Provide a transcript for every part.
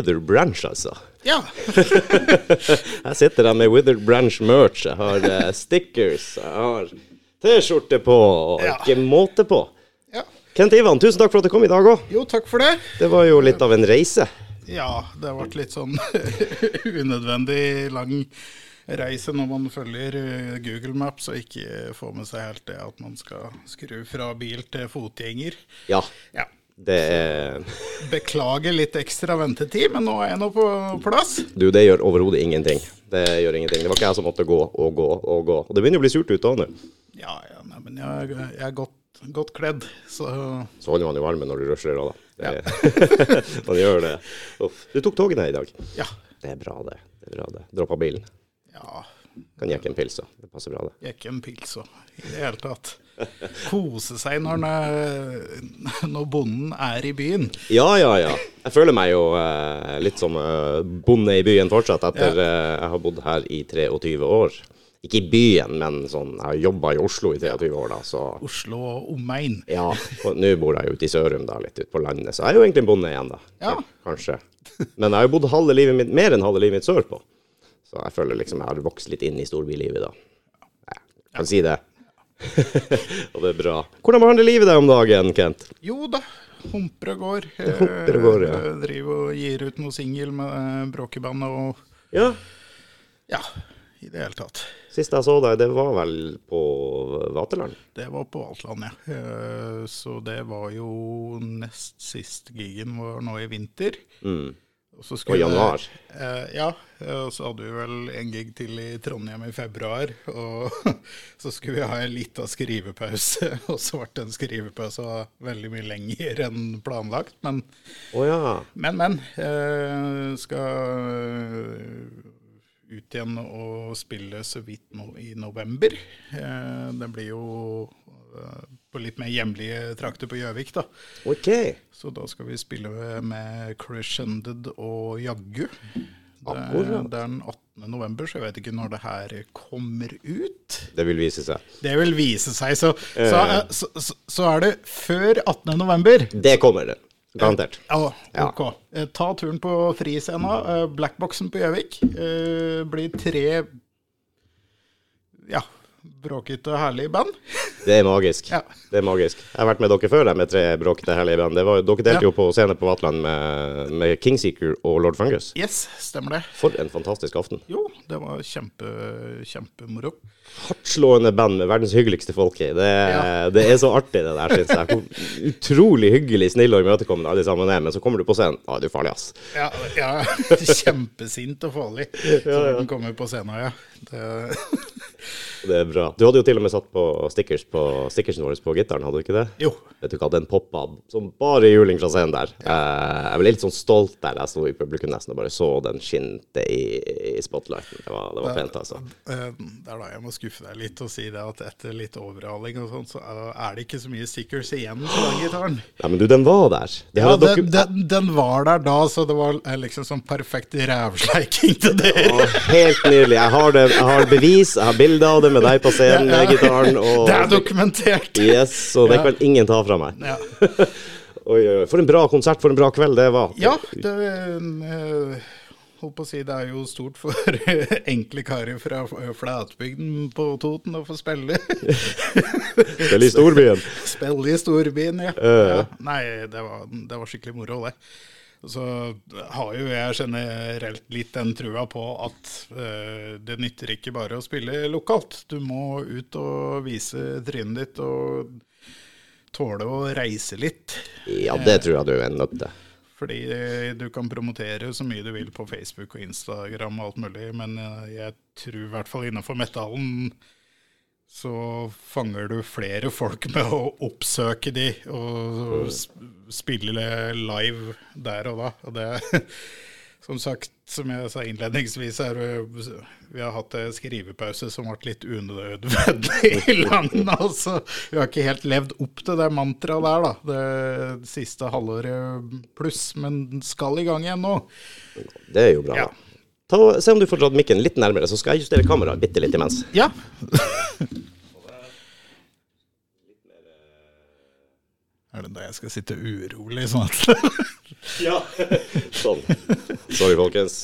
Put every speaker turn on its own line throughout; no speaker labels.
Wither Branch, altså.
Ja.
Jeg sitter der med Wither Branch merch. Jeg har uh, stickers, jeg har T-skjorte på, og
Ja.
ikke måte på.
ja.
Kent Ivan, tusen takk for at du kom i dag òg.
Jo, takk for det.
Det var jo litt av en reise.
Ja, det vært litt sånn unødvendig lang reise når man følger eh, Google Maps og ikke får med seg helt det at man skal skru fra bil til fotgjenger.
Ja,
Ja.
Det er
Beklager litt ekstra ventetid, men nå er jeg nå på plass.
Du, det gjør overhodet ingenting. Det gjør ingenting. Det var ikke jeg som måtte gå og gå og gå. Og det begynner å bli surt ute òg nå.
Ja, ja, nei, men jeg, jeg er godt, godt kledd, så
Så holder man jo varmen når du rusler òg, da. Det, man gjør det. Uff. Du tok toget ned i dag.
ja.
Det er bra, det. det, er bra det. Droppa bilen.
Ja,
Kan jekke en pils, òg. Det passer bra, det.
jeg ikke en pils òg, i det hele tatt. Kose seg når, når bonden er i byen.
Ja, ja, ja. Jeg føler meg jo eh, litt som eh, bonde i byen fortsatt, etter eh, jeg har bodd her i 23 år. Ikke i byen, men sånn, jeg har jobba i Oslo i 23 år, da, så
Oslo og omegn.
Ja, og nå bor jeg jo ute i Sørum, da, litt ute på landet, så jeg er jo egentlig en bonde igjen, da.
Ja.
Kanskje. Men jeg har jo bodd halve livet mitt, mer enn halve livet mitt sørpå. Så jeg føler liksom jeg har vokst litt inn i storbylivet, da. Jeg kan si det. og det er bra. Hvordan behandler livet deg om dagen, Kent?
Jo da, humper og går.
humper og går, ja.
Jeg Driver og gir ut noe singel med eh, bråkebandet og
Ja,
Ja, i det hele tatt.
sist jeg så deg, det var vel på Vaterland?
Det var på Vaterland, ja. Eh, Så det var jo nest sist gigen var nå i vinter.
Mm.
Og så
Og januar.
Eh, ja, eh, og så hadde vi vel en gig til i Trondheim i februar. Og så skulle vi ha en liten skrivepause, og så ble den skrivepausen veldig mye lenger enn planlagt. Men,
oh, ja.
men. men eh, skal ut igjen og spille så vidt nå i november. Eh, det blir jo eh, på litt mer hjemlige trakter på Gjøvik, da.
OK.
Så da skal vi spille med Crescended og Jaggu. Det, er den 18. november, så jeg vet ikke når det her kommer ut.
Det vil vise seg.
Det vil vise seg, så, så, så, så, så er det før 18. november.
Det kommer det. Garantert.
Ja,
Ja.
ok. Ja. Ta turen på Friscena. eh, Blackboxen på Gjøvik. Eh, Blir tre ja, bråkete, herlige band.
Det er magisk.
Ja.
Det er magisk. Jeg har vært med dere før, med tre bråkete herlige band. Det var, dere delte
Ja.
jo på scenen på Vatland med, med Kingseeker og Lord Fungus.
Yes, stemmer det.
For en fantastisk aften.
Jo, det var kjempe, kjempemoro.
Hardtslående band med verdens hyggeligste folk i. Det,
Ja.
det er så artig, det der, syns jeg. Hvor utrolig hyggelig, snille og imøtekommende alle sammen er. Men så kommer du på scenen, da er du farlig, ass.
Ja, ja kjempesint og farlig. Så den kommer på scenen, ja. Det,
Det er bra. Du hadde jo til og med satt på stickers på stickersen vår på gitaren, hadde du ikke det?
jo.
Vet du hva, den poppa som bare juling fra scenen der. Ja. jeg ble litt sånn stolt der jeg sto i publikum nesten og bare så den skinte i, i spotlighten. Det var, det var pent, altså.
eh, Det er da jeg må skuffe deg litt og si det at etter litt overhaling og sånn, så er det ikke så mye stickers igjen på den gitaren.
Nei, men du, den var der. Det
Ja, den, den, den var der da, så det var eh, liksom sånn perfekt rævsleiking til dere.
Helt nydelig. Jeg har, det, jeg har bevis, jeg har bilde av det med deg på scenen med gitaren. Og,
Det er dokumentert.
Yes, så det kan ingen ta fra meg.
Ja,
Oi, oi. For en bra konsert, for en bra kveld det var.
ja det eh, Holdt på å si, det er jo stort for enkle karer fra flatbygden på Toten å få spille.
Spille i storbyen.
Spille i storbyen, ja.
Uh.
ja. Nei, det var, det var skikkelig moro, det. Så har jo jeg generelt litt den trua på at eh, det nytter ikke bare å spille lokalt. Du må ut og vise trynet ditt og tåle å reise litt.
Ja, det tror jeg du er nødt til.
Fordi du kan promotere så mye du vil på Facebook og Instagram og alt mulig, men eh, jeg tror i hvert fall innenfor metallen så fanger du flere folk med å oppsøke de og sp- spille live der og da. Og det, som sagt, som jeg sa innledningsvis, er vi, vi har hatt en skrivepause som ble litt unødvendig lang. Altså, vi har ikke helt levd opp til det mantraet der, da. Det siste halvåret pluss, men skal i gang igjen nå.
Det er jo bra.
Ja.
Ta, se om du får dratt mikken litt nærmere, så skal jeg justere kameraet bitte litt imens.
Ja. Er det da jeg skal sitte urolig sånn at
Ja. sånn. Sorry, folkens.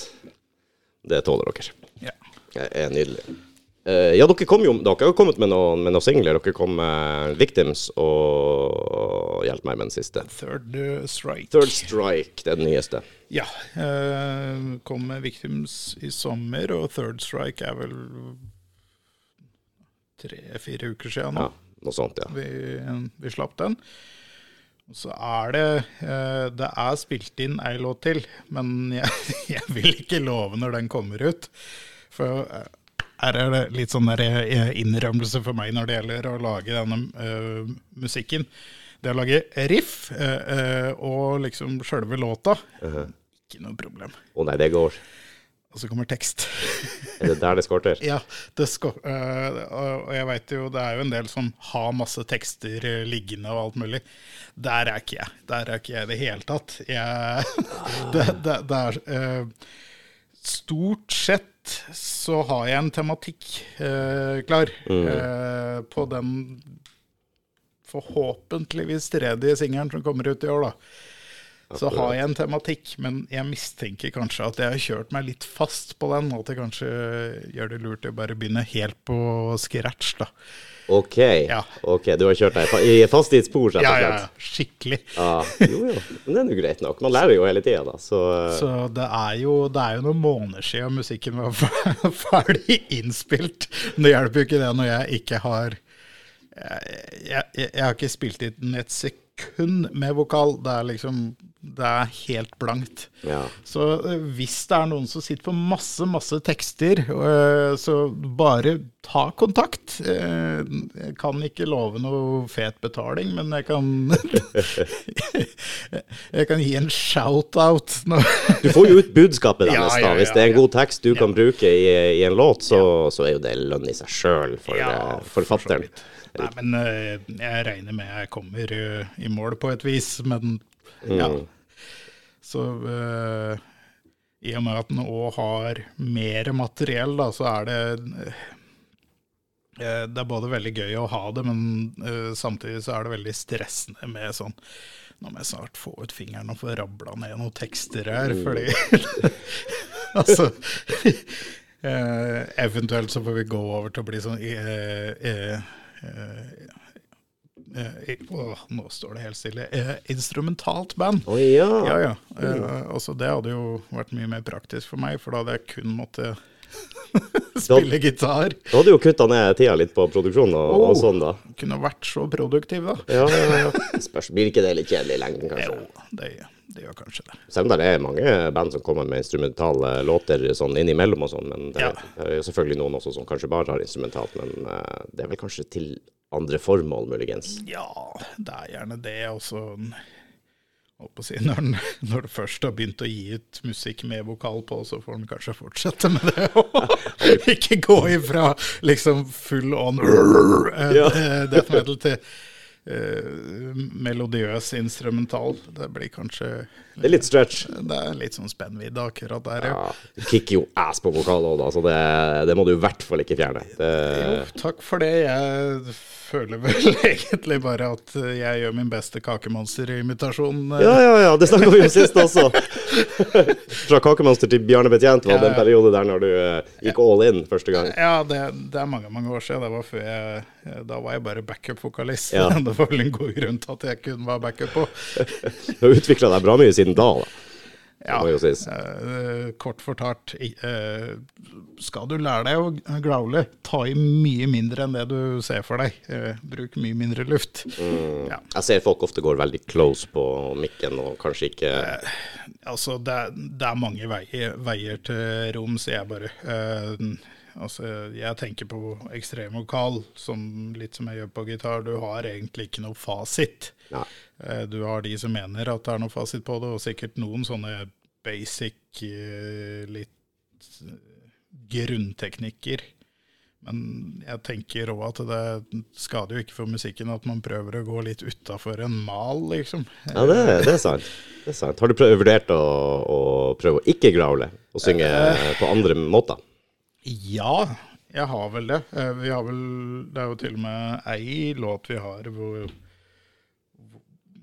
Det tåler dere.
Ja.
Det er nydelig. Eh, ja, dere kom jo Dere har jo kommet med noen, med noen singler. Dere kom med Victims og Hjelp meg med den siste.
Third uh, Strike.
Third Strike, det er den nyeste.
Ja. Uh, kom med Victims i sommer, og Third Strike er vel tre-fire uker siden nå.
Ja, noe sånt, ja.
Vi, vi slapp den. Så er det uh, Det er spilt inn ei låt til, men jeg, jeg vil ikke love når den kommer ut. For her er det litt sånn eh, innrømmelse for meg når det gjelder å lage denne uh, musikken. Det å lage riff uh, uh, og liksom sjølve låta, ikke noe problem.
Å nei, det går.
Og så kommer tekst.
Er det der det skorter?
Ja, det øh, og jeg veit jo det er jo en del som har masse tekster liggende og alt mulig. Der er ikke jeg. Der er ikke jeg i det hele tatt. Jeg, det, det, det er Stort sett så har jeg en tematikk eh, klar øh, på den forhåpentligvis tredje singelen som kommer ut i år, da. Så har jeg en tematikk, men jeg mistenker kanskje at jeg har kjørt meg litt fast på den, og at jeg kanskje gjør det lurt å bare begynne helt på scratch, da.
OK.
Ja.
ok, Du har kjørt deg i fast i et spor, rett og
Ja, ja, ja. Skikkelig.
Ja, jo, jo. Men det er jo greit nok. Man lærer jo hele tida, da. Så, eh,
Så det er, jo, det er jo noen måneder siden musikken var ferdig innspilt. Det hjelper jo ikke det når jeg ikke har jeg, jeg, jeg har ikke spilt inn et sekund med vokal. Det er liksom Det er helt blankt.
ja.
Så eh, hvis det er noen som sitter på masse, masse tekster, eh, så bare ta kontakt. Eh, Jeg kan ikke love noe fet betaling, men jeg kan Jeg kan gi en shout-out.
Du får jo ut budskapet
Ja,
deres,
ja,
da. Hvis det er en
ja.
god tekst du kan bruke i, i en låt, så, så er jo det lønn i seg sjøl for
Ja, for
forfatteren.
Nei, men jeg regner med jeg kommer i mål på et vis, men ja.
Mm.
Så eh, i og med at den òg har mer materiell, da, så er det eh, Det er både veldig gøy å ha det, men eh, samtidig så er det veldig stressende med sånn Nå må jeg snart få ut fingeren og få rabla ned noen tekster her, fordi Altså Eventuelt så får vi gå over til å bli sånn eh, eh, eh, åh, Nå står det helt stille. Uh, instrumentalt band.
Oh, ja.
Ja, ja. Uh, altså, det hadde jo vært mye mer praktisk for meg, for da hadde jeg kun måttet spille gitar.
Da hadde jo kutta ned tida litt på produksjon og, og
Oh.
sånn, da.
Kunne vært så produktiv, da.
Ja, ja, ja. Spørs, blir ikke det litt kjedelig i lengden, kanskje?
Jo, det, det gjør kanskje det.
Selv om det er mange band som kommer med instrumentale låter sånn innimellom og sånn, men det,
Ja.
det er jo selvfølgelig noen også som kanskje bare har instrumentalt, men det er vel kanskje til andre formål, muligens.
Ja, det er gjerne det. Og så holdt på å si, når, den, når du først har begynt å gi ut musikk med vokal på, så får den kanskje fortsette med det. Og ikke gå ifra liksom full on
Ja.
eh, death metal til melodiøs instrumental. Det blir kanskje
Det er litt stretch.
Det er litt sånn spennvidde akkurat der, ja.
Ja, du kicker jo ass på vokal òg, da, så det, det må du i hvert fall ikke fjerne. Det,
Jo, takk for det. Jeg føler vel egentlig bare at jeg gjør min beste kakemonsterimitasjon. eh,
ja, ja, ja, det snakka vi om sist også. Fra Kakemonster til Bjarne Betjent var
Ja, den
periode der når du eh, gikk all in første gang.
Ja, det, det er mange mange år siden. Det var før jeg, da var jeg bare backup-vokalist.
Ja.
Var vel en god grunn til at jeg kun var backup på.
Du har utvikla deg bra mye siden da. da.
Ja, eh, kort fortalt, eh, skal du lære deg å growle, ta i mye mindre enn det du ser for deg. Eh, bruk mye mindre luft.
Mm.
Ja.
Jeg ser folk ofte går veldig close på mikken og kanskje ikke
Altså, det, det er mange veier, veier til rom, sier jeg bare. Altså, jeg tenker på ekstremvokal, som litt som jeg gjør på gitar. Du har egentlig ikke noe fasit.
Nei.
Eh, du har de som mener at det er noe fasit på det, og sikkert noen sånne basic, eh, litt eh, grunnteknikker. Men jeg tenker òg at det skader jo ikke for musikken at man prøver å gå litt utafor en mal, liksom.
Ja, det, det er sant. Det er sant. Har du prøvd, vurdert å, å prøve å ikke growle og synge på andre måter?
Ja, jeg har vel det. Eh, Vi har vel, det er jo til og med ei låt vi har hvor,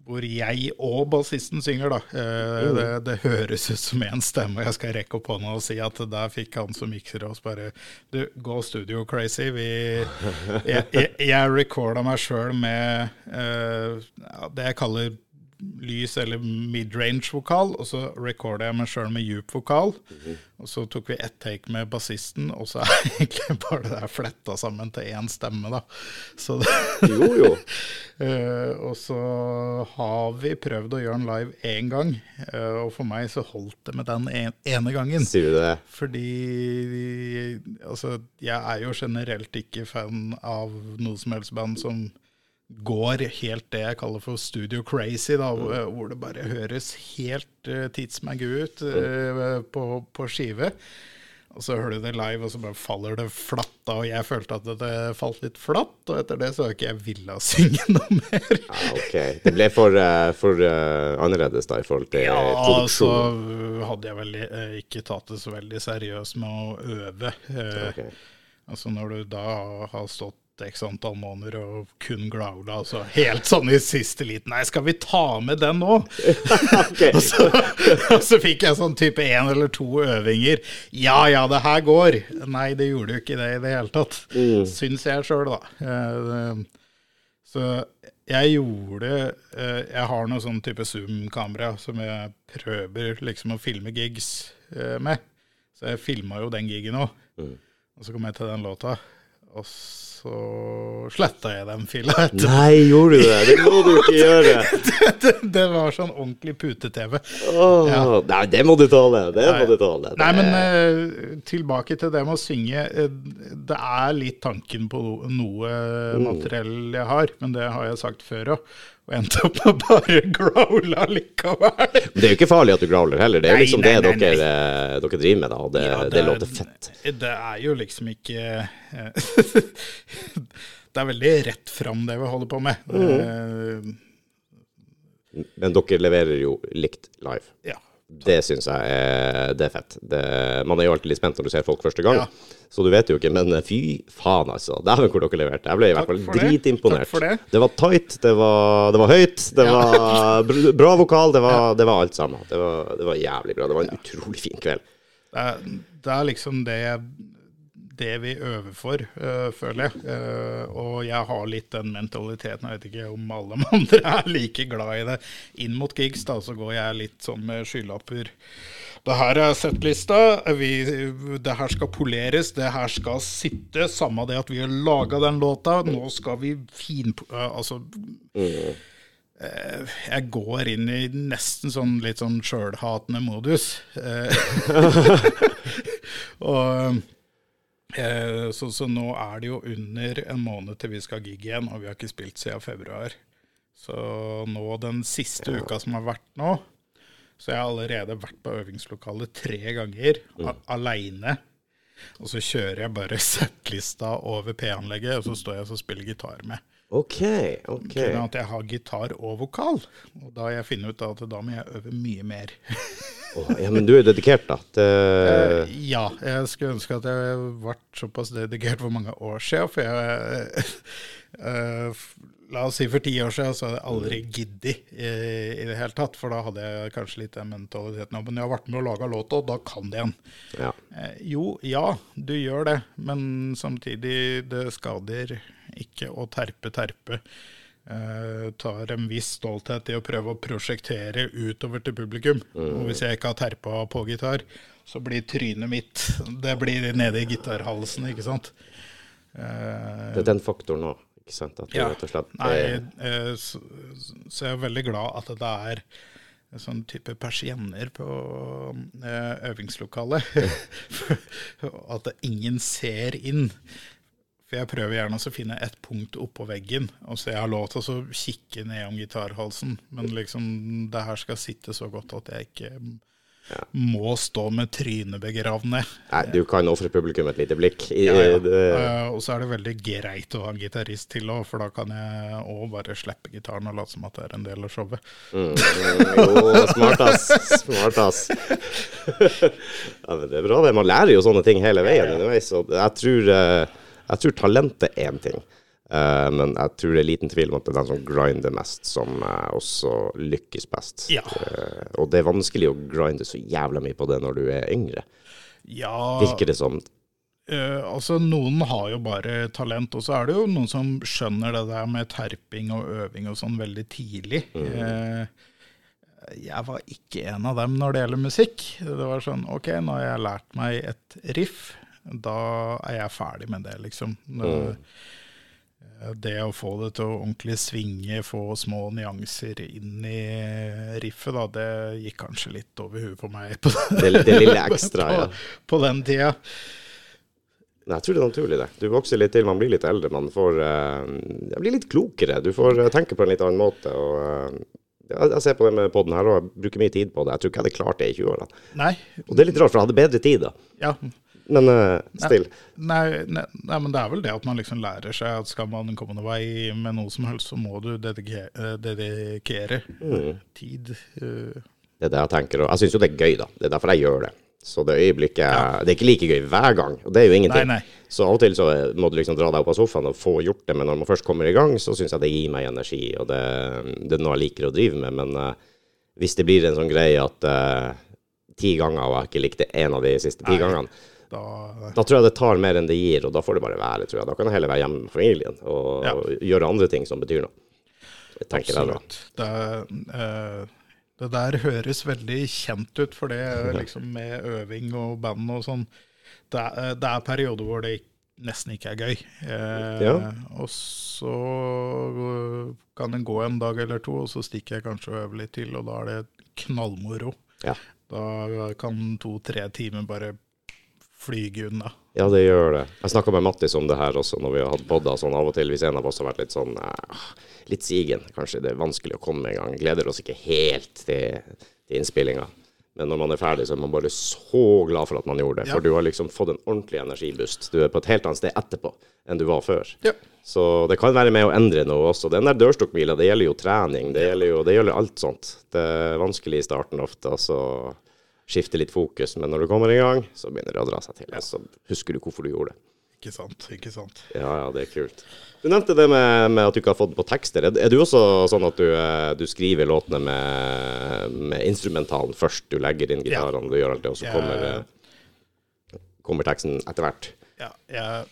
hvor jeg og bassisten synger, da. Eh, det, det høres ut som én stemme, og jeg skal rekke opp hånda og si at der fikk han som mikser oss bare Du, gå studio crazy. Vi, jeg jeg, jeg recorda meg sjøl med uh, det jeg kaller lys- eller midrange-vokal, og så recorda jeg meg sjøl med djup vokal. Og så tok vi ett take med bassisten, og så er egentlig bare det der fletta sammen til én stemme, da. Så det,
Jo, jo.
Eh, og så har vi prøvd å gjøre den live én gang, eh, og for meg så holdt det med den ene gangen.
Sier du det?
Fordi altså, jeg er jo generelt ikke fan av noe som helst band som går helt det jeg kaller for studio crazy, da, hvor, hvor det bare høres helt uh, tidsmaggu ut eh, på, på skive. Og så hører du det live, og så bare faller det flatt da, og jeg følte at det, falt litt flatt, og etter det så har ikke jeg villet synge noe mer.
Ja, ok. Det ble for, uh, for uh, annerledes da i forhold til
Ja, så hadde jeg vel eh, ikke tatt det så veldig seriøst med å øve. Eh,
Ok.
Altså når du da har stått x antall måneder og kun growla, altså helt sånn i siste liten Nei, skal vi ta med den nå? Og, så, og så fikk jeg sånn type én eller to øvinger. Ja ja, det her går. Nei, det gjorde jo ikke det i det hele tatt. Syns jeg sjøl, da. Eh, Så jeg gjorde eh, Jeg har noe sånn type Zoom-kamera som jeg prøver liksom å filme gigs eh, med. Så jeg filma jo den gigen òg. Og så kom jeg til den låta, og så sletta jeg den fila etter.
Nei, gjorde du det? Det må du ikke gjøre.
det, det var sånn ordentlig pute-TV.
Åh,
Ja.
Nei, det må du tåle. Det må du tåle.
Nei, men
Det-
eh, tilbake til det med å synge. eh, det er litt tanken på noe
Mm.
materiell jeg har, men det har jeg sagt før òg. Og endte opp med bare growle likevel.
Men det er jo ikke farlig at du growler heller. Det er jo liksom
nei,
det
nei,
dere, eh, dere driver med, da. Og det,
Ja,
det, låter fett.
Det er jo liksom ikke eh, Det er veldig rett fram, det vi holder på med.
Mm.
Eh,
Men dere leverer jo likt live.
ja.
Det syns jeg er, det er fett. Det, man er jo alltid litt spent når du ser folk første gang,
Ja.
så du vet jo ikke. Men eh, fy faen, altså. Dæven hvor dere leverte. Jeg ble i hvert fall dritimponert.
Det.
Det var tight, det var, det var høyt, det var bra vokal, det var, det var alt sammen. Det var, det var jævlig bra. Det var en utrolig fin kveld.
Det er, er liksom det, det vi øver for, uh, føler jeg. Uh, og jeg har litt den mentaliteten. Jeg vet ikke om alle andre er like glad i det. Inn mot gigs da, så går jeg litt sånn med skylapper. Det her er settlista. Det her skal poleres. Det her skal sitte. Samme det at vi har laga den låta. Nå skal vi fin... Uh, altså jeg går inn i nesten sånn litt sånn sjølhatende modus. Og eh, så, så nå er det jo under en måned til vi skal gigge igjen, og vi har ikke spilt siden februar. Så nå den siste uka som har vært nå, så jeg har allerede vært på øvingslokalet tre ganger mm. aleine. Og så kjører jeg bare settlista over P-anlegget, og så står jeg og spiller gitar med.
OK, OK.
Sånn at jeg har gitar og vokal. Og da har jeg funnet ut at da må jeg øve mye mer.
Åh, ja, men du er dedikert, da. Det,
Eh, ja, jeg skulle ønske at jeg vært såpass dedikert for mange år siden. For jeg uh, La oss si for ti år siden så hadde jeg aldri giddet i, i det hele tatt. For da hadde jeg kanskje litt den mentaliteten. Men jeg har vært med å lage låta, og da kan det igjen.
ja.
Uh, jo, ja, du gjør det, men samtidig, det skader ikke å terpe, terpe. Eh, tar en viss stolthet i å prøve å prosjektere utover til publikum. Og hvis jeg ikke har terpa på gitar, så blir trynet mitt Det blir nede i gitarhalsen, ikke sant. Eh,
Det er den faktoren òg, ikke sant? At
ja.
rett og slett
Nei,
eh,
så, så jeg er veldig glad at det er sånn type persienner på øvingslokalet. at ingen ser inn. For jeg prøver gjerne å finne et punkt oppå veggen, og så jeg har lov til å kikke ned om gitarhalsen. Men liksom, det her skal sitte så godt at jeg ikke må stå med trynet begravd ned.
Nei, du kan ofre publikum et lite blikk. I,
Ja, ja. Eh, og så er det veldig greit å ha en gitarist til òg, for da kan jeg òg bare slippe gitaren og late som at det er en del av showet.
mm, mm, jo, smart ass. Smart ass. ja, men det er bra, det. Man lærer jo sånne ting hele veien underveis. Og jeg tror, eh, jeg tror talent er én ting. Uh, men jeg tror det er liten tvil om at det er den som grinder mest, som uh, også lykkes best.
Ja.
Uh, og det er vanskelig å grinde så jævla mye på det når du er yngre,
Ja,
virker det som.
altså noen har jo bare talent, og så er det jo noen som skjønner det der med terping og øving og sånn veldig tidlig. Eh, jeg var ikke en av dem når det gjelder musikk. Det var sånn, ok, nå har jeg lært meg et riff, da er jeg ferdig med det, liksom. Det, det å få det til å ordentlig svinge, få små nyanser inn i riffet, da, det gikk kanskje litt over huet på meg på,
Det, det lille ekstra, ja.
på, på den tida.
Nei, jeg tror det er naturlig, det. Du vokser litt til, man blir litt eldre. Man får uh, blir litt klokere. Du får eh, tenke på en litt annen måte. og Uh, jeg, ser på det med podden her og bruker mye tid på det. Jeg tror ikke jeg hadde klart det i 20-årene. Og det er litt rart, for jeg hadde bedre tid da.
ja,
Men uh, still.
Nei, nei, nei, men det er vel det at man liksom lærer seg at skal man komme noen vei med noe som helst, så må du dedikere, eh, dedikere
Mm.
tid. Uh.
Det er det jeg tenker. Og jeg syns jo det er gøy, da. Det er derfor jeg gjør det. Så det øyeblikket Det er ikke like gøy hver gang, og det er jo ingenting.
Nei, nei.
Så av og til så må du liksom dra deg opp av sofaen og få gjort det, men når man først kommer i gang, så syns jeg det gir meg energi, og det, det er noe jeg liker å drive med. Men uh, hvis det blir en sånn greie at uh, ti ganger, og jeg ikke likte én av de siste ti gangene,
Da,
da tror jeg det tar mer enn det gir, og da får det bare være, tror jeg. Da kan jeg heller være hjemme med familien og,
Ja.
og gjøre andre ting som betyr noe. Jeg tenker
absolutt. Det, eh, det der høres veldig kjent ut, for det liksom med øving og band og sånn. Det er, det er perioder hvor det nesten ikke er gøy. Eh,
Ja.
Og så kan det gå en dag eller to, og så stikker jeg kanskje og øver litt til, og da er det knallmoro.
Ja.
Da kan to-tre timer bare flyge unna.
Ja, det gjør det. Jeg snakka med Mattis om det her også når vi har hatt podder sånn av og til. Hvis en av oss har vært litt sånn eh, litt sigen, kanskje det er vanskelig å komme i gang. Gleder oss ikke helt til, til innspillinga. Men når man er ferdig, så er man bare så glad for at man gjorde det.
Ja.
For du har liksom fått en ordentlig energiboost. Du er på et helt annet sted etterpå enn du var før.
Ja.
Så det kan være med å endre noe også. Den der dørstokkmila, det gjelder jo trening. Det gjelder jo det gjelder alt sånt. Det er vanskelig i starten ofte, altså skifte litt fokus. Men når du kommer i gang, så begynner det å dra seg til. Og så husker du hvorfor du gjorde det.
Ikke sant, ikke sant.
Ja, ja, det er kult. Du nevnte det med, med at du ikke har fått på tekster. Er, er du også sånn at du, eh, du skriver låtene med, med instrumentalen først? Du legger inn gitarene, du gjør alt det, og så
Jeg-
kommer, eh, kommer teksten etter hvert?
Ja, jeg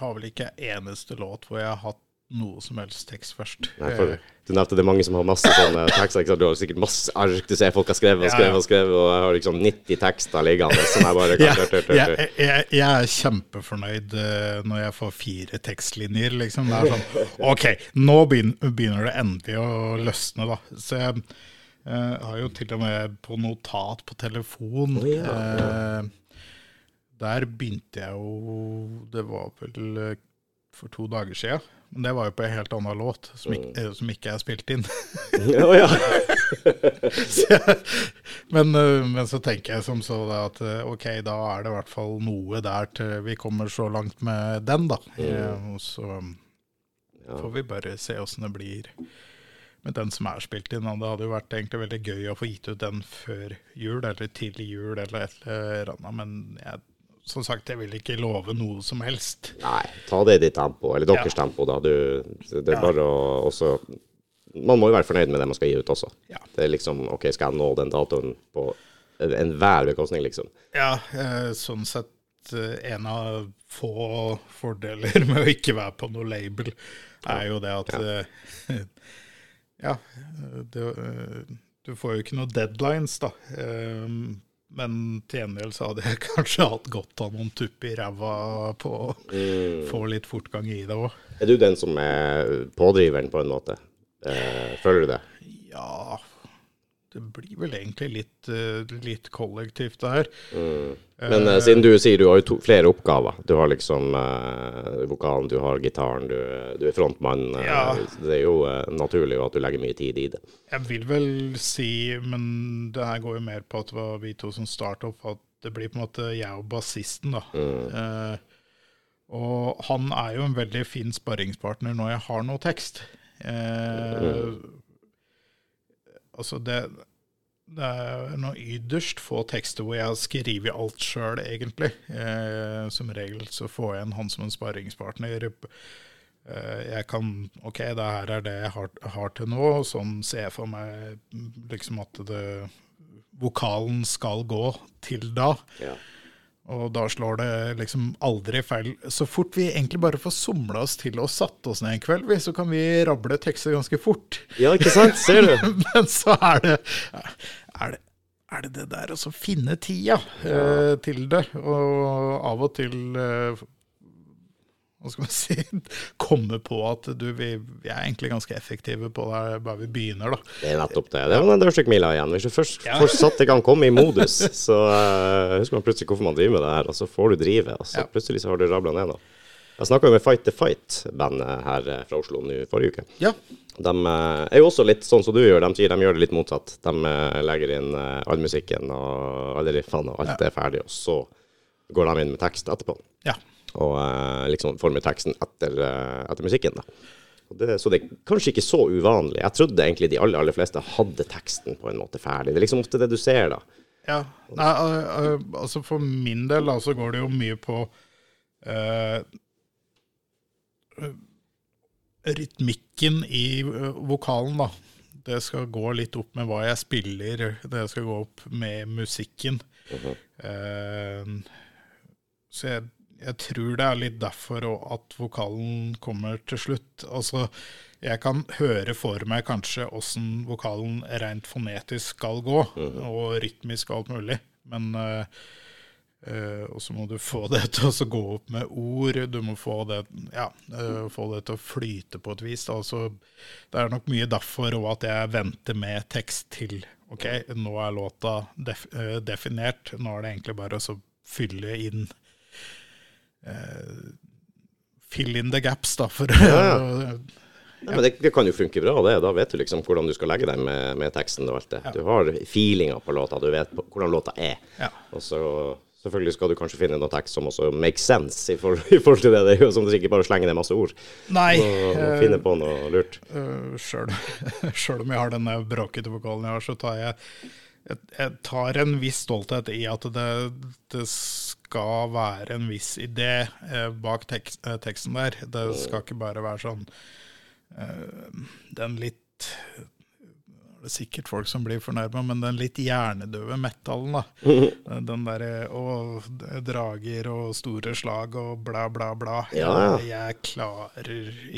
har vel ikke eneste låt hvor jeg har hatt noe som helst tekst først.
Nei, for, du nevnte det er mange som har masse sånne tekster. Ikke sant? Du har sikkert masse ark du ser folk har skrevet og skrevet og skrevet, og jeg har liksom 90 tekster liggende som jeg bare kan tør, tør,
jeg, er kjempefornøyd eh, når jeg får fire tekstlinjer, liksom. Det er sånn OK, nå begynner, det endelig å løsne, da. Så jeg eh, har jo til og med på notat på telefon.
Oh, ja.
eh, der begynte jeg jo Det var vel for to dager siden. Men det var jo på en helt annen låt, som ikke,
Mm.
eh, som ikke er spilt inn.
Å, ja.
Så men, men så tenker jeg som så at ok, da er det i hvert fall noe der til vi kommer så langt med den, da. Mm. og så får vi bare se åssen det blir med den som er spilt inn. Det hadde jo vært egentlig veldig gøy å få gitt ut den før jul, eller til jul, eller et eller annet. Men jeg, som sagt, jeg vil ikke love noe som helst.
Nei, ta det i ditt tempo, eller deres
Ja.
tempo, da. Du, det er
Ja.
bare å også Man må jo være fornøyd med det man skal gi ut også.
Ja.
Det er liksom OK, skal jeg nå den datoen på enhver bekostning, liksom?
Ja, eh, sånn sett eh, en av få fordeler med å ikke være på noe label, er jo det at Ja, det, eh, du får jo ikke noen deadlines, da. Men til gjengjeld så hadde jeg kanskje hatt godt av noen tupp i ræva på å få litt fortgang i det òg.
Er du den som er pådriveren, på en måte? Eh, føler du det?
Ja, det blir vel egentlig litt, eh, litt kollektivt, det her.
Men uh, siden du sier du har jo to, flere oppgaver. Du har liksom uh, vokalen, du har gitaren, du, du er frontmann. eh,
Ja.
Det er jo eh, naturlig at du legger mye tid i det.
Jeg vil vel si, men det her går jo mer på at det var vi to som startet opp, at det blir på en måte jeg og bassisten, da. Eh, og han er jo en veldig fin sparringspartner når jeg har noe tekst. Eh, Altså, det, det er noe ytterst få tekster hvor jeg har skrevet alt sjøl, egentlig. Eh, som regel så får jeg en han som en sparringspartner. eh, jeg kan Ok, det her er det jeg har, har til nå, sånn ser jeg for meg liksom at det, vokalen skal gå til da.
Ja.
Og da slår det liksom aldri feil. Så fort vi egentlig bare får somla oss til og satt oss ned en kveld, vi, så kan vi rable tekster ganske fort.
ja, ikke sant? Ser du?
Men så er det er det, er det, det der å finne tida eh, til det. Og av og til eh, hva skal man si, komme på at du, vi, vi er egentlig ganske effektive på det bare vi begynner, da.
Det er nettopp det. Det var den dørstokkmila igjen. Hvis du først
Ja.
får satt i gang, komme i modus, så uh, husker man plutselig hvorfor man driver med det her, og så får du drive, og så
Ja.
plutselig så har du rabla ned noe. Jeg snakka med Fight the Fight-bandet her eh, fra Oslo nå forrige uke.
Ja.
De eh, er jo også litt sånn som du gjør, de sier de gjør det litt motsatt. De legger inn all musikken og alle riffene, og alt er ferdig, og så går de inn med tekst etterpå.
ja.
Og uh, liksom former teksten etter, uh, etter musikken. da. Det, så det er kanskje ikke så uvanlig. Jeg trodde egentlig de aller, aller fleste hadde teksten på en måte ferdig. Det er liksom ofte det du ser, da.
Ja, Nei, al- altså for min del da, så går det jo mye på eh, eh, rytmikken i eh, vokalen, da. Det skal gå litt opp med hva jeg spiller, det skal gå opp med musikken. Eh, så jeg, jeg tror det er litt derfor at vokalen kommer til slutt. Altså, jeg kan høre for meg kanskje åssen vokalen rent fonetisk skal gå, og rytmisk og alt mulig, men eh, eh, og så må du få det til å gå opp med ord, du må få det, ja, eh, få det til å flyte på et vis. Da. Så det er nok mye derfor òg at jeg venter med tekst til ok, nå er låta def definert, nå er det egentlig bare å fylle inn eh, Fill in the gaps, da, for
Ja, Ja, men det, det kan jo funke bra, det. Da vet du liksom hvordan du skal legge deg med, med teksten og alt det. Du har feelinga på låta, du vet på, hvordan låta er.
Ja.
Og så selvfølgelig skal du kanskje finne noe tekst som også makes sense i forhold, i forhold til det. Det er jo som du ikke bare slenger ned masse ord.
Nei.
Og, og
eh,
finne på noe lurt.
Uh, Sjøl om jeg har denne bråkete vokalen jeg har, så tar jeg, jeg tar en viss stolthet i at det, det skal være en viss idé eh, bak tekst, eh, teksten der. Det skal ikke bare være sånn eh, den litt det er sikkert folk som blir fornærma, men den litt hjernedøde metallen, da. Den derre og drager og store slag og bla, bla, bla.
Ja, ja.
Jeg, jeg klarer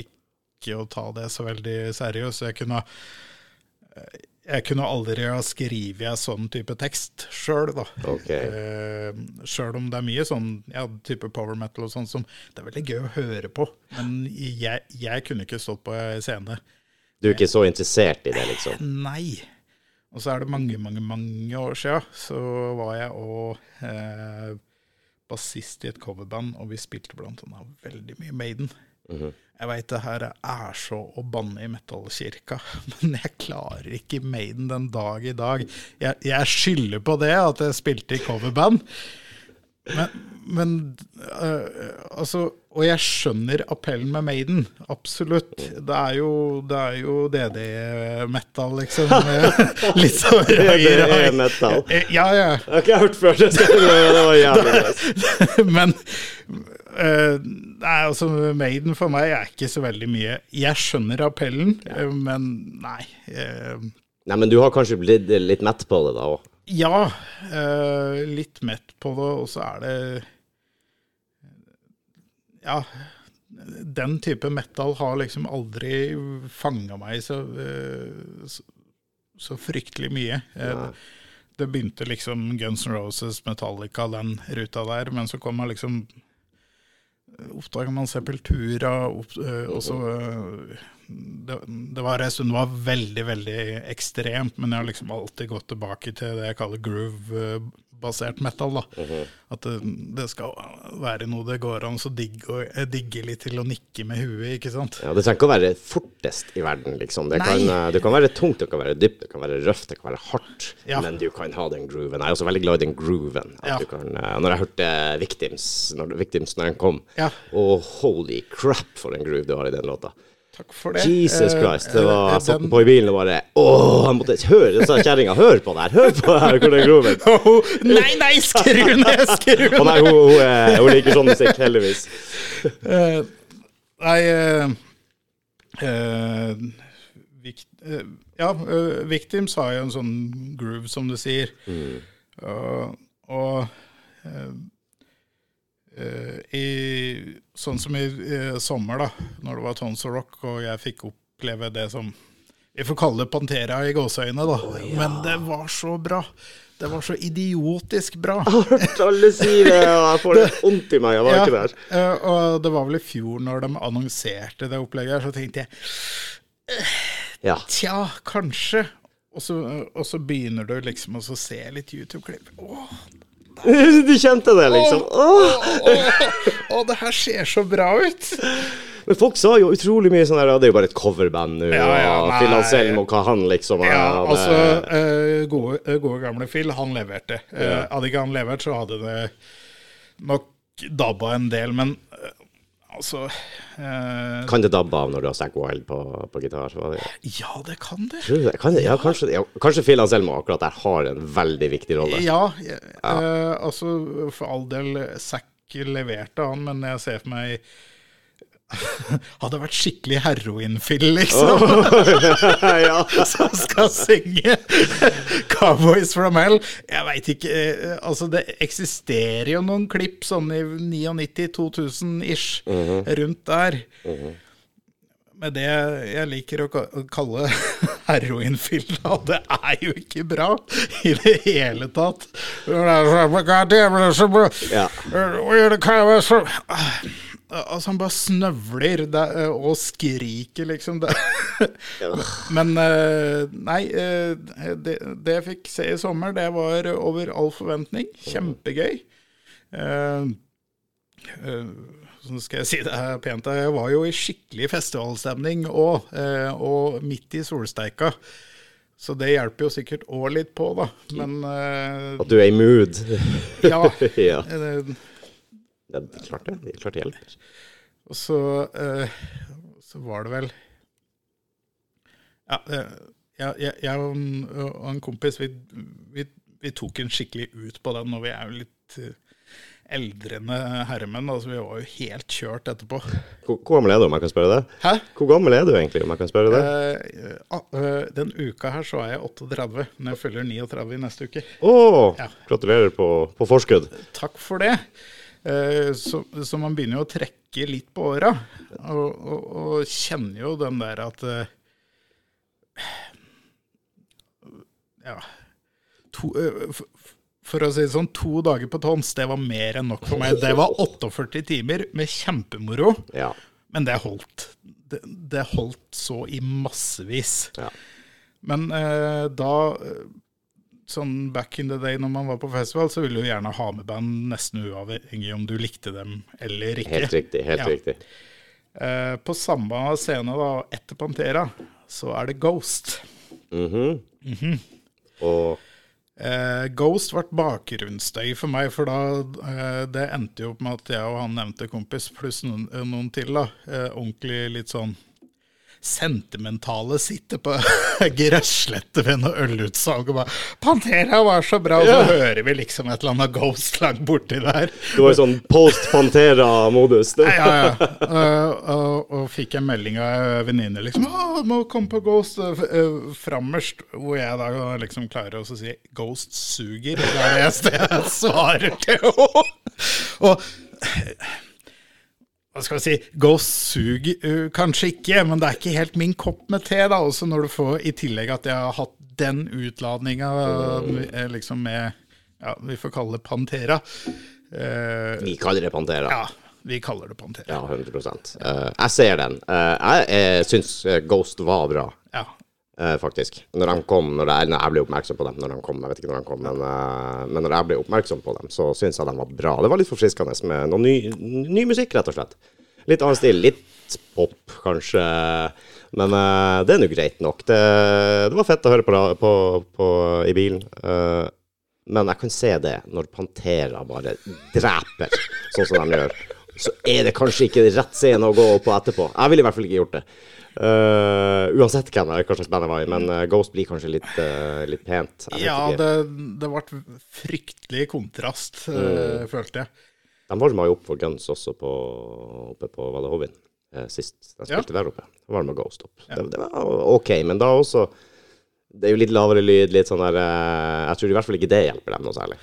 ikke å ta det så veldig seriøst. Jeg kunne jeg kunne aldri ha skrevet en sånn type tekst sjøl, da.
Okay.
Eh, sjøl om det er mye sånn ja, type power metal og sånn som det er veldig gøy å høre på. Men jeg, jeg kunne ikke stått på en scene.
Du er ikke så interessert i det, liksom?
Nei. Og så er det mange, mange, mange år sia, så var jeg òg eh, bassist i et coverband, og vi spilte blant annet veldig mye Maiden. Jeg veit det her er så å banne i metallkirka, men jeg klarer ikke Maiden den dag i dag. Jeg, jeg skylder på det, at jeg spilte i coverband. Men, men øh, altså Og jeg skjønner appellen med Maiden, absolutt. Det er jo, det er jo DD-metal, liksom. Litt sånn
Det
høyere
er metal.
Ja, ja.
Jeg har ikke hørt før. Det, det var jævlig.
Men uh, Nei, altså Maiden for meg er ikke så veldig mye Jeg skjønner appellen, ja. men nei. Uh,
Nei, men du har kanskje blitt litt mett på det da òg?
ja, uh, litt mett på det, og så er det Ja. Den type metal har liksom aldri fanga meg så, eh, så, så fryktelig mye. Eh,
Nei.
det begynte liksom Guns N' Roses, Metallica, den ruta der, men så kom man liksom Oppdaga man Sepultura, opp, og så det, det var en stund det var veldig, veldig ekstremt, men jeg har liksom alltid gått tilbake til det jeg kaller groove-basert metal. da. At det, det skal være noe det går an å digge, og- digge litt til å nikke med huet, ikke sant.
Ja, Det trenger ikke å være fortest i verden, liksom. Det kan, eh, det kan være tungt, det kan være dypt, det kan være røft, det kan være hardt.
Ja.
Men du kan ha den grooven. Jeg er også veldig glad i den grooven.
Ja.
du kan, eh, når jeg hørte Victims når, Victims når den kom,
Ja.
og holy crap for en groove du har i den låta.
Takk for det.
Jesus
Eh,
Christ. Det var,
eh,
jeg satt
den-
på i bilen og bare Åh, jeg måtte høre, kjerringa. Hør på det her, hør på det her, hvor det gror
Åh, nei, nei, skru ned, skru
Å nei, hun, hun, hun liker sånn musikk, heldigvis.
Eh, Nei uh, uh, vikt, eh, Ja, eh, Victims har jo en sånn groove, som du sier. Og, og eh, eh, i, Sånn som i eh, sommer, da, når det var Tons of Rock, og jeg fikk oppleve det som Vi får kalle det Pantera i gåseøyne, da. Men det var så bra. Det var så idiotisk bra.
Hørt alle si det, og jeg får det vondt i meg. Jeg var ikke der.
eh, og det var vel i fjor, når de annonserte det opplegget så tenkte jeg
Ja.
tja, kanskje. Og så, og så begynner du liksom å se litt YouTube-klipp. Åh,
Du kjente det, liksom? Åh!
åh, det her ser så bra ut!
Men folk sa jo utrolig mye sånn her Det er jo bare et coverband nå.
Ja, ja,
og
nei.
og hva han liksom
Ja,
det-
altså, eh, gode, eh, gode gamle Phil, han leverte. Eh,
Ja.
Hadde ikke han levert, så hadde det nok dabba en del, men eh, altså eh,
Kan det dabbe av når du har Stack Wild på, på gitar? Det?
Ja, det kan det.
Det? Kan det? Ja, kanskje, ja, kanskje Phil Anselmo akkurat der har en veldig viktig rolle.
Ja, eh, altså for all del, Zack leverte han, men jeg ser for meg Hadde vært skikkelig heroinfyll, liksom,
ja.
som skal synge 'Cowboys from Hell'. Jeg veit ikke eh, Altså, det eksisterer jo noen klipp sånn i 99-2000-ish rundt der. Men det jeg liker å kalle heroinfyll, da, det er jo ikke bra i det hele tatt.
Ja.
Altså, han bare snøvler det, og skriker, liksom. Men eh, nei, eh, det, det jeg fikk se i sommer, det var over all forventning. Kjempegøy. Eh, eh, så skal jeg si det her pent, jeg var jo i skikkelig festivalstemning eh, og midt i solsteika. Så det hjelper jo sikkert òg litt på, da. Men eh,
At du er i mood.
ja.
ja.
Eh,
Det er klart det. Det er klart det hjelper.
Og så, eh, så var det vel Ja, eh, jeg, jeg, jeg og en, og en kompis, vi, vi, vi tok en skikkelig ut på den, og vi er jo litt eh, eldrende herremenn, altså vi var jo helt kjørt etterpå.
Hvor, hvor gammel er du, om jeg kan spørre det?
Hæ?
Hvor gammel er du egentlig, om jeg kan spørre det?
Uh, eh, den uka her så er jeg 38, men jeg fyller 39 i neste uke.
Å!
ja.
Gratulerer på, på forskudd.
Takk for det. Eh, Så, så man begynner jo å trekke litt på åra, og, og, og kjenner jo den der at eh, Ja. To, eh, for å si det sånn, to dager på tons, det var mer enn nok for meg. Det var 48 timer med kjempemoro,
Ja.
men det holdt. Det, det holdt så i massevis.
ja.
Men eh, da Sånn back in the day når man var på festival, så ville du gjerne ha med band nesten uavhengig om du likte dem eller ikke.
Helt riktig. Helt
Ja.
riktig.
Eh, på samme scene da, etter Pantera, så er det Ghost.
Mhm. Og
Eh, Ghost ble bakgrunnsstøy for meg, for da eh, det endte jo opp med at jeg og han nevnte kompis, pluss noen, eh, noen til, da. Ordentlig litt sånn sentimentale sitter på gresslette ved noe ølutsalg og bare 'Pantera var så bra', og så
Ja.
hører vi liksom et eller annet Ghost langt borti der.
du var i sånn post Pantera-modus.
Ja, ja. Uh, og, og fikk en melding av en venninne liksom 'Å, må komme på Ghost' uh, frammerst. Hvor jeg da liksom klarer å si 'Ghost suger'. Det er det eneste jeg svarer til henne. Og hva skal vi si Ghost suger uh, kanskje ikke, men det er ikke helt min kopp med te. da, Også når du får i tillegg at jeg har hatt den utladninga uh, liksom med ja, Vi får kalle det Pantera. Uh,
Vi kaller det Pantera.
ja, vi kaller det Pantera.
Ja, 100 Eh, Jeg ser den. Eh, jeg uh, syns eh, Ghost var bra,
Ja.
Eh, faktisk. Når de kom, når jeg, når jeg ble oppmerksom på dem, når de kom, jeg vet ikke når de kom, men, eh, men når jeg ble oppmerksom på dem, så syns jeg de var bra. Det var litt forfriskende med noe ny, ny musikk, rett og slett. Litt annen stil. Litt pop, kanskje. Men eh, det er nå greit nok. Det, det var fett å høre på, på, på i bilen. Eh, men jeg kan se det når Pantera bare dreper, sånn som de gjør. Så er det kanskje ikke rett scene å gå på etterpå. Jeg ville i hvert fall ikke gjort det. Uh, uansett hvem hva slags band jeg var i, men uh, Ghost blir kanskje litt, uh, litt pent. Jeg
Ja, det, det ble fryktelig kontrast, mm. følte jeg.
De varma jo opp for Guns også på, oppe på Var det Hovin? eh, sist
Ja.
spilte der oppe. Da var det med Ghost opp. Det, det var ok, men da også Det er jo litt lavere lyd, litt sånn der Jeg tror i hvert fall ikke det hjelper dem noe særlig.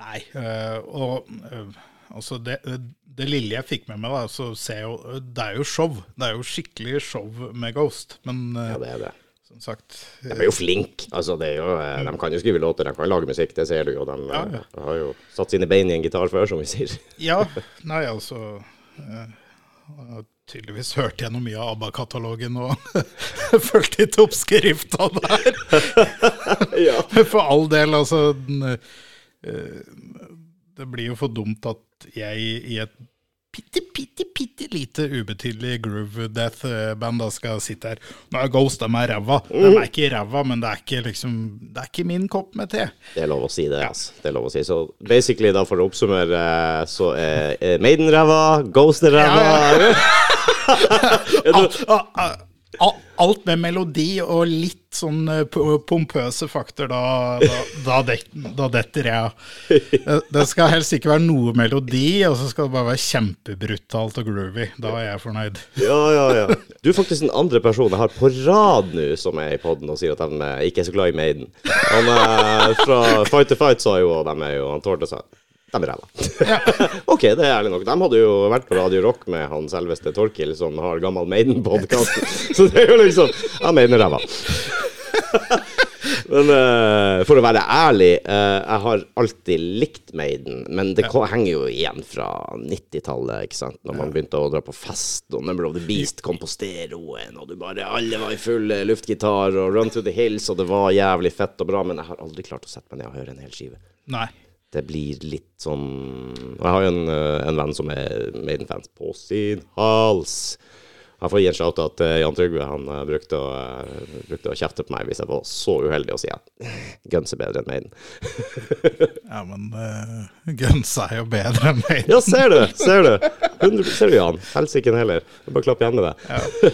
Nei, øh, og øh, altså det, det lille jeg fikk med meg, da, så ser jeg jo Det er jo show. Det er jo skikkelig show med Ghost. Men øh,
Ja, det er det.
som sagt
De er jo flinke. Altså, er jo, eh, de kan jo skrive låter, de kan lage musikk, det ser du jo. De eh,
Ja, ja.
har jo satt sine bein i en gitar før, som vi sier.
Ja, nei, altså Tydeligvis hørt gjennom mye av ABBA-katalogen og fulgte litt oppskrifta der.
ja.
For all del, altså den, eh, Det blir jo for dumt at jeg i et bitte, bitte, bitte lite ubetydelig groove death-band skal sitte her. Nå er Ghost, de er ræva. De er ikke ræva, men det er ikke liksom Det er ikke min kopp med te.
Det er lov å si det, altså. Det er lov å si. Så basically, da for å oppsummere, eh, så er Maiden ræva, Ghost er ræva.
ja, a- a- a- alt med melodi og litt sånn eh, pompøse fakter, da, da, da, detter jeg. Det- Det skal helst ikke være noe melodi, og så skal det bare være kjempebrutalt og groovy. Da er jeg fornøyd.
Ja, ja, ja. Du er faktisk den andre personen jeg har på rad nå som er i poden og sier at de eh, ikke er så glad i Maiden. Han er fra Fight to Fight sa jo, og de er jo Han tålte sa de ræva. OK, det er ærlig nok. De hadde jo vært på Radio Rock med han selveste Torkil, som har gammel Maiden-podkast. Så det er jo liksom Ja, Maiden er ræva. Men uh, for å være ærlig, uh, jeg har alltid likt Maiden. Men det ja. henger jo igjen fra 90-tallet, ikke sant. Når man begynte å dra på fest, og Number of the Beast kom på stereoen, og du bare Alle var i full eh, luftgitar, og Run to the Hills, og det var jævlig fett og bra, men jeg har aldri klart å sette meg ned og høre en hel skive.
Nei.
Det blir litt sånn jeg har jo en, eh, en venn som er Maiden-fans på sin hals. Jeg får gi en shout-out til Jan Trygve. Han eh, brukte, å, eh, brukte å kjefte på meg hvis jeg var så uheldig å si at Guns er bedre enn Maiden.
Ja, men uh, Guns er jo bedre enn Maiden.
Ja, ser du! Ser du, 100, ser du Jan? Helsiken heller. Er Bare klapp igjen med det.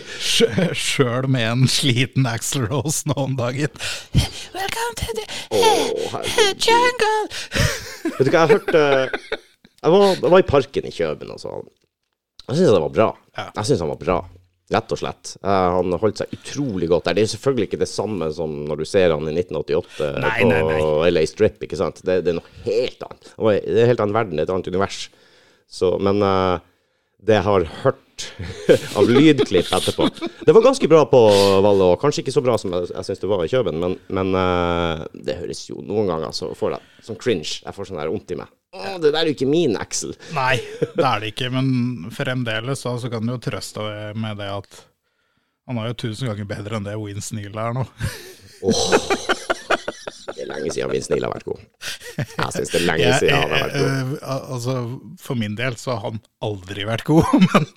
Sjøl med en sliten Axl Rose nå om dagen. Welcome to the
oh,
jungle!
Vet du hva, jeg hørte Jeg var, jeg var i parken i Kjøben og sånn. Jeg syns det var bra.
Ja.
Jeg synes han var bra. Rett og slett. Uh, han holdt seg utrolig godt der. Det er selvfølgelig ikke det samme som når du ser han i 1988
Nei,
på
nei, nei.
LA Strip, ikke sant. Det, det er noe helt annet. Det er en helt annen verden, er et annet univers. Så, men eh, det jeg har hørt av lydklipp etterpå Det var ganske bra på Valle og Kanskje ikke så bra som jeg, jeg syns det var i Kjøben, men, men uh, det høres jo Noen ganger så får jeg sånn cringe. Jeg får sånn der vondt i meg. Å, det der er jo ikke min Axel.
Nei, det er det ikke, men fremdeles da, så kan du jo trøste deg med det at han er jo tusen ganger bedre enn det Vince Neil er nå.
Er lenge siden Vince Neil har vært god. Jeg syns det er lenge
Jeg-
siden han har vært god.
eh, eh, altså, for min del så har han aldri vært god, men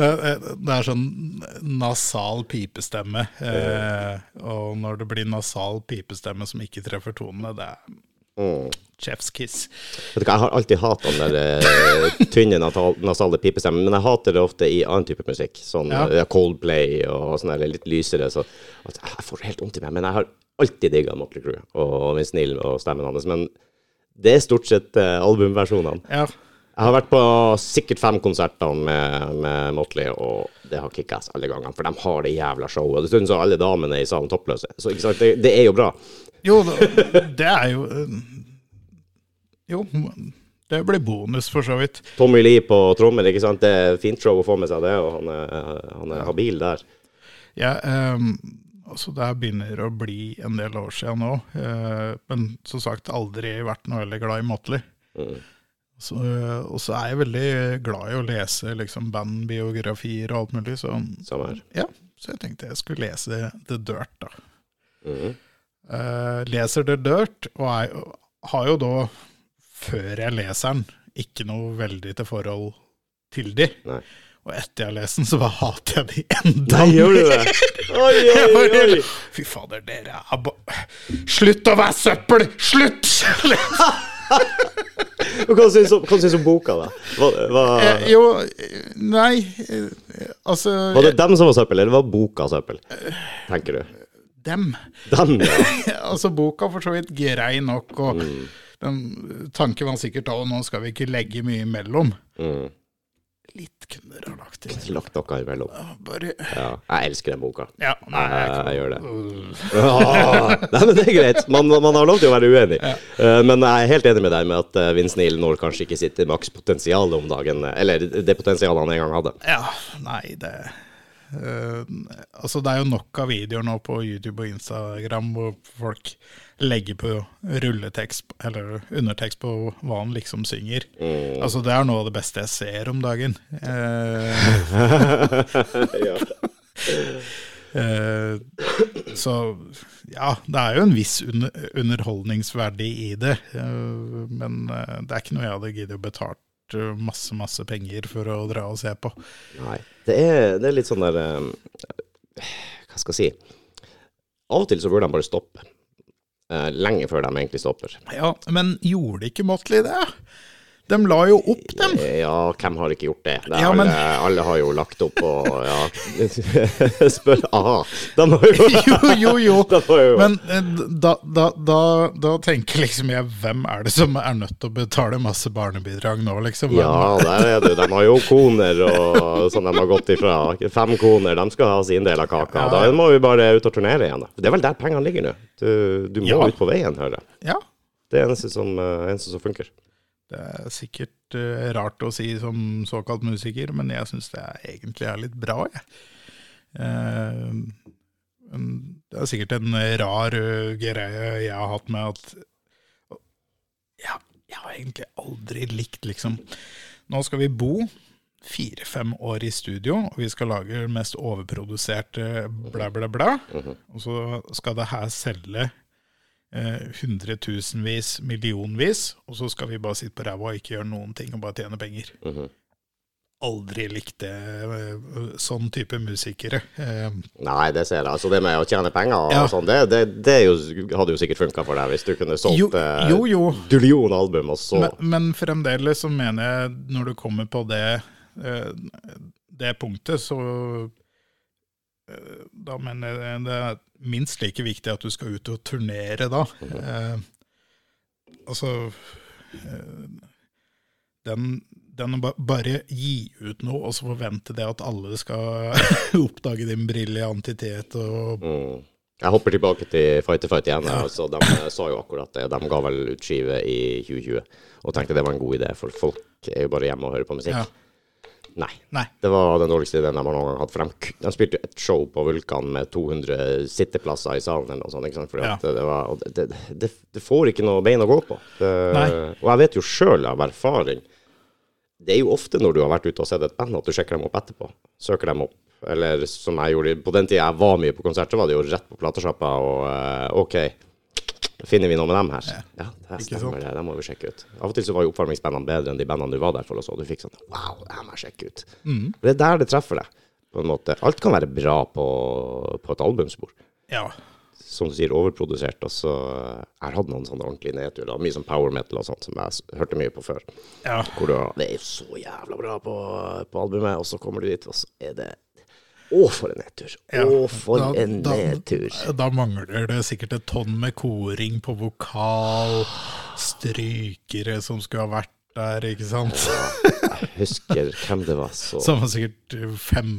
det, er- det er sånn nasal pipestemme, eh, og når det blir nasal pipestemme som ikke treffer tonene, det er
Mm.
chef's kiss.
Vet du hva, Jeg har alltid hatt den der eh, tynne nasale pipestemmen, men jeg hater det ofte i annen type musikk. Sånn
Ja.
eh, Coldplay og sånn litt lysere. Så at jeg får helt vondt i meg. Men jeg har alltid digga Motley Crew og Vince Neil og stemmen hans. Men det er stort sett uh, albumversjonene.
Ja,
Jeg har vært på sikkert fem konserter med, med Motley, og det har kickass alle gangene. For de har det jævla showet. Dessuten så er alle damene i salen toppløse. Så det, det er jo bra.
Jo, det, er jo eh, Jo, det blir bonus for så vidt.
Tommy Lee på trommer, ikke sant. Det er fint show å få med seg det, og han er, han er habil der.
Ja, um, altså det begynner å bli en del år siden nå, Uh, men som sagt aldri vært noe veldig glad i Motley.
Mm.
Så, eh, og så er jeg veldig glad i å lese liksom bandbiografier og alt mulig, så
Samme her.
ja, så jeg tenkte jeg skulle lese The Dirt, da.
Mhm.
Eh, leser The Dirt, og er, har jo da, før jeg leser den, ikke noe veldig til forhold til de.
Nei.
Og etter jeg har lest den, så bare hater jeg de enda
Nei, gjør du det? Oi, oi, oi!
Fy fader, dere er bare Slutt å være søppel! Slutt!
Og Hva syns du om- boka, da? Hva, hva...
Eh, jo, eh, nei eh, Altså
var det dem som var søppel, eller var boka søppel? Tenker du?
Dem.
Den, ja.
altså, boka for så vidt grei nok, og
Mm.
den tanken var sikkert da, og nå skal vi ikke legge mye imellom.
Mm.
litt kunne dere ha lagt til.
Lagt noe imellom.
Bare
Ja, jeg elsker den boka.
Ja, nei, jeg
Jeg, jeg gjør det. Ah, Nei, men det er greit. Man, man har lov til å være uenig. Eh, men jeg er helt enig med deg med at uh, Vince Neil når kanskje ikke sitt makspotensial om dagen. Eller det potensialet han en gang hadde.
Ja, nei, det Altså, det er jo nok av videoer nå på YouTube og Instagram hvor folk legger på rulletekst, eller undertekst på hva han liksom synger. Altså, det er noe av det beste jeg ser om dagen. Eh,
ja.
Eh, så ja, det er jo en viss under, underholdningsverdi i det. eh, men eh, det er ikke noe jeg hadde giddet å betalt eh, masse, masse penger for å dra og se på.
Nei. Det er, det er litt sånn der eh, Hva skal jeg si? Av og til så burde de bare stoppe. Eh, lenge før de egentlig stopper.
Ja, Men gjorde ikke Motley det? De la jo opp, dem.
Ja, hvem har ikke gjort det? det
Ja, men-
alle, alle har jo lagt opp og ja. Spør Aha. De har jo
Jo, jo, jo.
Jo
Men eh, da, da, da, da tenker liksom jeg, hvem er det som er nødt til å betale masse barnebidrag nå, liksom?
Ja, der er det. De har jo koner og sånn de har gått ifra. Fem koner, de skal ha sin del av kaka. Da må vi bare ut og turnere igjen. Det er vel der pengene ligger nå. Du, du må
Ja.
ut på veien, hører jeg.
ja.
Det er eneste som, eh, eneste som funker.
Det er sikkert uh, rart å si som såkalt musiker, men jeg syns det er, egentlig er litt bra, jeg. Uh, det er sikkert en rar uh, greie jeg har hatt med at ja, Jeg har egentlig aldri likt, liksom Nå skal vi bo fire-fem år i studio, og vi skal lage mest overproduserte bla, bla, bla. Og så skal det her selge eh, hundretusenvis, millionvis, og så skal vi bare sitte på ræva og ikke gjøre noen ting og bare tjene penger.
Mhm.
Aldri likte eh, sånn type musikere. Eh,
Nei, det ser jeg. Altså det med å tjene penger og
Ja.
sånn, det, det, det jo, hadde jo sikkert funka for deg hvis du kunne solgt
Jo,
eh,
jo,
dullion album, og så
Men, men fremdeles så mener jeg, når du kommer på det, eh, det punktet, så eh, Da mener jeg det er minst like viktig at du skal ut og turnere da. Eh, altså eh, den, den å bare gi ut noe, og så forvente det at alle skal oppdage din briljantitet og
mm. Jeg hopper tilbake til Fight to Fight igjen. Altså, de eh, sa jo akkurat det. De ga vel ut skive i 2020 og tenkte det var en god idé, for folk er jo bare hjemme og hører på musikk.
Ja.
Nei.
Nei.
Det var den dårligste ideen de har noen gang hatt. For de, de spilte jo et show på Vulkan med 200 sitteplasser i salen eller noe sånt. Ikke sant? Fordi
Ja.
det, var, det, det, det, får ikke noe bein å gå på. Det, og jeg vet jo sjøl av erfaring Det er jo ofte når du har vært ute og sett et band, at du sjekker dem opp etterpå. Søker dem opp. Eller som jeg gjorde på den tida jeg var mye på konsert, så var det jo rett på platesjappa og eh, OK. Finner vi noe med dem her? Ja, det stemmer det. Det må vi sjekke ut. Av og til så var jo oppvarmingsbandene bedre enn de bandene du var der for, og så du fikk sånn Wow, det her må jeg sjekke ut.
Mm.
Det er der det treffer deg, på en måte. Alt kan være bra på, på et albumspor.
Ja.
Som du sier, overprodusert. Og så Jeg har hatt noen sånne ordentlige nedturer. Mye sånn power metal og sånt som jeg hørte mye på før.
ja.
Hvor du, det er jo så jævla bra på, på albumet, og så kommer du dit, og så er det Å, for en nedtur!
Ja,
Å, for
da-
en
da-
nedtur!
Da mangler det sikkert et tonn med koring på vokal, strykere som skulle ha vært der, ikke sant?
Jeg husker hvem det var så
Som har sikkert fem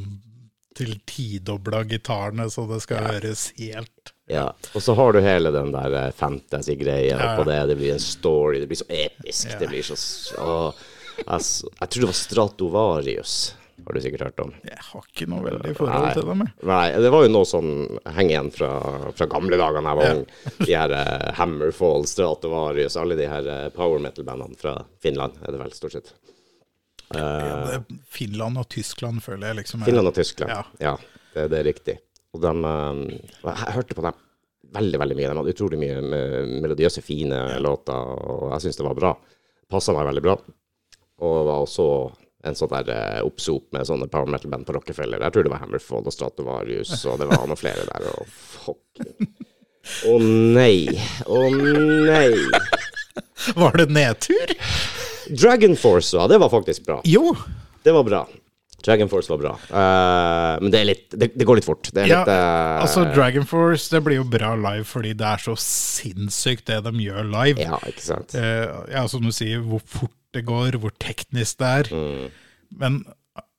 til tidobla gitarene, så det skal høres helt
Ja, og så har du hele den der eh, fantasy-greia
Ja.
på det. Det blir en story, det blir så episk.
Ja.
Det blir så å, s- jeg tror det var Stratovarius, har du sikkert hørt om.
Jeg har ikke noe veldig forhold til dem. jeg.
Nei, det var jo noe som henger igjen fra, fra gamle dager da jeg var ung. De her uh, Hammerfall, Stratovarius, alle de her uh, power metal-bandene fra Finland, er det vel stort sett.
Ja, det- Finland og Tyskland føler jeg liksom er-
Finland og Tyskland.
Ja.
Ja, det, det er riktig. Og de, eh, jeg hørte på dem veldig veldig mye. De hadde utrolig mye me- melodiøse, fine låter, og jeg syns det var bra. Passa meg veldig bra. Og var også en sånn der eh, oppsop med sånne power metal-band på Rockefeller. Jeg tror det var Hammerfall og Stratovarius, og det var noen flere der. Og fuck. Å nei. Å nei.
Var det nedtur?
Dragon Force, ja. Det var faktisk bra.
Jo.
Det var bra. Dragon Force var bra. Uh, men det, litt, det, det går litt fort. Det
Ja,
litt uh,
altså Dragon Force det blir jo bra live fordi det er så sinnssykt det de gjør live.
Ja, ikke sant.
Uh, ja, som du sier, hvor fort det går, hvor teknisk det er.
Mm.
Men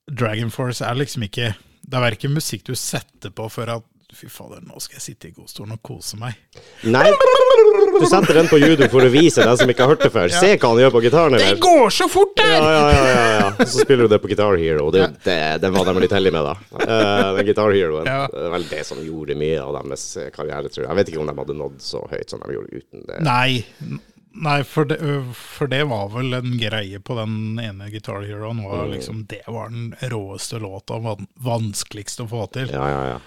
Dragon Force er liksom ikke Det er verken musikk du setter på for at Fy fader, nå skal jeg sitte i godstolen og kose meg.
Nei, du setter den på YouTube for å vise den som ikke har hørt det før. Se hva han gjør på gitaren.
Det går så fort der!
Ja, ja, ja, ja, ja. Så spiller du det på Guitar Hero. Det, det, den var de litt heldige med, da. Uh, den Guitar Heroen.
Ja.
Det er vel det som gjorde mye av deres karriere, tror jeg. Jeg vet ikke om de hadde nådd så høyt som de gjorde uten det.
Nei, nei for, det, for det var vel en greie på den ene Guitar Heroen. Var
Mm.
liksom, det var den råeste låta, vanskeligst å få til.
Ja, ja, ja.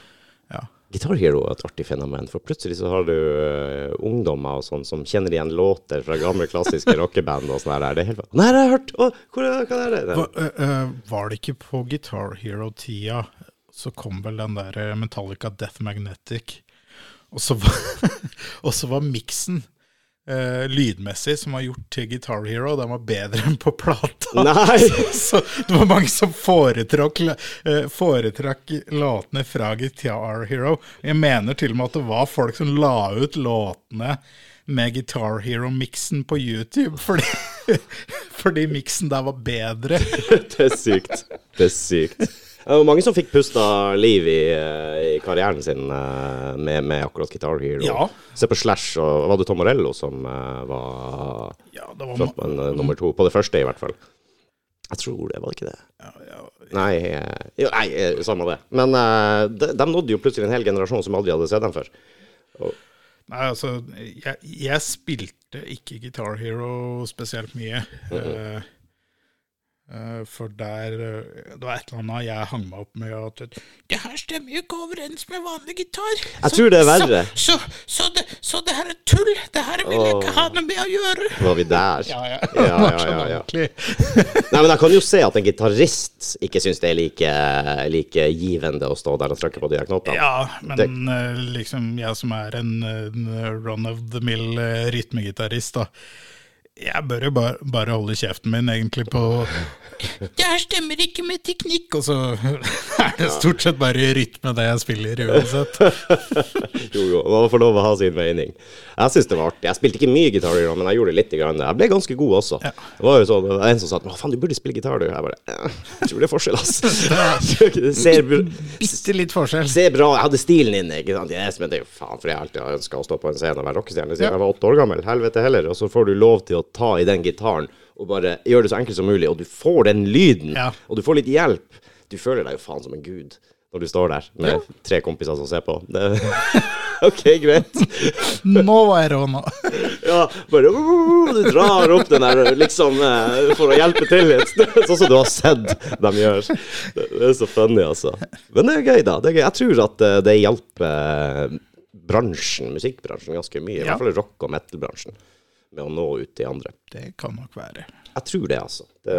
Ja.
Guitar Hero er et artig fenomen, for plutselig så har du uh, ungdommer og sånn som kjenner igjen låter fra gamle klassiske rockeband og sånn her. Det er helt Nei, det har jeg hørt! Å, hvor hva er det?
Hva, ø, ø, var det ikke på Guitar Hero-tida så kom vel den der Metallica Death Magnetic, og så var, og så var miksen eh, lydmessig som har gjort Guitar Hero, den var bedre enn på plata.
Nei!
Så det var mange som foretrakk, uh, foretrakk låtene fra Guitar Hero. Jeg mener til og med at det var folk som la ut låtene med Guitar Hero-miksen på YouTube, fordi, fordi miksen der var bedre.
Det er sykt. Det er sykt. Det var mange som fikk pusta liv i, eh, i karrieren sin eh, med, med akkurat Guitar Hero.
Ja.
Se på Slash, og var det Tom Morello som eh, var
Ja, det var
frontmann nummer to? På det første, i hvert fall. Jeg tror det, var det ikke det?
ja, ja,
Nei, eh, jo, nei samme det. Men de, de nådde jo plutselig en hel generasjon som aldri hadde sett dem før.
Nei, altså, jeg, jeg spilte ikke Guitar Hero spesielt mye. Mm eh, for der eh, Det var et eller annet jeg hang meg opp med at Det her stemmer jo ikke overens med vanlig gitar.
Jeg tror det er verre.
Så, så, så, det, så det her er tull. Det her vil jeg ikke ha noe med å gjøre.
Var vi der?
Ja, ja.
Ja, ja, ja, ja. Nei, men jeg kan jo se at en gitarist ikke syns det er like, like givende å stå der og trykke på de knottene.
Ja, men det... liksom jeg som er en, en run of the mill eh, rytmegitarist, da. Jeg bør jo bare, bare holde kjeften min egentlig på Det her stemmer ikke med teknikk, og så er det stort sett bare rytme det jeg spiller uansett.
Jo, jo, man får lov å ha sin mening. Jeg syns det var artig. Jeg spilte ikke mye gitar, men jeg gjorde litt. Grann. Jeg ble ganske god også. Det var jo sånn, det var en som sa at faen, du burde spille gitar, du. Jeg bare «Eh, Jeg tror det er forskjell, ass. Det ser,
Bitte litt forskjell.
ser bra Jeg hadde stilen inne, ikke sant. Yes, men det er jo faen, for jeg alltid har ønska å stå på en scene og være rockestjerne siden jeg var åtte år gammel. Helvete heller. Og så får du lov til å ta i den gitaren og bare gjøre det så enkelt som mulig, og du får den lyden,
Ja.
og du får litt hjelp. Du føler deg jo faen som en gud når du står der med tre kompiser som ser på. Det, OK, greit.
Nå var rå nå.
Ja, bare uh, Du drar opp den der liksom uh, for å hjelpe til litt. Sånn som du har sett dem gjøre. Det, det er så funny, altså. Men det er gøy, da. Det er gøy. Jeg tror at eh, det hjelper bransjen, musikkbransjen, ganske mye. I
Ja.
hvert fall rock- og metal-bransjen. Med å nå ut til andre.
Det kan nok være.
Jeg tror det, altså. Det,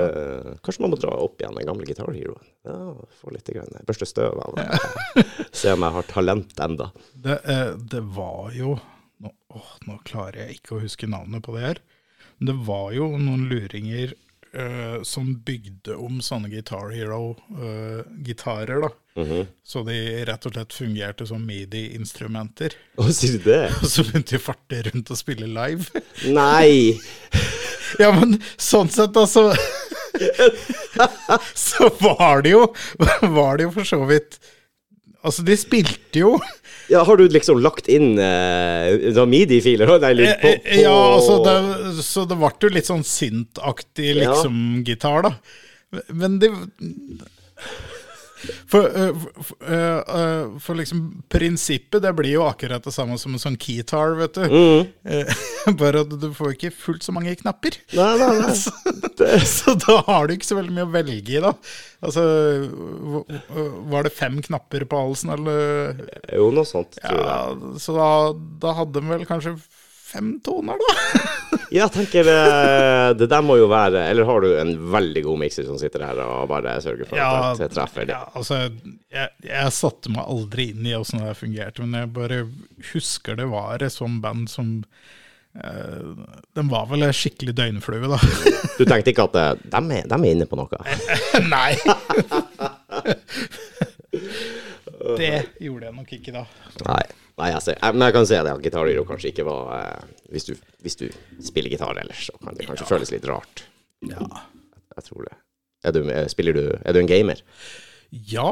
kanskje man må dra opp igjen den gamle Guitar Heroen. Ja, få litt grann, Børste støv av den. Se om jeg har talent enda.
Det, eh, det var jo nå, åh, nå klarer jeg ikke å huske navnet på det her. Men det var jo noen luringer eh, som bygde om sånne Guitar Hero-gitarer, da.
Mhm.
Så de rett og slett fungerte som
det?
Og så begynte de å farte rundt og spille live.
Nei!
Ja, men sånn sett, altså Så var det jo Var det jo for så vidt Altså, de spilte jo
Ja, har du liksom lagt inn uh, midi-filer? På
Eh, Ja, altså, det, så det ble jo litt sånn syntaktig
Ja.
liksom da. Men det for, øh, for, øh, øh, for liksom prinsippet, det blir jo akkurat det samme som en sånn keytar, vet du.
Mm.
Eh, Bare at du får ikke fullt så mange knapper.
Nei, nei, nei.
Så, så da har du ikke så veldig mye å velge i, da. Altså, var det fem knapper på halsen, eller?
Jo, noe sånt, tror jeg.
Ja, så da, da hadde de vel kanskje fem toner, da.
Ja, tenker eh, det der må jo være Eller har du en veldig god mikser som sitter her og bare sørger for at det treffer?
ja, altså, jeg, jeg satte meg aldri inn i åssen det fungerte, men jeg bare husker det var et sånt band som eh, Den var vel en skikkelig døgnflue, da.
Du tenkte ikke at eh, de er, de er inne på noe?
Nei. det gjorde jeg nok ikke, da.
Nei. Nei, jeg ser, men jeg kan se det at Guitar Hero kanskje ikke var eh, hvis, du, hvis du spiller gitar ellers, så kan det kanskje føles litt rart.
Ja.
Jeg tror det. Er du, eh, spiller du, er du en gamer?
Ja,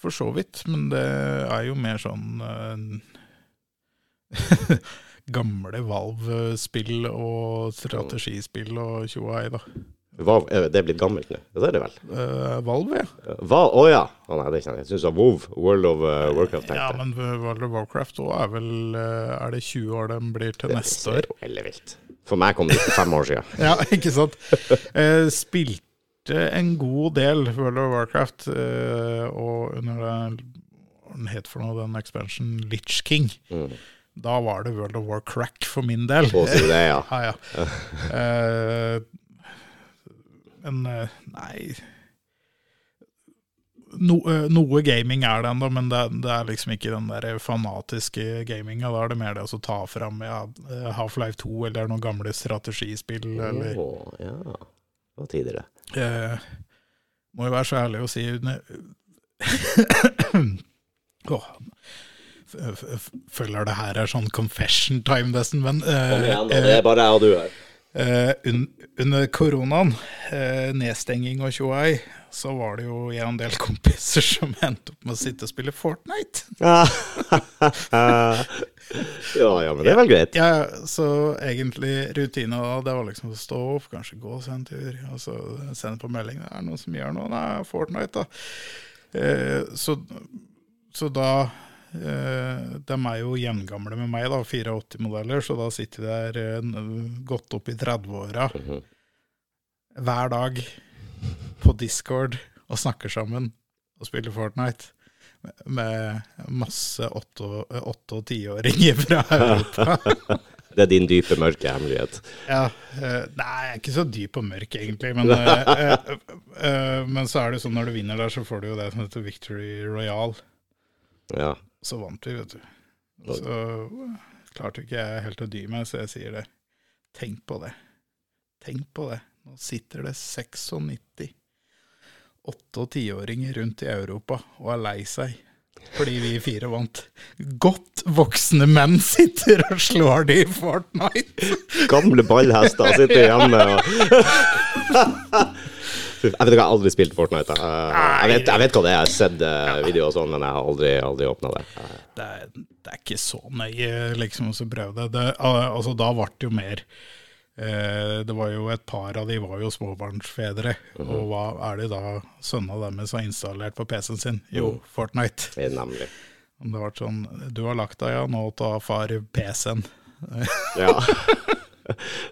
for så vidt. Men det er jo mer sånn eh, Gamle Valve-spill og strategispill og tjoa hei, da.
Hva, er det blitt gammelt nå? Det er det vel?
Uh, Valve, ja.
Val, Å ja! Å nei, det kjenner jeg. Jeg syns WoW, World of uh, Warcraft. tenkte
Ja, men World of Warcraft òg er vel eh, Er det 20 år den blir til
Det
neste år?
Det jo ellevilt. For meg kom det for fem år siden.
Ja, ikke sant? Uh, spilte en god del World of Warcraft, eh, og under den den het for noe, den expansion Litch King.
Mm.
Da var det World of Warcraft for min del.
Å, det, ja.
Ja, ja. Eh, men eh, nei no, eh, Noe gaming er det ennå, men det, det er liksom ikke den der fanatiske gaminga. Da er det mer det å ta fram ja, eh, Half-Life 2 eller noen gamle strategispill. Eller,
oh, ja. Det var tidligere.
eh, må jo være så ærlig å si f- Føler det her er sånn confession time, nesten, men uh,
Kom igjen, da. Det er bare jeg og du her.
Un under koronaen, uh, nedstenging og tjoei, så var det jo jeg og en del kompiser som endte opp med å sitte og spille Fortnite.
ja, ja, men det er vel greit.
Ja, Så egentlig rutina da, det var liksom å stå opp, kanskje gå seg en tur, og så sende på melding. Det er noen som gjør noe? Nei, Fortnite, da. Uh, så, så da De er jo gjengamle med meg, da, 84-modeller, så da sitter de der eh, godt opp i 30-åra
Mhm.
hver dag på Discord og snakker sammen og spiller Fortnite. Med masse åtte- og tiåringer fra Europa.
Det er din dype, mørke hemmelighet.
Ja, eh, nei, jeg er ikke så dyp og mørk egentlig, men, eh, eh, eh, men så er det sånn når du vinner der, så får du jo det som heter Victory Royal.
Ja.
Så vant vi, vet du. Så klarte ikke jeg helt å dy meg, så jeg sier det. Tenk på det. Tenk på det. Nå sitter det 96 åtte- og tiåringer rundt i Europa og er lei seg fordi vi fire vant. Godt voksne menn sitter og slår de i Fortnite.
Gamle ballhester sitter hjemme og Jeg vet ikke, jeg har aldri spilt Fortnite. jeg. Jeg vet, jeg vet hva det er, jeg har sett eh, videoer og sånn, men jeg har aldri, aldri åpna det.
det det er ikke så nøye, liksom, å prøve det. det. Altså, da ble det jo mer eh, Det var jo et par av de var jo småbarnsfedre. Og hva er det da sønnene deres har installert på PC-en sin? Jo, Fortnite.
Det nemlig.
Det ble sånn Du har lagt deg, ja, nå tar far PC-en.
Ja.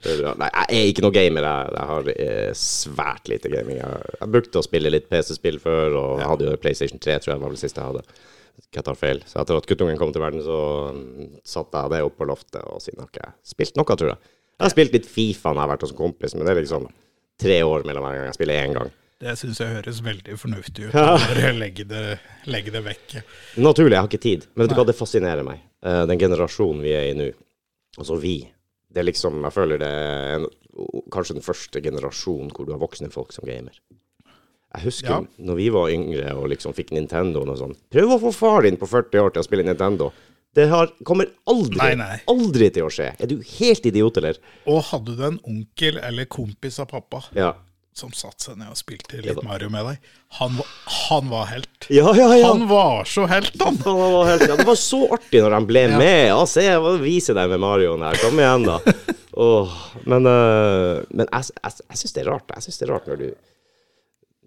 Det er bra. Nei, jeg er ikke noe gamer. Jeg, jeg har eh, svært lite gaming. Jeg, jeg brukte å spille litt PC-spill før, og jeg hadde jo PlayStation 3, tror jeg var det siste jeg hadde. Feil. Så etter at guttungen kom til verden, så mm, satte jeg det opp på loftet, og siden har ikke spilt noe, tror jeg. Jeg har spilt litt Fifa når jeg har vært hos en kompis, men det er liksom tre år mellom hver gang jeg spiller én gang.
Det syns jeg høres veldig fornuftig ut. Bare legge det, legge det vekk.
Naturlig, jeg har ikke tid. Men vet du hva, det fascinerer meg. Eh, Den generasjonen vi er i nå, altså vi, det er liksom, jeg føler det er en, kanskje den første generasjonen hvor du har voksne folk som gamer. Jeg husker
Ja.
når vi var yngre og liksom fikk Nintendo og sånn. Prøv å få far din på 40 år til å spille Nintendo. Det har, kommer aldri,
Nei, nei.
aldri til å skje. Er du helt idiot, eller?
Og hadde du en onkel eller kompis av pappa
Ja.
Som satte seg ned og spilte litt Mario med deg, han han var helt.
Ja, ja, ja.
Han var så helt, han!
Det, var helt, ja, det var så artig når de ble med. Ja, se, jeg viser vise deg med Marioen her. Kom igjen, da. Oh, men uh, men jeg, jeg, jeg syns det er rart. Jeg synes det er rart når du,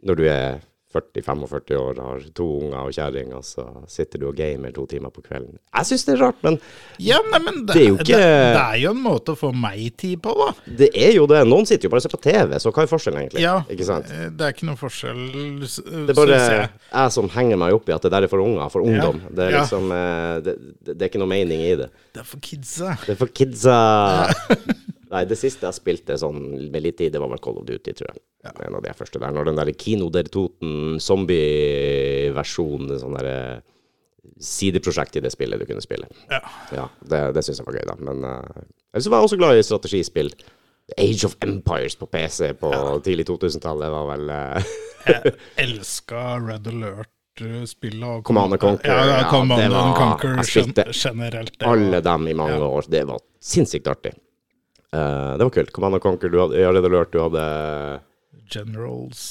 når du er 40-45 år, har to unger og kjerring, og så sitter du og gamer to timer på kvelden. Jeg syns det er rart, men
Ja, nei, men det,
Det er jo ikke-
det, det er jo en måte å få meg tid på, da.
det er jo det. Noen sitter jo bare og ser på TV, så hva er forskjellen, egentlig?
Ja,
Ikke sant?
eh, Det er ikke noen forskjell,
Det er bare
jeg.
jeg som henger meg opp i at det der er for unger, for ungdom. Det er
Ja.
liksom det, det, det er ikke noe mening i det.
Det er for kidsa.
Det er for kidsa. Nei, det siste jeg spilte sånn med litt tid, det var vel Call of Duty, tror jeg. En av de første der. Når den der Kino der Toten zombie-versjonen, sånn der eh, sideprosjekt i det spillet du kunne spille.
Ja.
Ja, det, det syns jeg var gøy, da. Men uh, ellers var jeg også glad i strategispill. Age of Empires på PC på tidlig 2000-tallet var vel uh,
Jeg elska Red Alert-spillet. og
Command Conquer,
Ja, ja,
ja,
Command
var-
Conquer generelt.
alle dem i mange
Ja.
år. Det var sinnssykt artig. Eh, det var kult. Command and Conquer, du hadde ja, Red Alert, du hadde
Generals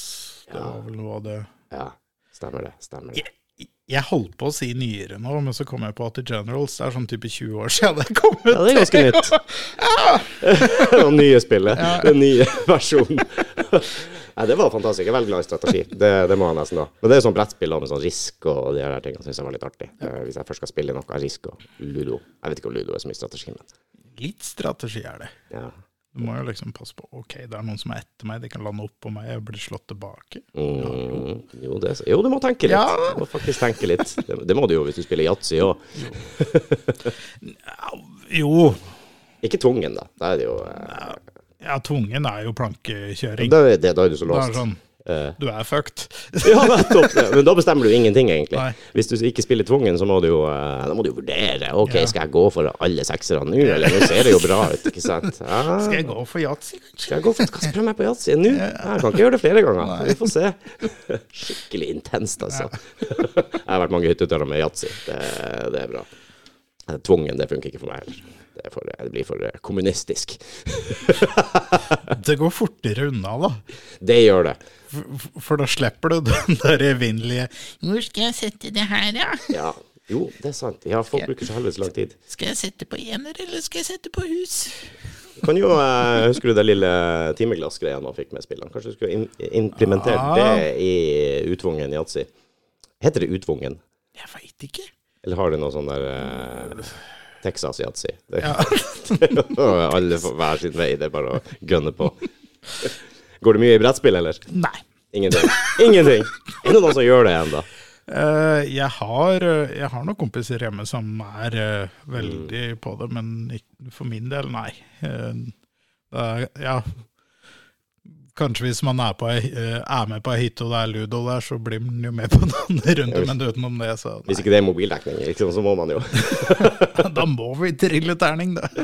Det var vel noe av det
Ja, stemmer det. Stemmer det.
Jeg, jeg holdt på å si nyere nå, men så kom jeg på at Generals det er sånn type 20 år siden det kom ut.
Ja, det er ganske nytt. det nye spillet. Den nye versjonen. Nei, det var fantastisk. Jeg er veldig glad i strategi. Det, det må jeg nesten da. Men det er sånn brettspill med sånn risk og de her tingene syns jeg var litt artig. Eh, Hvis jeg først skal spille noe risk og ludo. Jeg vet ikke om ludo er så mye strategi, men
Litt strategi er det.
ja.
Du må jo liksom passe på Ok, det er noen som er etter meg, de kan lande oppå meg og bli slått tilbake.
Mm, jo, det, jo, du må tenke litt.
Ja.
Du må faktisk tenke litt. Det, det må du jo hvis du spiller yatzy òg.
Jo,
Ikke tvungen, da. Da er det jo eh,
ja, tvungen er jo plankekjøring.
da, er det, da er du så
Da er
låst.
det sånn Du er fucked.
ja, nettopp. Men da bestemmer du ingenting, egentlig.
Nei.
Hvis du ikke spiller tvungen, så må du jo eh, må du vurdere. OK,
Ja.
skal jeg gå for alle sekserne nå, eller? Nå ser det jo bra ut, ikke sant? Ja.
Skal jeg gå for yatzy?
Skal jeg gå for Skal jeg prøve meg på yatzy nå? Jeg kan ikke gjøre det flere ganger. Vi får se. Skikkelig intenst, altså. Jeg har vært mange hytteturer med yatzy. Det, det er bra. Tvungen, det funker ikke for meg heller. Det, for, det blir for eh, kommunistisk.
Det går fortere unna, da.
Det gjør det.
For, for da slipper du den der evinnelige Hvor skal jeg sette det her, da?
Ja. Jo, det er sant. Ja, folk bruker så helvetes lang tid.
Skal jeg sette på ener, eller skal jeg sette på hus?
Kan jo, eh, Husker du det lille timeglassgreia man fikk med spillene? Kanskje du skulle im implementert
ah.
det i utvungen yatzy? Heter det utvungen?
Jeg veit ikke.
Eller har det noe sånn der eh, Texas yatzy? Det-
Ja.
Alle får hver sin vei, det er bare å gønne på. Går det mye i brettspill, eller?
Nei.
Ingenting. Ingenting! Er det noen som gjør det ennå?
Uh, jeg, har, eh, jeg har noen kompiser hjemme som er uh, veldig på det, men ikke, for min del, nei. Uh, det er, ja, kanskje hvis man er, på, ei- eh, er med på ei hytte og det er ludo der, så blir man jo med på noen runder, men utenom det, så
Hvis ikke det er mobildekning, liksom, så må man jo
Da må vi trille terning, da.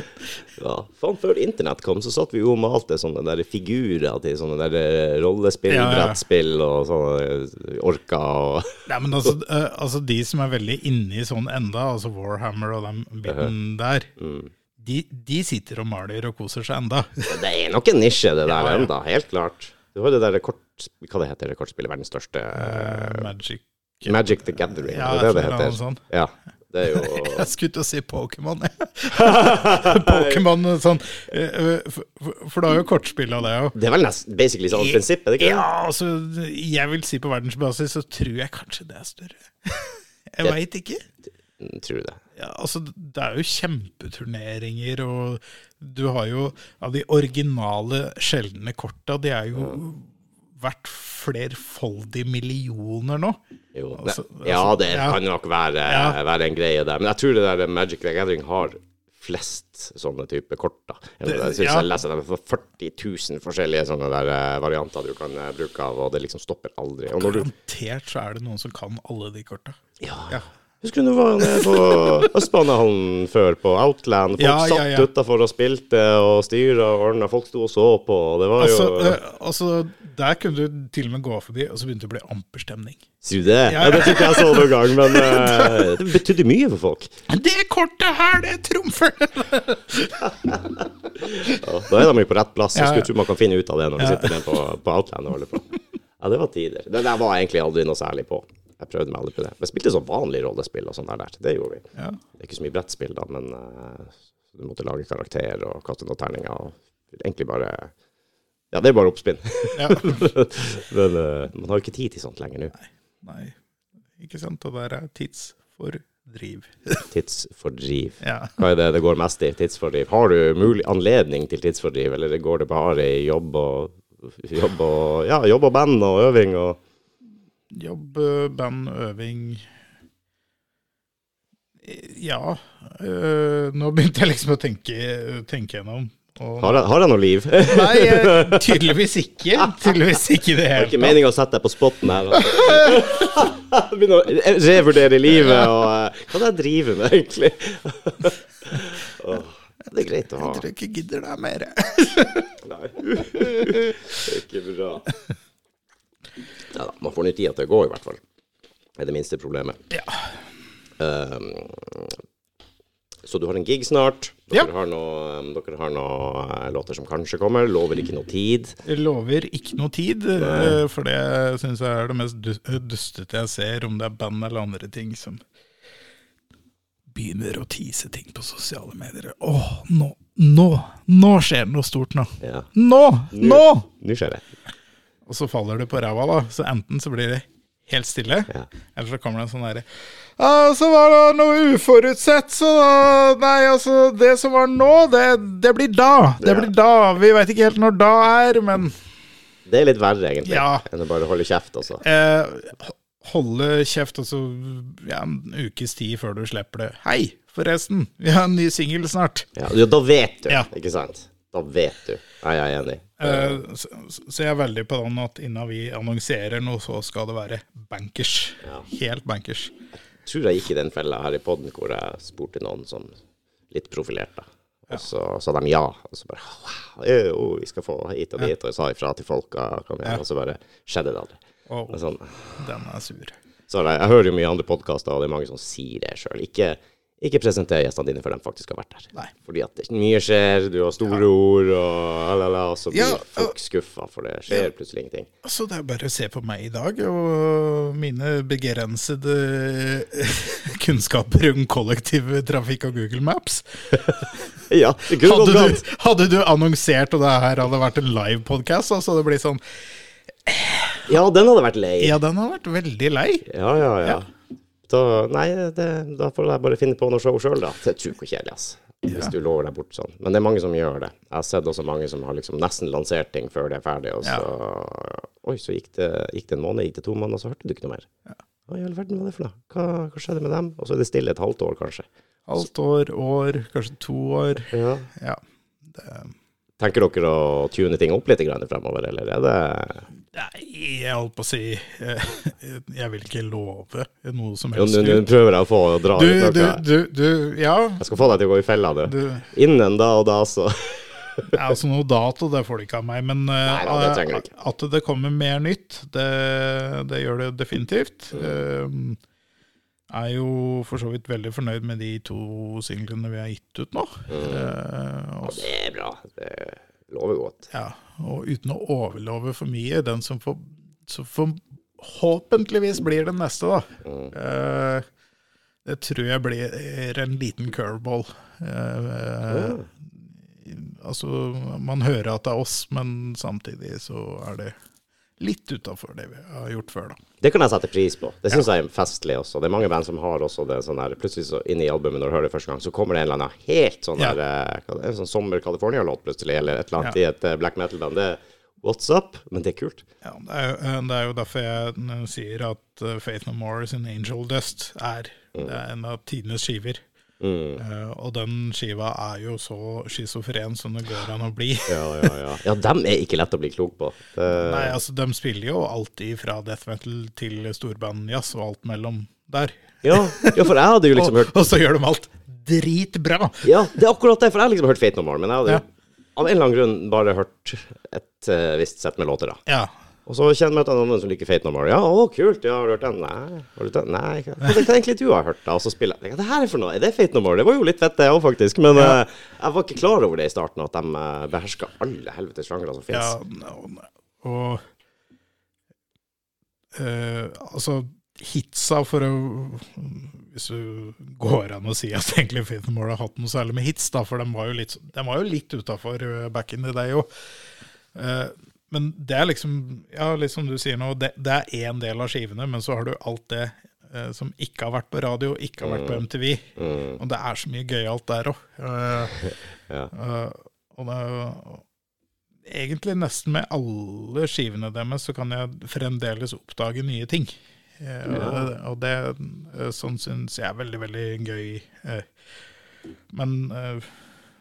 Ja, faen, før internett kom, så satt vi jo og malte sånne der figurer til sånne der eh, rollespill,
Ja, ja.
brettspill og sånne eh, orker og
Nei, men altså, altså de som er veldig inne i sånn enda, altså Warhammer og den biten der,
mm.
De, de sitter og maler og koser seg enda.
Det er nok en nisje, det der
Ja,
enda, helt klart. Du har det der rekord, Hva det heter det kortspillet? Verdens største
uh, Magic
Magic the Gathering,
Ja,
er det det det
et eller annet
heter?
Sånn.
Ja. Det er jo
Jeg skulle til å si Pokémon. jeg. Pokémon sånn eh, For, du har er jo kortspill av det òg.
Det er vel nest, basically samme prinsipp, er det ikke det?
Ja, altså, jeg vil si på verdensbasis så tror jeg kanskje det er større. Jeg
Det-
veit ikke.
Mm, Tror du det?
Ja, altså, det er jo kjempeturneringer, og du har jo Av de originale sjeldne korta, de er jo verdt flerfoldige millioner nå.
Jo.
Altså,
Ne- ja, det
ja.
kan nok være,
Ja.
være en greie der. Men jeg tror det der Magic the Gathering har flest sånne type kort. da. Jeg,
Det-
synes
ja.
jeg leser dem for 40 000 forskjellige sånne der eh, varianter du kan eh, bruke av, og det liksom stopper aldri.
Garantert så er det noen som kan alle de korta.
Ja.
Ja.
Husker du du var nede på Østbanehallen før, på Outland? Folk
Ja, ja,
satt
ja.
utafor og spilte og styra og ordna. Folk sto og så på, det var
Altså,
jo
eh, altså, der kunne du til og med gå forbi, og så begynte det å bli amperstemning.
Sier du det?
Ja,
Ja, det tror ikke jeg så noen gang, men eh, det betydde mye for folk.
Det kortet her, det trumfer!
Ja, da er de jo på rett plass. Jeg
Ja, ja.
skulle tro man kan finne ut av det når vi
Ja.
sitter nede på, på Outland og holder på. Ja, det var tider. Det der var jeg egentlig aldri noe særlig på. Jeg prøvde meg aldri på det. Men jeg spilte sånn vanlig rollespill og sånn der. Det gjorde vi.
Ja.
Det er ikke så mye brettspill, da, men uh, du måtte lage karakter og kaste noen terninger. Og egentlig bare Ja, det er bare oppspinn.
Ja.
men uh, man har jo ikke tid til sånt lenger nå.
Nei, ikke sant? Og der er tidsfordriv.
Tidsfordriv.
Ja.
Hva er det det går mest i? Tidsfordriv. Har du mulig anledning til tidsfordriv, eller går det bare i jobb og Jobb og, ja, jobb og band og øving og
Jobb, eh, band, øving Ja. øh, nå begynte jeg liksom å tenke, tenke gjennom. Og,
Har jeg, har noe liv?
nei, tydeligvis ikke. Tydeligvis ikke det
Det er ikke meninga å sette deg på spotten her. Begynne å revurdere livet og eh, Hva er det jeg driver med, egentlig? oh. det er greit å ha.
Jeg tror ikke jeg gidder deg mer.
Nei. Det er ikke bra. Ja, da, man får ny tid til å gå, i hvert fall. Det er det minste problemet.
Ja.
Um, Så du har en gig snart.
Ja.
Dere har noe, um, dere har noe eh, låter som kanskje kommer. Lover ikke noe tid.
Jeg lover ikke noe tid, Nei. for det syns jeg er det mest du- dustete jeg ser, om det er band eller andre ting som begynner å tease ting på sosiale medier. Åh, nå, nå, nå skjer det noe stort nå.
Ja.
Nå! Nå!
Nå skjer det.
Og så faller du på ræva, da. Så enten så blir det helt stille,
Ja.
eller så kommer det en sånn derre ja, så var det noe uforutsett, så Nei, altså, det som var nå, det, det blir da. Det
Ja.
blir da. Vi veit ikke helt når da er, men
Det er litt verre, egentlig,
Ja.
enn å bare holde kjeft, altså.
eh, holde kjeft, altså, ja, en ukes tid før du slipper det. Hei, forresten, vi har en ny singel snart.
Ja, ja, da vet du, ikke sant? Da vet du. Nei, jeg er enig.
Uh, så, så jeg er veldig på den at innen vi annonserer noe, så skal det være bankers.
Ja.
Helt bankers.
Jeg tror jeg gikk i den fella her i poden hvor jeg spurte noen som litt profilerte. Og så sa de ja. Og så bare wow, jo, vi skal få hit og dit. Og jeg sa ifra til folka, igjen.
Ja.
Og så bare skjedde det aldri. Oh, Sånn.
den er sur.
Så jeg, jeg hører jo mye andre podkaster, og det er mange som sier det sjøl. Ikke, ikke presentere gjestene dine før de faktisk har vært der.
Nei.
Fordi at mye skjer, du har store ord, og alala, og så blir
Ja,
folk skuffa, for det skjer plutselig ingenting.
Så det er bare å se på meg i dag, og mine begrensede kunnskaper om kollektivtrafikk og Google Maps.
Ja, det kunne
Hadde
gått
du, hadde du annonsert, og det her hadde vært en live podcast, så hadde det blitt sånn
Ja, den hadde vært lei.
Ja, den hadde vært veldig lei.
Ja, ja, ja. Da, nei, det, da får jeg bare finne på noe show sjøl, da. Det er kjedelig, ass. Hvis du lover deg bort sånn. Men det er mange som gjør det. Jeg har sett også mange som har liksom nesten lansert ting før det er ferdig, og så Oi, så gikk det, gikk det en måned, gikk det to måneder, så hørte du ikke noe mer. Hva i all verden var det for noe? Hva, hva skjedde med dem? Og så er det stille et halvt år, kanskje.
Halvt år, år, kanskje to år.
Ja.
Ja. Det,
Tenker dere å tune ting opp litt fremover, eller er det
nei, jeg holdt på å si eh, Jeg vil ikke love noe som helst.
Nå prøver jeg å få dra
Du,
ut
du,
noe.
du, du Ja.
Jeg skal få deg til å gå i fella, du.
Du,
Innen da og da, så
Ja, altså Noe dato det får du ikke av meg, men eh,
Nei, da, det ikke.
at det kommer mer nytt, det, det gjør det definitivt. Jeg er jo for så vidt veldig fornøyd med de to singlene vi har gitt ut nå. Eh, og, ja,
Det er bra. Det lover godt.
ja, og uten å overlove for mye, den som får så forhåpentligvis blir den neste, da.
Mm.
Eh, det tror jeg blir en liten curveball. Eh, Altså, man hører at det er oss, men samtidig så er det litt utafor det vi har gjort før, da.
Det kan jeg sette pris på. Det syns jeg er festlig også. Det er mange band som har også det sånn der Plutselig så inn i albumet når du hører det første gang, så kommer det en eller annen helt sånn
Ja.
der eh, En sånn Sommer California-låt plutselig, eller et eller annet
Ja.
i et eh, black metal-band. Det er what's up? Men det er kult.
Ja, det, er, jo- eh, det er jo derfor jeg sier at Faith No More sin Angel Dust er, det er en av tidenes skiver.
Mm.
Eh, og den skiva er jo så schizofren som det går an å bli.
Ja, ja, ja. Ja, dem er ikke lett å bli klok på. Det,
Nei, altså, de spiller jo alltid fra death metal til storbandjazz og alt mellom der.
ja, ja, for jeg hadde jo liksom
og,
hørt
og så gjør de alt dritbra!
Ja, det er akkurat det, for jeg har liksom hørt Fate No More, men jeg hadde
Ja.
av en eller annen grunn bare hørt et uh, visst sett med låter, da.
Ja.
Og så kjenner jeg noen som liker Fate No More. Ja, å, kult, ja, har du hørt den? Nei, har du hørt den? Nei, hva Det er det egentlig du har hørt, da? Og så spiller jeg. Er det her er for noe? Er det Fate No More? Det var jo litt fett, det òg, faktisk. Men
Ja.
uh, jeg var ikke klar over det i starten, at de uh, beherska alle helvetes sjangre som fins.
Ja, og, og uh, altså hitsa for å Hvis du går an å si at egentlig Fate No More har hatt noe særlig med hits, da, for de var jo litt, de var jo litt utafor back in the day òg. Men det er liksom, ja, litt som du sier nå, det, det er én del av skivene, men så har du alt det eh, som ikke har vært på radio, ikke har vært på MTV.
Mm,
Og det er så mye gøyalt der òg.
ja.
Uh, og det er jo egentlig nesten med alle skivene deres så kan jeg fremdeles oppdage nye ting. Uh, og, og det uh, sånn syns jeg er veldig, veldig gøy. eh. men eh,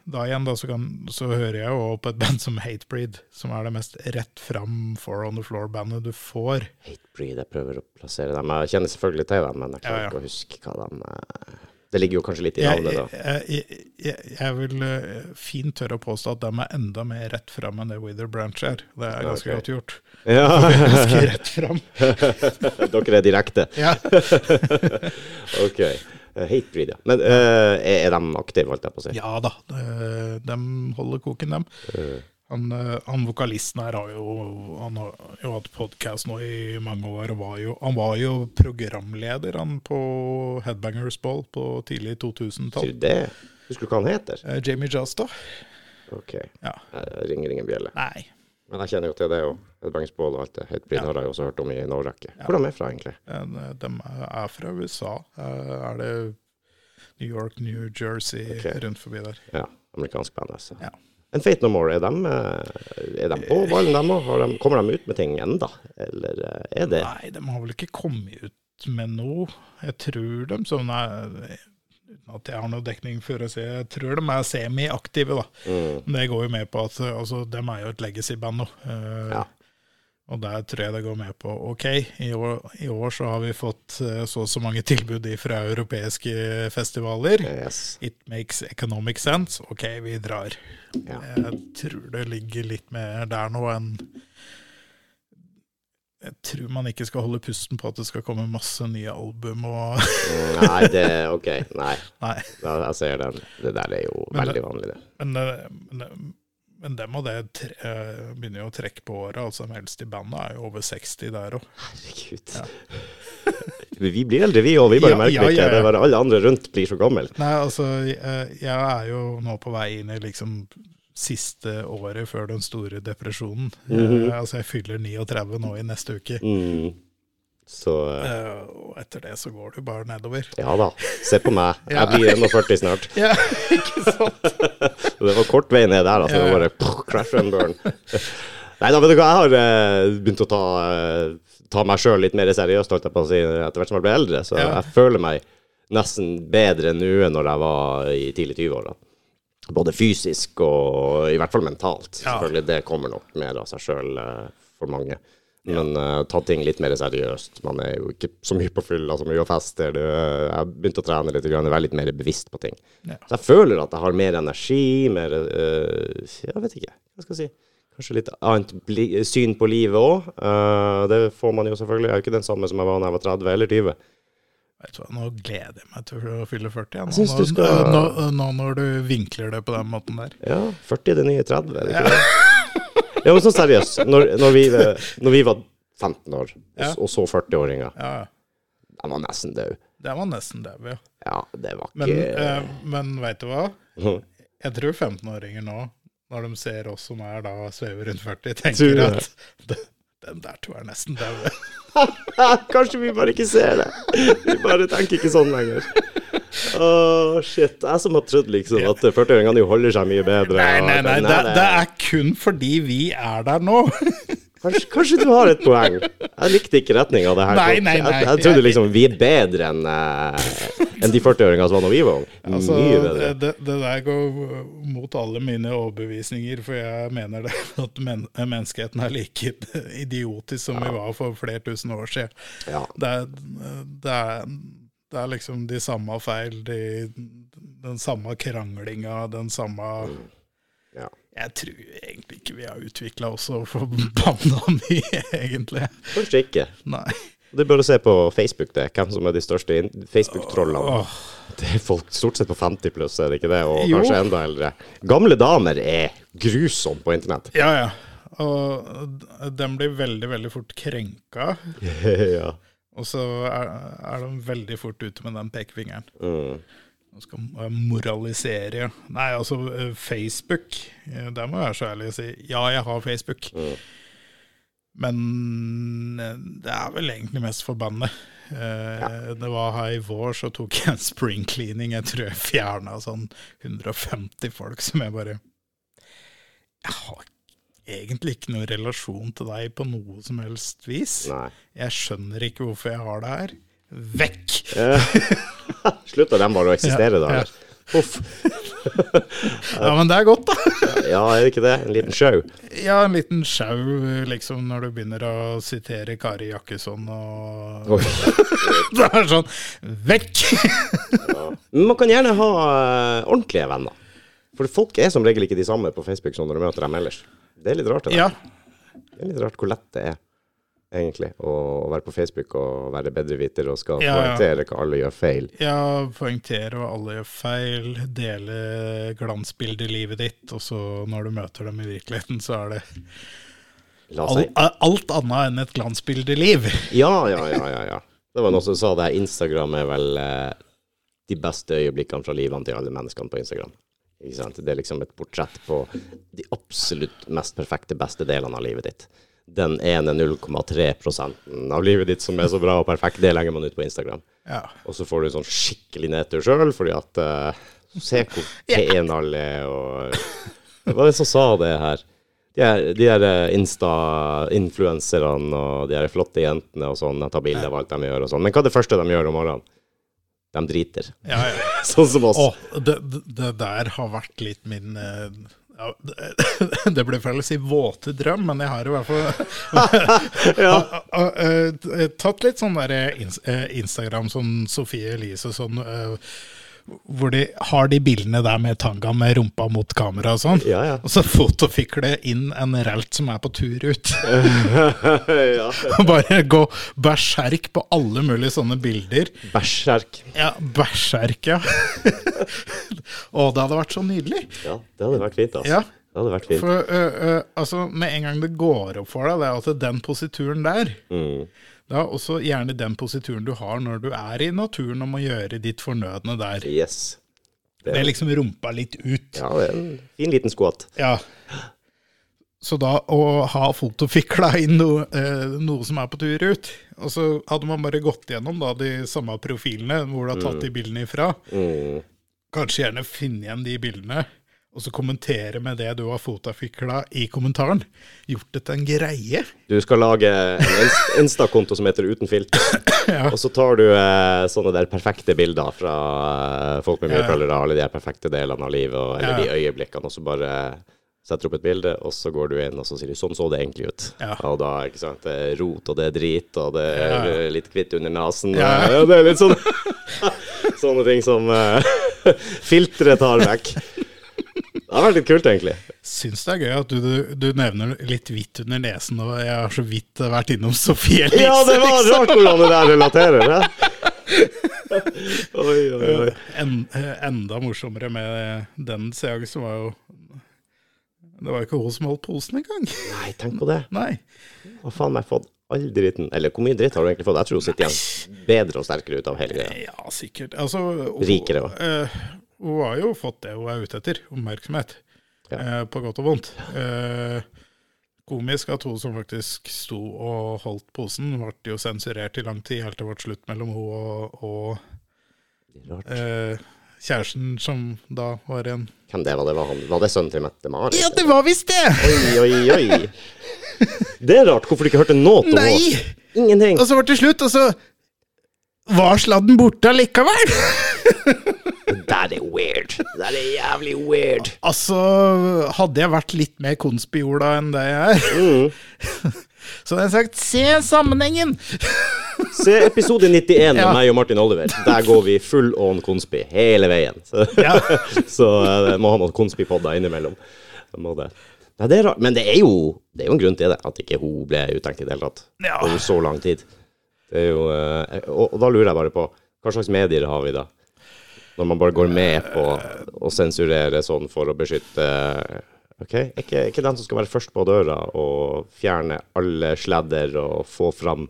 da igjen da så, kan, så hører jeg jo på et band som Hatebreed, som er det mest rett fram for on the Floor-bandet du får.
Hatebreed, jeg prøver å plassere dem. Jeg kjenner selvfølgelig til dem, men jeg klarer
Ja, ja.
ikke å huske hva de Det ligger jo kanskje litt i navnet, da.
jeg, jeg, jeg, jeg vil eh, fint tørre å påstå at de er enda mer rett fram enn det Wither Branch er. Det er ganske
okay.
godt gjort.
Ja.
Ganske rett fram.
Dere er direkte.
Ja.
Ok. Eh, Hatebreed, ja. Men uh, er, de aktive, holdt jeg på å si?
Ja da, de, de holder koken, dem.
Eh,
Han, eh, han vokalisten her har jo, han har jo hatt podkast nå i mange år. var jo, Han var jo programleder han på Headbangers Ball på tidlig 2000-tall.
det? Husker du hva han heter?
Eh, Jamie Jasta.
Ok,
Ja.
ringer ingen bjelle.
Nei,
Men jeg kjenner jo til det, og Headbangersball og alt det. Hatebreed
Ja.
har jeg også hørt om i en årrekke. Hvor er de fra, egentlig?
eh, de er fra USA. Eh, Er det New York, New Jersey,
okay.
rundt forbi der.
Ja, amerikansk band, altså.
Ja.
En Fate No More, er de, eh, er de på ballen, dem òg? Kommer de ut med ting enda? Eller er det
Nei, de har vel ikke kommet ut med noe. Jeg tror de sånn er at jeg har noe dekning for å si Jeg tror de er semi-aktive, da.
mm,
det går jo med på at altså, de er jo et legacy-band nå. Uh,
Ja.
Og der tror jeg det går med på OK, i år, i år så har vi fått uh, så og så mange tilbud fra europeiske festivaler.
Yes.
It makes economic sense. OK, vi drar.
Ja.
Jeg tror det ligger litt mer der nå enn Jeg tror man ikke skal holde pusten på at det skal komme masse nye album og
Mm, Nei, det OK. Nei,
Nei.
da, jeg ser den. Det der er jo
Men det-
veldig vanlig, det.
Men, men, men dem og det tre, eh, begynner jo å trekke på året. Altså, de eldste i bandet er jo over 60 der òg.
Herregud. vi blir eldre, vi òg. Vi bare
Ja,
merker
ja,
ikke.
ja, ja.
Det er bare alle andre rundt blir så gamle.
Nei, altså, jeg, jeg er jo nå på vei inn i liksom siste året før den store depresjonen.
Mhm.
Eh, altså, jeg fyller 39 nå i neste uke.
Mm. Så eh,
Eh, og etter det så går du bare nedover.
ja da. Se på meg.
Ja.
Jeg blir 41 snart.
Ja, ikke sant?
Det var kort vei ned der, altså. Det var bare pff, crash and burn. Nei da, vet du hva, jeg har eh, begynt å ta, eh, ta meg sjøl litt mer seriøst, holdt jeg på å si, etter hvert som jeg ble eldre. Så
Ja.
jeg føler meg nesten bedre nå enn når jeg var i tidlig 20-åra. Både fysisk og i hvert fall mentalt.
Ja.
Selvfølgelig, det kommer nok mer av seg sjøl for mange. Men uh, ta ting litt mer seriøst. Man er jo ikke så mye på fylla, så mye og fester. Det, jeg begynte å trene litt, være litt mer bevisst på ting.
Ja.
Så jeg føler at jeg har mer energi, mer eh, Jeg vet ikke, hva skal jeg si. Kanskje litt annet syn på livet òg. det får man jo selvfølgelig. Jeg er jo ikke den samme som jeg var da jeg var 30 eller 20.
Vet du hva, Nå gleder jeg meg til å fylle 40. igjen. Nå,
skal-
nå, nå, nå når du vinkler det på den måten der.
Ja, 40 er det nye 30, er det ikke det? Ja, men så seriøst. Når, når, vi, når vi var 15 år, og,
Ja.
og så 40-åringer,
Ja,
de var nesten døde.
det var nesten døde, ja.
Ja, det var
Men,
ikke
eh, men veit du hva?
Mhm.
Jeg tror 15-åringer nå, når de ser oss som er da svever rundt 40, tenker at "De- den der to er nesten daue.
Kanskje vi bare ikke ser det. Vi bare tenker ikke sånn lenger. Åh, shit. Jeg som har trodd liksom at 40-åringene holder seg mye bedre.
Nei,
nei,
nei,
nei,
nei, det, det er kun fordi vi er der nå.
Kanskje, kanskje du har et poeng. Jeg likte ikke retninga av det her.
Nei, nei, nei.
Jeg, jeg trodde liksom vi er bedre enn uh, en de 40-åringene som var da vi var unge.
Altså,
Mye
det,
bedre.
det, det der går mot alle mine overbevisninger, for jeg mener det at men, menneskeheten er like idiotisk som vi var for flere tusen år siden.
Ja.
Det er, det er, det er liksom de samme feil, de, den samme kranglinga, den samme
Ja.
Jeg tror egentlig ikke vi har utvikla oss så forbanna mye, egentlig.
Kanskje ikke.
Nei.
Du bare se på Facebook, det. Hvem som er de største Facebook-trollene. Det er folk stort sett på 50 pluss, er det ikke det? Og
Jo.
kanskje enda eldre. Gamle damer er grusomme på internett.
ja, ja. Og de blir veldig, veldig fort krenka.
ja.
Og så er, er de veldig fort ute med den pekefingeren.
Mm.
Nå skal jeg moralisere. Nei, altså, eh, Facebook eh, Der må jeg være så ærlig å si ja, jeg har Facebook.
Mm.
Men eh, det er vel egentlig mest forbannet. Eh, Det var her i vår, så tok jeg en spring cleaning. Jeg tror jeg fjerna sånn 150 folk som jeg bare Jeg har egentlig ikke noen relasjon til deg på noe som helst vis.
Nei.
Jeg skjønner ikke hvorfor jeg har det her. Vekk!
Slutta de bare å eksistere, da?
Ja, ja.
eller? Uff.
Ja, men det er godt, da.
Ja, er det ikke det? En liten sjau?
Ja, en liten sjau, liksom, når du begynner å sitere Kari Jakkesson og. Det er sånn Vekk!
Men man kan gjerne ha eh, ordentlige venner. For folk er som regel ikke de samme på Facebook som når du møter dem ellers. Det er litt rart. Det, der.
Ja,
det er litt rart hvor lett det er. Egentlig. Å være på Facebook og være bedreviter og skal
Ja,
poengtere hva alle gjør feil.
Ja, poengtere hva alle gjør feil, dele glansbildet i livet ditt, og så når du møter dem i virkeligheten, så er det all, alt annet enn et glansbildeliv.
Ja, ja, ja, ja, ja. Det var noen som sa det Instagram er vel eh, de beste øyeblikkene fra livene til alle menneskene på Instagram. Det er liksom et portrett på de absolutt mest perfekte, beste delene av livet ditt. Den ene 0,3 prosenten av livet ditt som er så bra og perfekt, det legger man ut på Instagram.
Ja.
Og så får du sånn skikkelig nedtur sjøl, fordi at uh, Se hvor pen alle er, og Hva var det som sa det her. De her, de her eh, Insta-influenserne og de her flotte jentene og sånn, jeg tar bilder av alt de gjør og sånn. Men hva er det første de gjør om morgenen? De driter.
Ja, ja.
Sånn som oss.
Å, det, det- der har vært litt min eh, ja, det, ble feil å si våte drøm, men jeg har i hvert fall
Ja.
ha- ha- eh, tatt litt sånn der eh, eh, Instagram, som Sofie Elise, sånn hvor de har de bildene der med tanga med rumpa mot kamera og sånn.
Ja, ja.
Og så fotofikle inn en relt som er på tur ut.
ja.
Bare gå berserk på alle mulige sånne bilder.
Bæsjerk.
Ja, berserk, ja. og det hadde vært så nydelig.
Ja, det hadde vært fint, altså.
Ja,
Det hadde vært fint.
for ø, ø, altså, med en gang det går opp for deg, det er at den posituren der,
Mm.
Er også gjerne den posituren du har når du er i naturen og må gjøre ditt fornødne der.
Yes. Det
Det
er,
liksom rumpa litt ut.
ja, det er en fin liten squat.
Ja. Så da å ha fotofikla inn noe, eh, noe som er på tur ut, og så hadde man bare gått gjennom da de samme profilene hvor du har tatt de bildene ifra,
Mm.
kanskje gjerne finne igjen de bildene, og så kommentere med det du har fotafikla i kommentaren. Gjort det til en greie.
Du skal lage en Insta-konto som heter Uten filter.
Ja.
Og så tar du eh, sånne der perfekte bilder fra eh, folk med mye
Ja.
følgere, alle de her perfekte delene av livet, og, eller
Ja.
de øyeblikkene, og så bare setter opp et bilde, og så går du inn og så sier du, sånn så det egentlig ut.
Ja.
Og da ikke sant, det er rot, og det er drit, og det er
Ja.
litt kvitt under nesen.
Ja.
og- ja, det er litt sånn Sånne ting som uh, filteret tar vekk. Det har vært litt kult, egentlig.
Syns det er gøy at du, du, du nevner litt hvitt under nesen, og jeg har så vidt vært innom Sofie Elise.
Ja, det var
liksom.
rart hvordan det der relaterer. Ja. Oi, oi, oi.
En, eh, enda morsommere med den seansen var jo Det var jo ikke hun som holdt posen engang.
Nei, tenk på det.
Nei.
Hva faen har jeg fått all dritten Eller hvor mye dritt har du egentlig fått? Jeg tror hun sitter igjen bedre og sterkere ut av hele greia.
Ja, sikkert. Altså, hun,
Rikere også.
eh, hun har jo fått det hun er ute etter, oppmerksomhet.
Ja.
eh, på godt og vondt. Eh, komisk at hun som faktisk sto og holdt posen, ble jo sensurert i lang tid, helt til det ble slutt mellom hun og, og eh, kjæresten, som da var en
Hvem det var? Det var, han. var det sønnen til Mette-Marit?
Ja, det var visst det!
Oi, oi, oi. Det er rart. Hvorfor du ikke hørte noe om
Nei!
henne? Ingenting.
Og så ble det slutt, og så var sladden borte allikevel!
Det der er weird. Det er jævlig weird.
Altså, hadde jeg vært litt mer konspiola enn det jeg er,
Mm.
så hadde jeg sagt se sammenhengen!
Se episode 91
Ja.
med meg og Martin Oliver. Der går vi full on konspi hele veien. Så,
Ja.
så eh, må ha noen konspipodder innimellom. Må det. Nei, det er rart. Men det er, jo, det er jo en grunn til det, at ikke hun ble uttenkt i det hele tatt.
Ja.
Over så lang tid. Det jo, eh, og, og da lurer jeg bare på, hva slags medier har vi da? Når man bare går med på å sensurere sånn for å beskytte Ok, er ikke, ikke den som skal være først på døra og fjerne alle sladder og få fram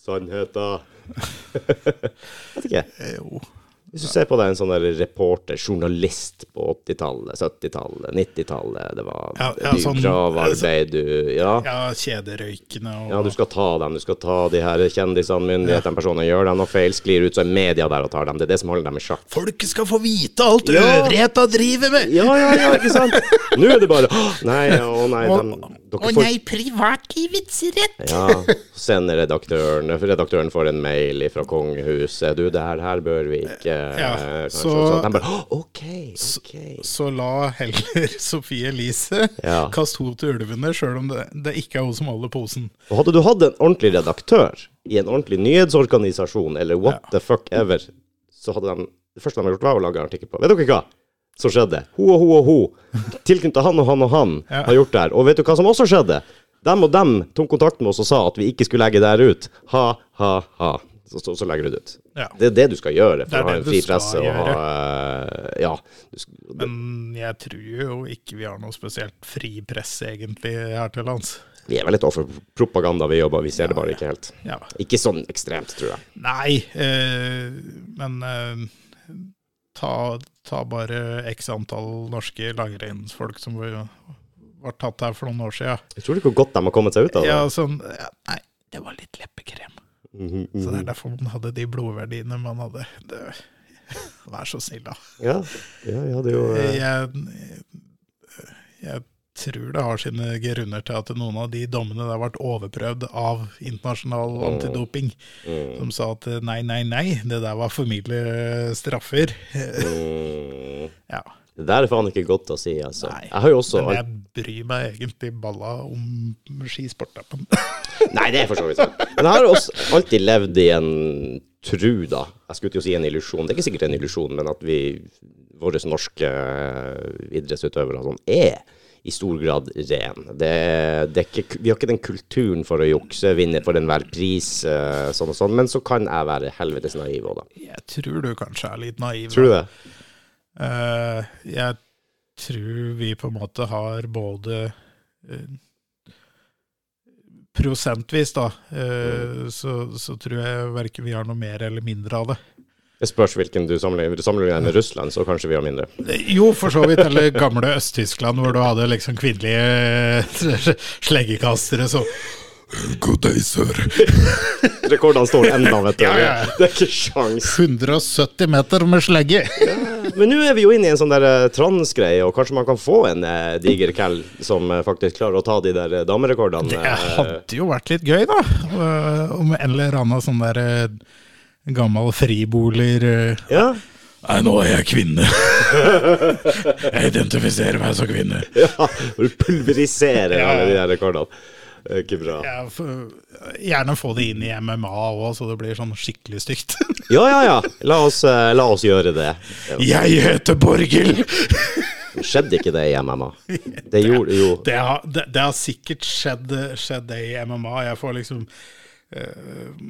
sannheten? Vet ikke.
Jo.
Hvis du ser på deg en sånn reporter, journalist på 80-tallet, 70-tallet, 90-tallet Det var
Ja, ja, sånn-
gravarbeid, du Ja.
Ja, kjederøykende og
Ja, du skal ta dem. Du skal ta de her kjendisene, myndighetene, personene. Gjør dem noe feil, sklir ut, så er media der og tar dem. Det er det som holder dem i sjakk.
Folket skal få vite alt
Ja.
øvrigheta driver med!
Ja, ja, ja, ikke sant? Nå er det bare nei, å nei,
Å
dem,
å
får
nei, privatlivets rett!
Ja, sender redaktøren Redaktøren får en mail fra kongehuset. Du, det her, her bør vi ikke
Ja,
eh, kanskje.
så-
Så bare «Å, OK, OK.
Så la heller Sofie Elise
Ja.
kaste henne til ulvene, sjøl om det, det ikke er hun som holder posen.
Og hadde du hatt en ordentlig redaktør i en ordentlig nyhetsorganisasjon, eller what
Ja.
the fuck ever, så hadde de Det første de har gjort, var å lage en artikkel på. Vet dere hva? Så skjedde. Ho og ho og ho. Tilknyttet han og han og han
Ja.
har gjort det her. Og vet du hva som også skjedde? dem og dem tok kontakt med oss og sa at vi ikke skulle legge det her ut. Ha, ha, ha. Så, så, så legger du det ut.
Ja.
Det er det du skal gjøre for å ha en fri presse. Og ha, eh, ja.
Men jeg tror jo ikke vi har noe spesielt fri presse egentlig her til lands.
Vi er vel litt offer for propaganda, vi jobber. Vi ser det bare ikke helt.
Ja.
Ikke sånn ekstremt, tror jeg.
Nei, øh, men eh, ta, ta bare x antall norske langrennsfolk som var, tatt her for noen år siden.
Jeg tror ikke hvor godt de har kommet seg ut av det.
Ja, sånn, ja, nei, det var litt leppekrem.
Mhm,
Så det
mhm.
er derfor man hadde de blodverdiene man hadde. Det, vær så snill, da.
ja. ja, ja, det er jo eh,
Jeg, jeg tror det har sine grunner til at noen av de dommene der har vært overprøvd av internasjonal antidoping,
mm,
som sa at nei, nei, nei, det der var for straffer.
mm.
Ja,
Det der er faen ikke godt å si, altså.
Nei.
Jeg også
jeg bryr meg egentlig balla om skisport.
Nei, det er for så vidt sant. Men jeg har også alltid levd i en tru, da. Jeg skulle til å si en illusjon. Det er ikke sikkert en illusjon, men at vi, våre norske eh, idrettsutøvere sånn, er i stor grad ren. Det, det ikke, vi har ikke den kulturen for å jukse, vinne for enhver pris, eh, sånn og sånn. Men så kan jeg være helvetes naiv òg, da.
Jeg tror du kanskje er litt naiv.
Tror du det?
Uh, jeg tror vi på en måte har både uh, Prosentvis, da, eh, så, så tror jeg verken vi har noe mer eller mindre av det.
Det spørs hvilken du sammenligner. Sammenligner med Russland, så kanskje vi har mindre.
Eh, Jo, for så vidt. Eller gamle Øst-Tyskland, hvor du hadde liksom kvinnelige sleggekastere. som God day, sir.
Rekordene står enda, vet du.
Ja, ja.
Det er ikke sjans.
170 meter med slegge.
Men nå er vi jo inne i en sånn der eh, transgreie, og kanskje man kan få en eh, diger cal som eh, faktisk klarer å ta de der eh, damerekordene.
Det
eh,
hadde jo vært litt gøy, da. Eh, Om en eller annen sånn der eh, gammel friboler eh,
ja.
Nei, nå er jeg kvinne. jeg identifiserer meg som kvinne.
ja. Du pulveriserer alle de der rekordene. Det er ikke bra.
Gjerne få det inn i MMA òg, så det blir sånn skikkelig stygt.
Ja, ja, ja. La oss, eh, la oss gjøre det.
jeg heter Borghild!
Skjedde ikke det i MMA? Det gjorde jo
Det har, det, det har sikkert skjedd, skjedd det i MMA. Jeg får liksom eh,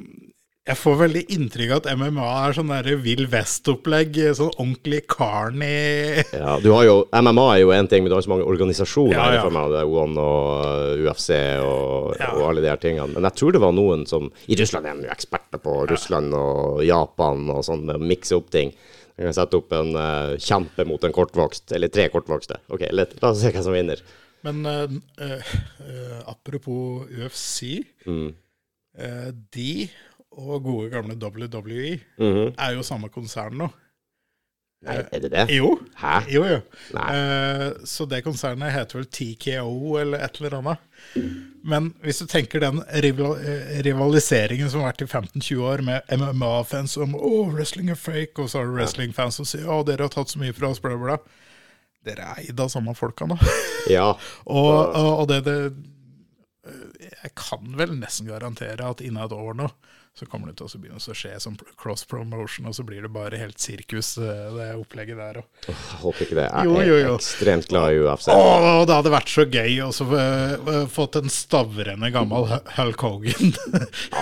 Jeg får veldig inntrykk av at MMA er sånn der Vill Vest-opplegg. Sånn ordentlig carny
Ja, du har jo, MMA er jo én ting, men du har så mange organisasjoner.
Ja, ja.
For meg, det er One og uh, UFC og,
Ja.
og alle de her tingene. Men jeg tror det var noen som I Russland er de jo eksperter på Russland og Japan og sånn, med å mikse opp ting. Du kan sette opp en uh, kjempe mot en kortvokst, eller tre kortvokste. Ok, la, la oss se hvem som vinner.
Men uh, eh, apropos UFC.
Mm.
de og gode gamle WWE
Mhm.
er jo samme konsern nå.
Nei, er det det?
Jo.
Hæ?
Jo, jo. Eh, så det konsernet heter vel TKO eller et eller annet. Men hvis du tenker den rival eh, rivaliseringen som har vært i 15-20 år med MMA-fans som å, wrestling er fake, og så har du wrestling-fans som sier å, dere har tatt så mye fra oss, bla, bla. Dere er eid av samme folka nå.
Ja.
og, og, og det, det Jeg kan vel nesten garantere at innen et år nå så kommer det til å begynne å skje som cross-promotion, og så blir det bare helt sirkus, eh, det opplegget der òg.
Jeg håper ikke det. Jeg er
jo, jo.
ekstremt glad i UFC.
Å, det hadde vært så gøy å så, eh, fått en stavrende gammel Hulk Hogan.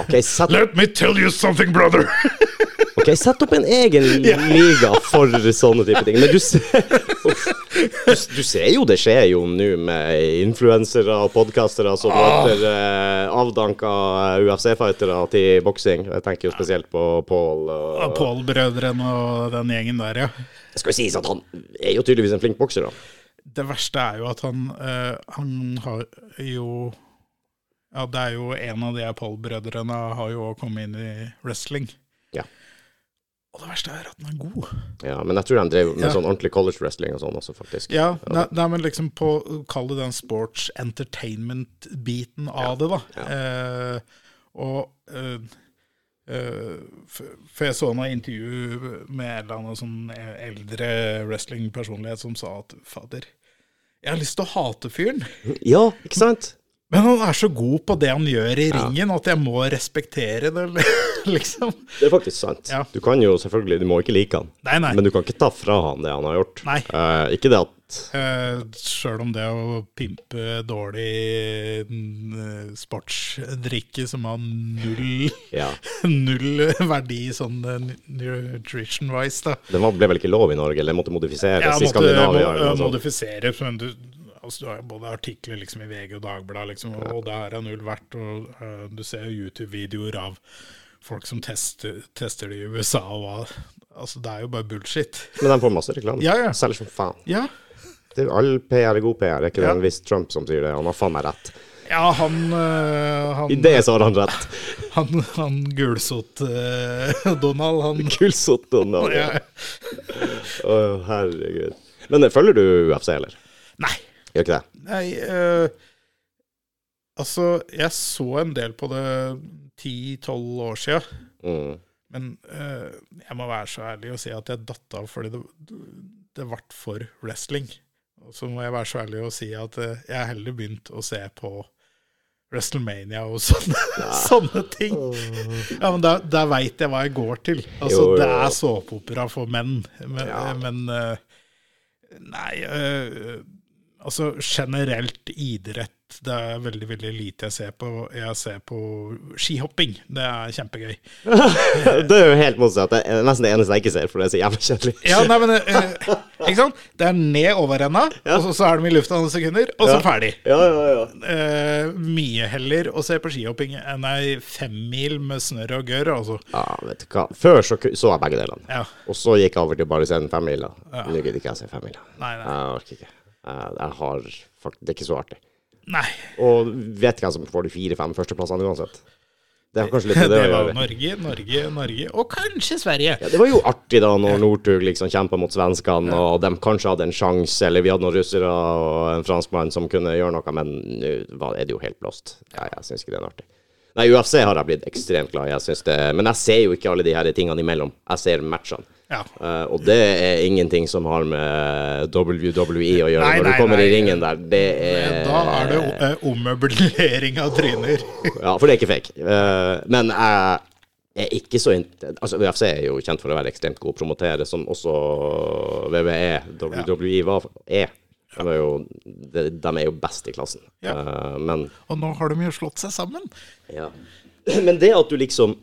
Ok, satt.
Let me tell you something, brother!
ok, sett opp en egen liga for sånne type ting. Men du ser, du, du ser jo det skjer jo nå med influensere og podkastere som møter eh, avdanka UFC-fightere til boksing. Jeg tenker jo spesielt på Paul. Og,
Paul-brødrene og den gjengen der, ja.
det skal jo sies at han er jo tydeligvis en flink bokser, da.
Det verste er jo at han, øh, han har jo Ja, det er jo en av de Paul-brødrene har jo kommet inn i wrestling.
Ja.
Og det verste er at den er god.
ja. Men jeg tror han drev med
Ja.
sånn ordentlig college wrestling og sånn også, faktisk.
Ja, nei, nei, men liksom på Kall det den sports entertainment-biten av det, da. Eh, og eh, eh, for jeg så noe intervju med en eller annen sånn eldre wrestling-personlighet som sa at fader, jeg har lyst til å hate fyren,
Ja, ikke sant?
Men han er så god på det han gjør i ringen at jeg må respektere det, liksom.
Det er faktisk sant.
Ja.
Du kan jo selvfølgelig, du må ikke like han.
Nei, nei.
Men du kan ikke ta fra han det han har gjort.
Nei.
Uh, ikke det at sant.
Eh, Sjøl om det å pimpe dårlig eh, sportsdrikke som har null,
Ja.
null verdi sånn nutrition-wise, da.
Det ble vel ikke lov i Norge, eller måtte modifiseres
Ja,
i
måtte
Skandinavia?
mo-
eller noe
modifisere, men du, altså, du har både artikler liksom i VG og Dagbladet, liksom, og det her er null verdt. Og uh, du ser YouTube-videoer av folk som tester, tester det i USA, og Altså, det er jo bare bullshit.
Men de får masse reklame.
Ja, ja.
Selger som faen.
Ja,
Det er All PR er god PR, er ikke det en viss Trump som sier det? Han har faen meg rett.
ja han, uh, han
I det så har han rett.
Han, han gulsott-Donald, Donald, han
Kulsott Donald.
ja.
Å, herregud. Men eh, følger du UFC, eller?
Nei.
Gjør ikke det?
Nei, eh, altså, jeg så en del på det ti-tolv år sia.
Mm.
Men eh, jeg må være så ærlig og si at jeg datt av fordi det, det ble for wrestling. Og så må jeg være så ærlig og si at eh, jeg har heller begynt å se på WrestleMania og sånne, sånne ting. Ja, men Da, da veit jeg hva jeg går til. Altså,
Jo, jo,
Det er såpeopera for menn. Men,
Ja.
men Nei, eh, altså generelt idrett Det er veldig veldig lite jeg ser på. Jeg ser på skihopping. Det er kjempegøy.
det er jo helt motsatt. Det er nesten det eneste jeg ikke ser, for det er så jævlig kjedelig.
Ja, nei, men eh, Ikke sant? Det er ned overenda, og så, så er de i lufta noen sekunder, og så
Ja.
ferdig.
Ja, ja, ja.
Eh, mye heller å se på skihopping enn ei femmil med snørr og gørr, altså.
ja, vet du hva. Før så så jeg begge delene.
Ja.
Og så gikk jeg over til bare å se en Ja. Nå gidder ikke jeg å se femmila. Jeg orker ikke. Jeg, jeg har Det er ikke så artig.
Nei.
Og vet hvem som får de fire-fem førsteplassene uansett. Det det,
Det var. Norge, Norge, Norge, og kanskje Sverige.
Ja, det var jo artig da når Northug liksom kjempa mot svenskene, og de kanskje hadde en sjanse, eller vi hadde noen russere og en franskmann som kunne gjøre noe, men nå er det jo helt blåst. Ja, jeg syns ikke det er artig. Nei, UFC har jeg blitt ekstremt glad i, jeg syns det, men jeg ser jo ikke alle de her tingene imellom. Jeg ser matchene.
Ja.
Uh, og det er ingenting som har med WWE å gjøre.
Nei,
Når
nei,
du kommer
nei.
i ringen der, det er
Da er det eh, ommøblering av tryner.
Ja, for det er ikke fake. Uh, men jeg er ikke så int Altså, UFC er jo kjent for å være ekstremt god å promotere, som også WWE, WWE var, er. De er, jo, de, de er jo best i klassen.
Ja.
Men
Og nå har de jo slått seg sammen.
ja. Men det at du liksom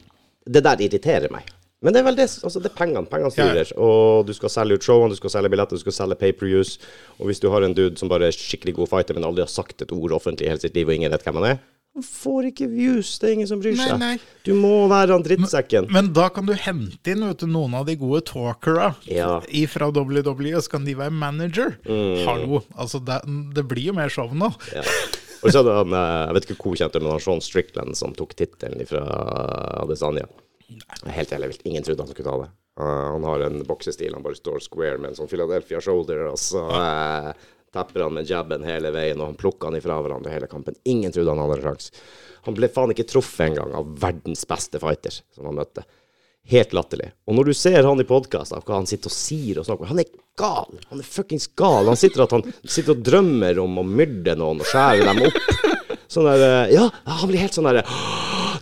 Det der irriterer meg. Men det er vel det, altså det er pengene. Pengene styrer. Og du skal selge ut showene, du skal selge billetter, du skal selge pay-per-views. Og hvis du har en dude som bare er skikkelig god fighter, men aldri har sagt et ord offentlig i hele sitt liv, og ingen vet hvem han er, han får ikke views. Det er ingen som bryr seg.
nei.
Du må være han drittsekken.
Men da kan du hente inn vet du, noen av de gode talkere
Ja.
fra WWE, og så kan de være manager.
Mm.
Hallo. Altså, det, det blir jo mer show nå.
Ja. Og så hadde han, eh, jeg vet ikke hvor kjent det er, men han Sean Strickland som tok tittelen fra Adesanya. Helt ærlig, ingen trodde han skulle ta det. Uh, han har en boksestil, han bare står square med en sånn Philadelphia shoulder, og så uh, tapper han med jabben hele veien, og han plukker han ifra hverandre hele kampen. Ingen trodde han hadde en sjanse. Han ble faen ikke truffet engang av verdens beste fighter som han møtte. Helt latterlig. Og når du ser han i podkast, hva han sitter og sier og snakker Han er gal! Han er fuckings gal. Han sitter, han sitter og drømmer om å myrde noen og skjære dem opp. Sånn der eh, Ja, han blir helt sånn derre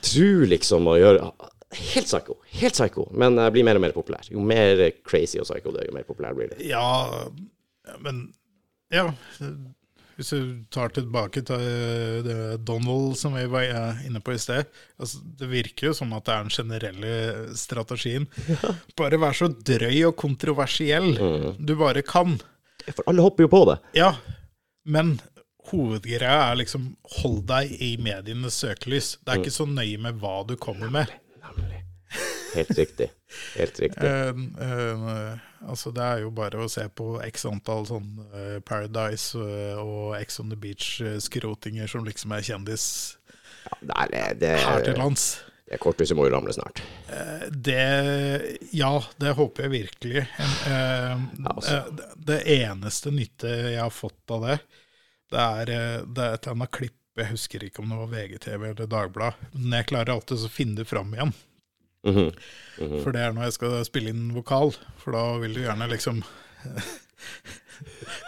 Tru liksom å gjøre Helt psycho. Helt psycho. Men jeg blir mer og mer populær. Jo mer crazy og psycho det er, jo mer populær blir det.
Ja, men Ja. Hvis du tar tilbake til det Donald som vi var eh, inne på i sted. Altså, det virker jo som at det er den generelle strategien. Bare vær så drøy og kontroversiell du bare kan.
For alle hopper jo på det.
Ja, men hovedgreia er liksom hold deg i medienes søkelys. Det er ikke så nøye med hva du kommer med.
Helt riktig. Helt riktig.
Uh, uh, altså Det er jo bare å se på x antall sånn uh, Paradise eh, og X on the Beach-skrotinger som liksom er kjendis
ja, det, det,
her til lands.
det korthuset må jo ramle snart.
Det Ja, det håper jeg virkelig. Eh,
altså.
det- det eneste nytte jeg har fått av det, det er, det er et annet klipp. Jeg husker ikke om det var VGTV eller Dagbladet. Men jeg klarer alltid å finne det fram igjen.
Mhm.
For det er når jeg skal spille inn vokal. For da vil du gjerne liksom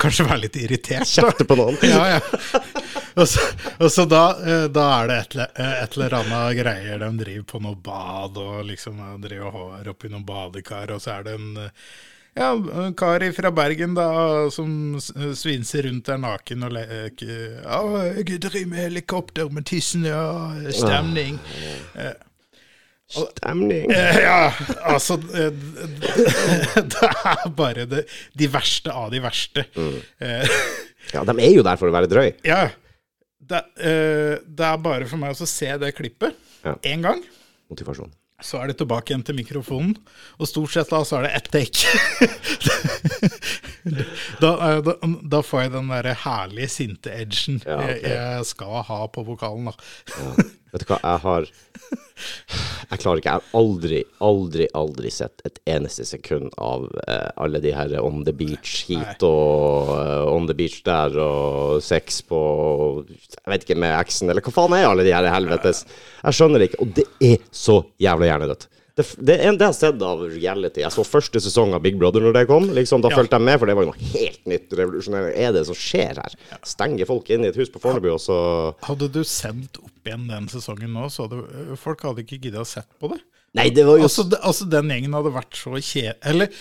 Kanskje være litt irritert.
Kjefte på noen.
Ja, ja. Og så, og så da, eh, da er det et, eller- eh, et eller annet greier. De driver på noe bad og liksom eh, driver og har oppi noen badekar, og så er det en, Ja, en kar fra Bergen da, som svinser rundt der naken og leker Ja, jeg driver med helikopter med tissen, ja, stemning.
Stemning.
Eh, Ja, altså eh, Det er bare det, de verste av de verste. Mm.
Ja, de er jo der for å være drøy.
Ja. Det, eh, det er bare for meg å se det klippet
Ja.
gang.
Motivasjon.
Så er det tilbake igjen til mikrofonen, og stort sett da så er det ett take. Da, eh, da, da får jeg den derre herlige sinte edgen
Ja, okay.
jeg, jeg skal ha på vokalen. da.
Ja. Vet du hva, jeg har Jeg klarer ikke. Jeg har aldri, aldri, aldri sett et eneste sekund av eh, alle de her On the Beach hit og uh, On the Beach der og sex på Jeg vet ikke, med eksen, eller hva faen er alle de her helvetes? Jeg skjønner det ikke. Og det er så jævla hjernedødt. Det, det, er en, det jeg har sett av reality. Jeg så første sesong av Big Brother når det kom. Liksom, da
Ja.
fulgte jeg med, for det var jo noe helt nytt. Revolusjonerende. Er det som skjer her? Stenger folk inn i et hus på Fornebu, og så
Hadde du sendt opp igjen den sesongen nå, så hadde eh, folk hadde ikke giddet å sett på det.
Nei, det var jo
Altså, altså Den gjengen hadde vært så kje... Eller,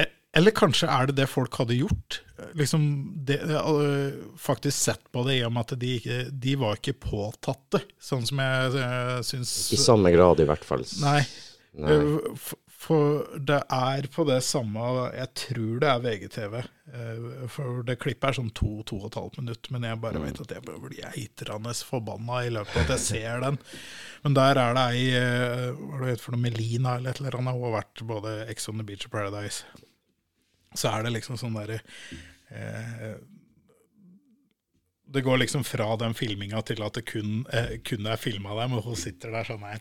eh, eller kanskje er det det folk hadde gjort? Liksom det, eh, Faktisk sett på det i og med at de, de var ikke påtatte, sånn som jeg uh, syns
I samme grad, i hvert fall.
Nei.
Nei.
Eh, For, for det er på det samme Jeg tror det er VGTV. For det klippet er sånn to-to og et halvt minutt, men jeg bare vet at jeg blir bli eitrende forbanna i løpet av at jeg ser den. Men der er det ei Hva er det heter for noe Melina eller et eller annet. Hun har vært både Ex on the Beach og Paradise. Så er det liksom sånn derre eh, det går liksom fra den filminga til at det kun, eh, kun er filma dem, og hun sitter der sånn her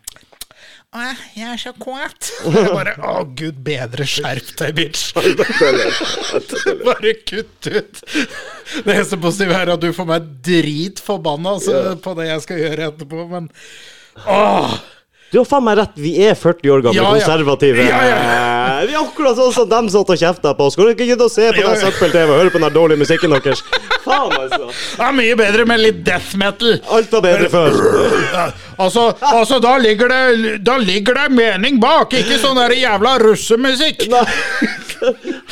Å, jeg er så kåt. Og jeg bare Å, gud bedre, skjerp deg, bitch. bare kutt ut. Det eneste positive er at du får meg dritforbanna altså, på det jeg skal gjøre etterpå, men åh.
Du har faen meg rett, vi er 40 år gamle,
Ja, ja.
konservative.
Ja,
Vi er akkurat sånn som dem satt og kjefta på oss. Skal du ikke se på den søppel-TV og høre på den dårlige musikken deres? Faen, altså.
Det er mye bedre med litt death metal.
Alt var bedre før.
Altså, altså da, ligger det, da ligger det mening bak, ikke sånn der jævla russemusikk.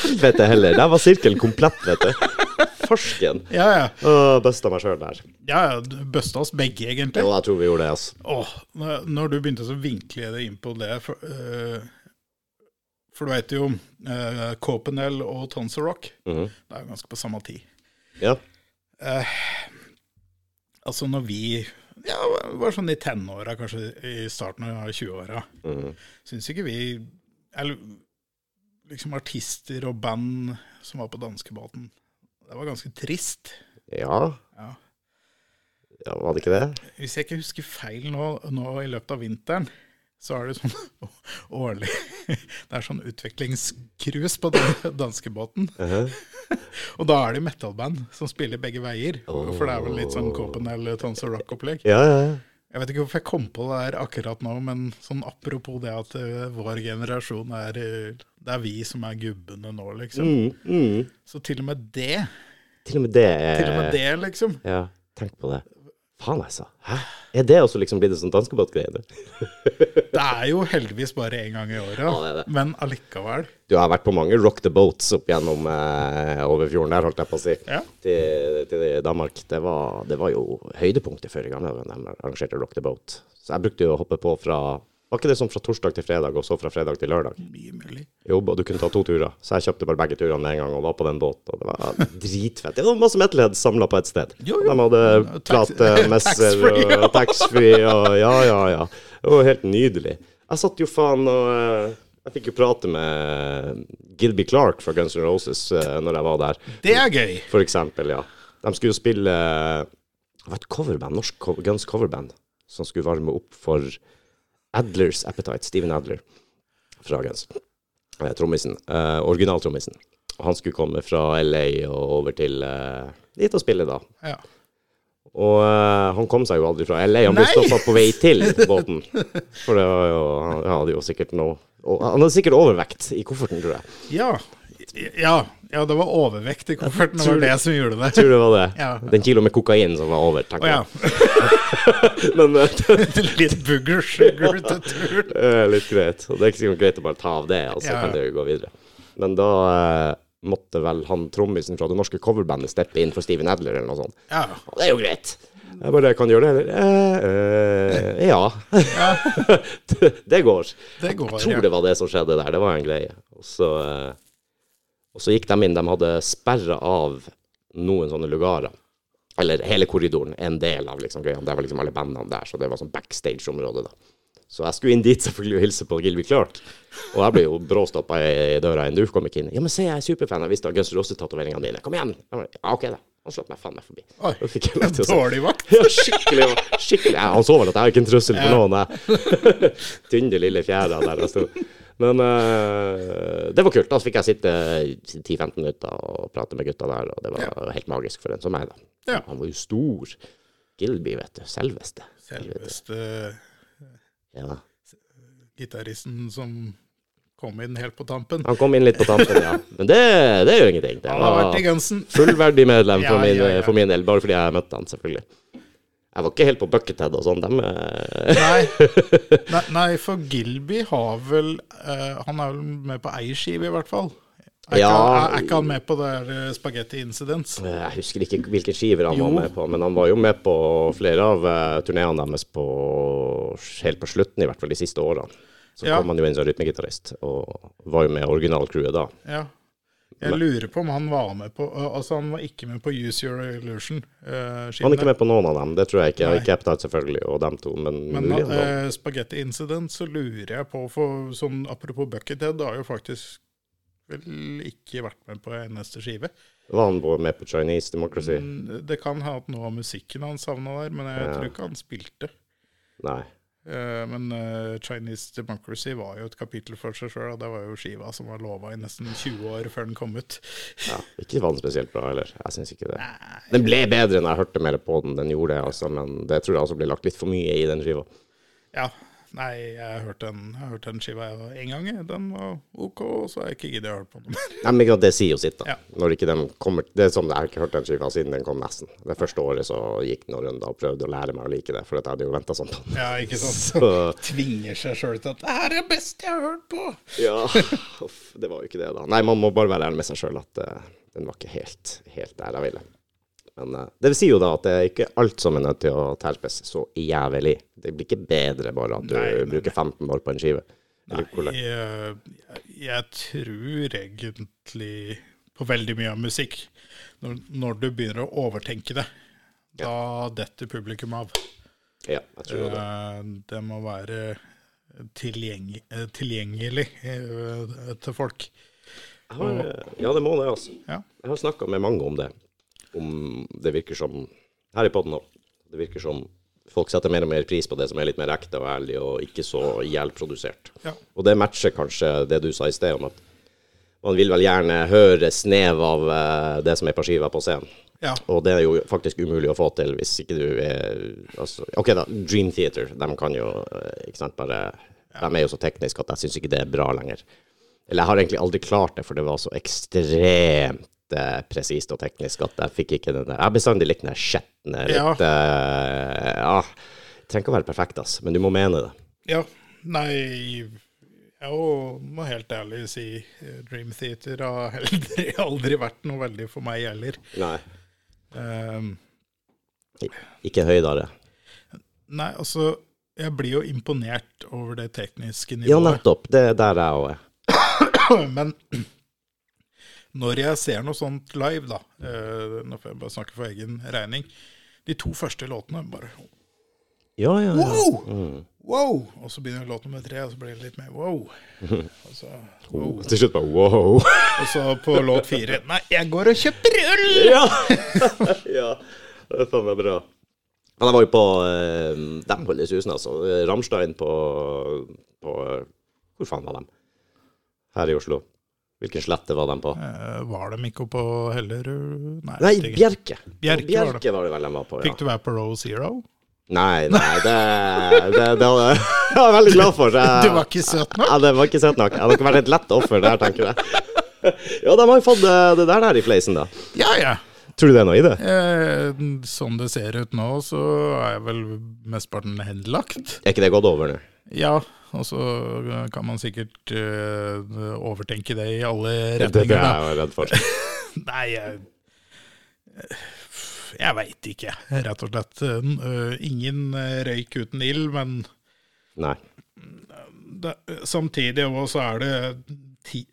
Helvete heller. Der var sirkelen komplett, vet du. Farsken.
Ja, ja.
Busta meg sjøl der.
Ja, ja, Busta oss begge, egentlig.
Jo, jeg tror vi gjorde det, altså.
Åh, når- du begynte å vinkle det inn på det For, uh, for du vet jo uh, Copenhagen og Tons Rock.
-hmm.
Det er jo ganske på samme tid.
Ja.
Altså når vi ja, var sånn i tenåra, kanskje i starten av 20-åra,
mm.
syns ikke vi Eller liksom artister og band som var på danskebåten. Det var ganske trist.
Ja.
Ja.
ja. Var det ikke det?
Hvis jeg ikke husker feil nå, nå i løpet av vinteren, så er det sånn årlig Det er sånn utviklingscruise på den danskebåten.
Mhm.
Og da er det metalband som spiller begge veier. For det er vel litt sånn Copenhagen Tons of Rock-opplegg.
Ja, ja, ja.
Jeg vet ikke hvorfor jeg kom på det her akkurat nå, men sånn apropos det at uh, vår generasjon er uh, Det er vi som er gubbene nå, liksom.
Mm, mm.
Så til og med det,
Til og med det
til og med det, liksom.
Ja, tenk på det. Faen, altså. Hæ? Er det også liksom blitt en sånn danskebåtgreie? du?
Det er jo heldigvis bare én gang i året,
Ja, det det.
men allikevel.
Du har vært på mange rock the boats opp gjennom eh, over fjorden der, holdt jeg på å si.
Ja.
Til, til Danmark. Det var, det var jo høydepunktet før i gamle dager da de arrangerte rock the boat. Så jeg brukte jo å hoppe på fra Var ikke det sånn fra torsdag til fredag, og så fra fredag til lørdag?
Mye mulig.
Jo, og du kunne ta to turer. Så jeg kjøpte bare begge turene med en gang og var på den båten. Og det var dritfett. Det var masse metalheads samla på ett sted.
Jo, jo.
De hadde platemesser og taxfree og ja, ja, ja. Det var helt nydelig. Jeg satt jo faen og eh, Jeg fikk jo prate med Gilby Clark fra Guns N' Roses eh, når jeg var der,
Det er gøy.
for eksempel, ja. De skulle jo spille Det var et coverband, norsk Guns coverband, som skulle varme opp for Adlers Appetite, Steven Adler fra Guns. Eh, trommisen. Eh, Originaltrommisen. Han skulle komme fra LA og over til eh, dit og spille, da.
Ja.
Og uh, han kom seg jo aldri fra LA. Han ble stoppa på vei til båten. For det var jo, han hadde jo sikkert noe Han hadde sikkert overvekt i kofferten, tror jeg.
Ja. Ja. ja, det var overvekt i kofferten. Det var det som gjorde det.
Tror det var det.
Ja.
Den kilo med kokain som var over, tenker
ja.
jeg. Men eh,
Litt booger sugar til turen.
er litt greit. Og det er ikke sikkert greit å bare ta av det, og så
Ja.
kan det jo gå videre. Men da eh, måtte vel han trommisen fra det norske coverbandet steppe inn for Steven Adler eller noe sånt.
Ja.
Og det er jo greit. Jeg bare kan gjøre det, eller? Eh, eh, ja. det, det går.
Det går,
Jeg tror
ja.
det var det som skjedde der. Det var en greie. Og så, eh, og så gikk de inn. De hadde sperra av noen sånne lugarer. Eller hele korridoren. En del av liksom greia. Det var liksom alle bandene der, så det var sånn backstage-område, da. Så jeg skulle inn dit selvfølgelig og hilse på Gilby Clark. Og jeg ble jo bråstoppa i døra enn Du kom ikke inn. Ja, men se, jeg er superfan. Jeg visste Guns Rose-tatoveringene dine. Kom igjen. Bare, Ja, OK, da. Han slapp meg faen meg forbi.
Oi,
en.
Dårlig vakt.
Ja, skikkelig. skikkelig. Ja, han så vel at jeg er ikke en trussel for noen, jeg. Tynne lille fjæra der jeg sto. Men uh, det var kult. Da så fikk jeg sitte 10-15 minutter og prate med gutta der, og det var helt magisk for en som meg, da.
Ja.
Han var jo stor. Gilby, vet du. Selveste.
Selveste
Ja.
gitaristen som kom inn helt på tampen.
Han kom inn litt på tampen, ja. Men det, det gjør ingenting. Det
Han har vært i Gunsen.
fullverdig medlem for,
Ja,
min,
ja, ja.
for min del, bare fordi jeg møtte han, selvfølgelig. Jeg var ikke helt på Buckethead og sånn. Dem eh,
Nei. nei, nei, for Gilby har vel uh, Han er vel med på ei skive, i hvert fall. Er,
Ja.
ikke, er, er ikke han med på det der eh, Spaghetti Incidents?
Jeg husker ikke hvilke skiver han
Jo.
var med på, men han var jo med på flere av uh, turneene deres på, helt på slutten, i hvert fall de siste årene. Så
Ja.
kom han jo inn som rytmegitarist, og var jo med originalcrewet da.
Ja. Jeg lurer på om han var med på eh, Altså, han var ikke med på Use Your Illusion. Uh,
Han er ikke med på noen av dem, det tror jeg ikke.
Nei.
Ikke Appetite selvfølgelig, og dem to, men,
Men
mulig
eh, Spaghetti Incident så lurer jeg på, for sånn apropos Buckethead, har jo faktisk vel ikke vært med på en neste skive.
Var han med på Chinese Democracy?
Mm, Det kan ha at noe av musikken han savna der, men jeg
Ja.
tror ikke han spilte.
Nei.
Eh, Men eh, Chinese Democracy var jo et kapittel for seg sjøl, og det var jo skiva som var lova i nesten 20 år før den kom ut.
Ja, ikke var den spesielt bra heller. Jeg syns ikke det. Den ble bedre når jeg hørte mer på den. Den gjorde det, altså, men det tror jeg også ble lagt litt for mye i den skiva.
Ja, nei, jeg har hørt den, jeg har hørt den skiva én gang. Den var OK, og så har jeg ikke giddet å høre på den mer.
Nei, men det sier jo sitt, da.
Ja.
Når ikke den kommer Det er sånn, Jeg har ikke hørt den skiva siden den kom, nesten. Det første året så gikk den noen runder og prøvde å lære meg å like det, for jeg hadde jo venta sånn på den.
Ja, ikke sant?
Så
Tvinger seg sjøl til at 'det her er det beste jeg har hørt på'.
ja, uff, det var jo ikke det, da. Nei, man må bare være ærlig med seg sjøl at uh, den var ikke helt, helt der jeg ville. Men eh, det sier jo da at det er ikke alt som er nødt til å terpes så jævlig. Det blir ikke bedre bare at du
Nei,
bruker 15 mål på en skive. Nei,
Jeg, jeg tror egentlig på veldig mye av musikk. Når, når du begynner å overtenke det, da detter publikum av.
Ja, jeg tror det.
Eh, Det må være tilgjeng, eh, tilgjengelig eh, til folk.
Har, ja, det må det, altså.
Ja.
Jeg har snakka med mange om det. Om det virker som Her i poden òg. Det virker som folk setter mer og mer pris på det som er litt mer ekte og ærlig, og ikke så ihjelprodusert.
Ja.
Og det matcher kanskje det du sa i sted om at man vil vel gjerne høre snev av eh, det som er på skiva på scenen.
Ja.
Og det er jo faktisk umulig å få til hvis ikke du er altså, OK, da. Dream Theater. De kan jo eh, ikke sant, bare De er jo så tekniske at jeg syns ikke det er bra lenger. Eller jeg har egentlig aldri klart det, for det var så ekstremt eh, presist og teknisk at jeg fikk ikke den der Jeg har bestandig likt den der skjetne, litt eh, Ja. Det trenger ikke å være perfekt, ass, men du må mene det.
Ja, nei Jeg må helt ærlig si eh, Dream Theater har aldri, aldri vært noe veldig for meg heller.
Nei.
Um,
Ikke høydere.
nei, altså Jeg blir jo imponert over det tekniske nivået.
Ja, nettopp. Det er der jeg òg er.
Men når jeg ser noe sånt live, da eh, Nå får jeg bare snakke for egen regning. De to første låtene bare
Ja, ja, ja.
wow! Wow! Og så begynner låt nummer tre, og så blir det litt mer wow. Og så, wow.
Til slutt bare wow.
Og så på låt fire Nei, jeg går og kjøper øl!
Ja! ja. Det er faen meg bra. Men jeg var jo på eh, dem disse husene, altså. Ramstein på, på Hvor faen var de? Her i Oslo. Hvilken slette var de på?
Eh, var de ikke på Hellerud? Nei,
Nei,
Bjerke.
Bjerke.
Bjerke var det.
Var det vel de var på, ja.
Fikk du være på Row Zero?
Nei, nei, det, det, det var jeg var veldig glad for.
Du var ikke søt nok?
Ja, det var ikke søt nok. Jeg hadde nok vært et lett offer der, tenker jeg. Ja, de har jo fått eh, det der der i fleisen, da.
Ja, ja.
Tror du det er noe i det?
Eh, sånn det ser ut nå, så er jeg vel mesteparten henlagt.
Er ikke det gått over nå?
Ja, Og så kan man sikkert uh, overtenke det i alle
Det, det
retninger.
er jeg redd for.
Nei, jeg, jeg veit ikke, rett og slett. Uh, Ingen eh, røyk uten ild, men
Nei.
det, samtidig også så er det ti,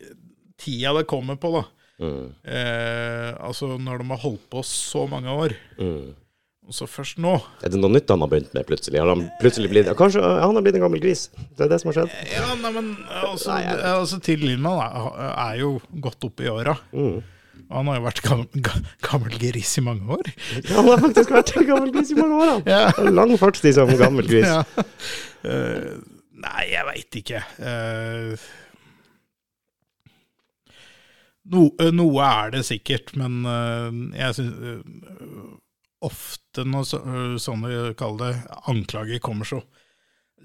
tida det kommer på, da.
Mm.
Uh, altså når de har holdt på så mange år,
Mm.
Og så først nå.
Er det noe nytt han har begynt med plutselig? Har han plutselig blitt Kanskje han har blitt en gammel gris? Det er det som har skjedd?
Ja, nei, men altså,
Nei,
altså Til Lindman er, jo godt oppe i åra.
Mm.
Han har jo vært gammel, ga- gammel gris i mange år.
Han har faktisk vært gammel gris i mange år, han.
Ja.
Lang fartstid som gammel gris.
Ja. Uh, nei, jeg veit ikke. Uh, no, uh, noe er det sikkert, men jeg syns ofte når så, eh, sånne kall det anklager kommer så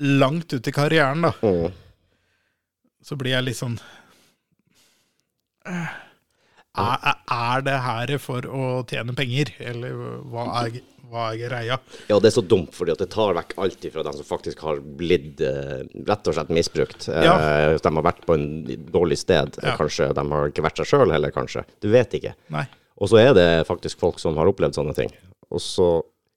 langt ut i karrieren, da,
Mm.
så blir jeg litt sånn eh, er, er det her for å tjene penger, eller hva er, hva er greia?
Ja, det er så dumt, fordi det tar vekk alt ifra dem som faktisk har blitt eh, rett og slett misbrukt. Eh,
Ja.
De har vært på en dårlig sted.
Ja.
Kanskje de har ikke vært seg sjøl heller, kanskje. Du vet ikke.
Nei.
Og så er det faktisk folk som har opplevd sånne ting. Og så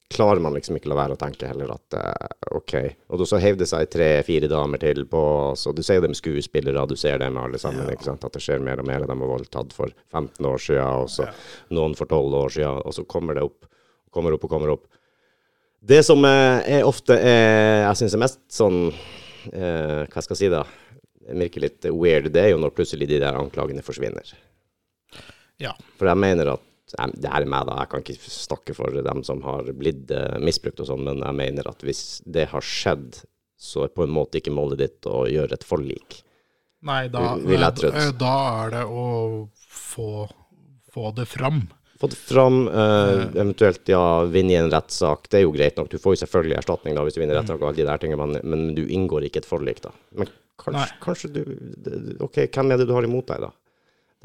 klarer man liksom ikke la være å tenke heller at eh, OK. Og så heiv det seg tre-fire damer til på Så du ser det med skuespillere, du ser det med alle sammen. ikke sant? At det skjer mer og mer. De var voldtatt for 15 år siden, og så noen for 12 år siden, og så kommer det opp. Kommer opp og kommer opp. Det som eh, er ofte er, jeg syns er mest sånn eh, Hva skal jeg si, da? Virker litt weird, det er jo når plutselig de der anklagene forsvinner.
Ja.
For jeg mener at Det her er meg, da. Jeg kan ikke snakke for dem som har blitt eh, misbrukt og sånn, men jeg mener at hvis det har skjedd, så er på en måte ikke målet ditt å gjøre et forlik.
Nei, da,
tro.
eh, da er det å få, få det fram.
Få det fram, eh, eventuelt ja, vinne en rettssak. Det er jo greit nok. Du får jo selvfølgelig erstatning da hvis du vinner rettssak og alle de der tingene, men, men du inngår ikke et forlik, da. Men kanskje, kanskje du OK, hvem er det du har imot deg, da?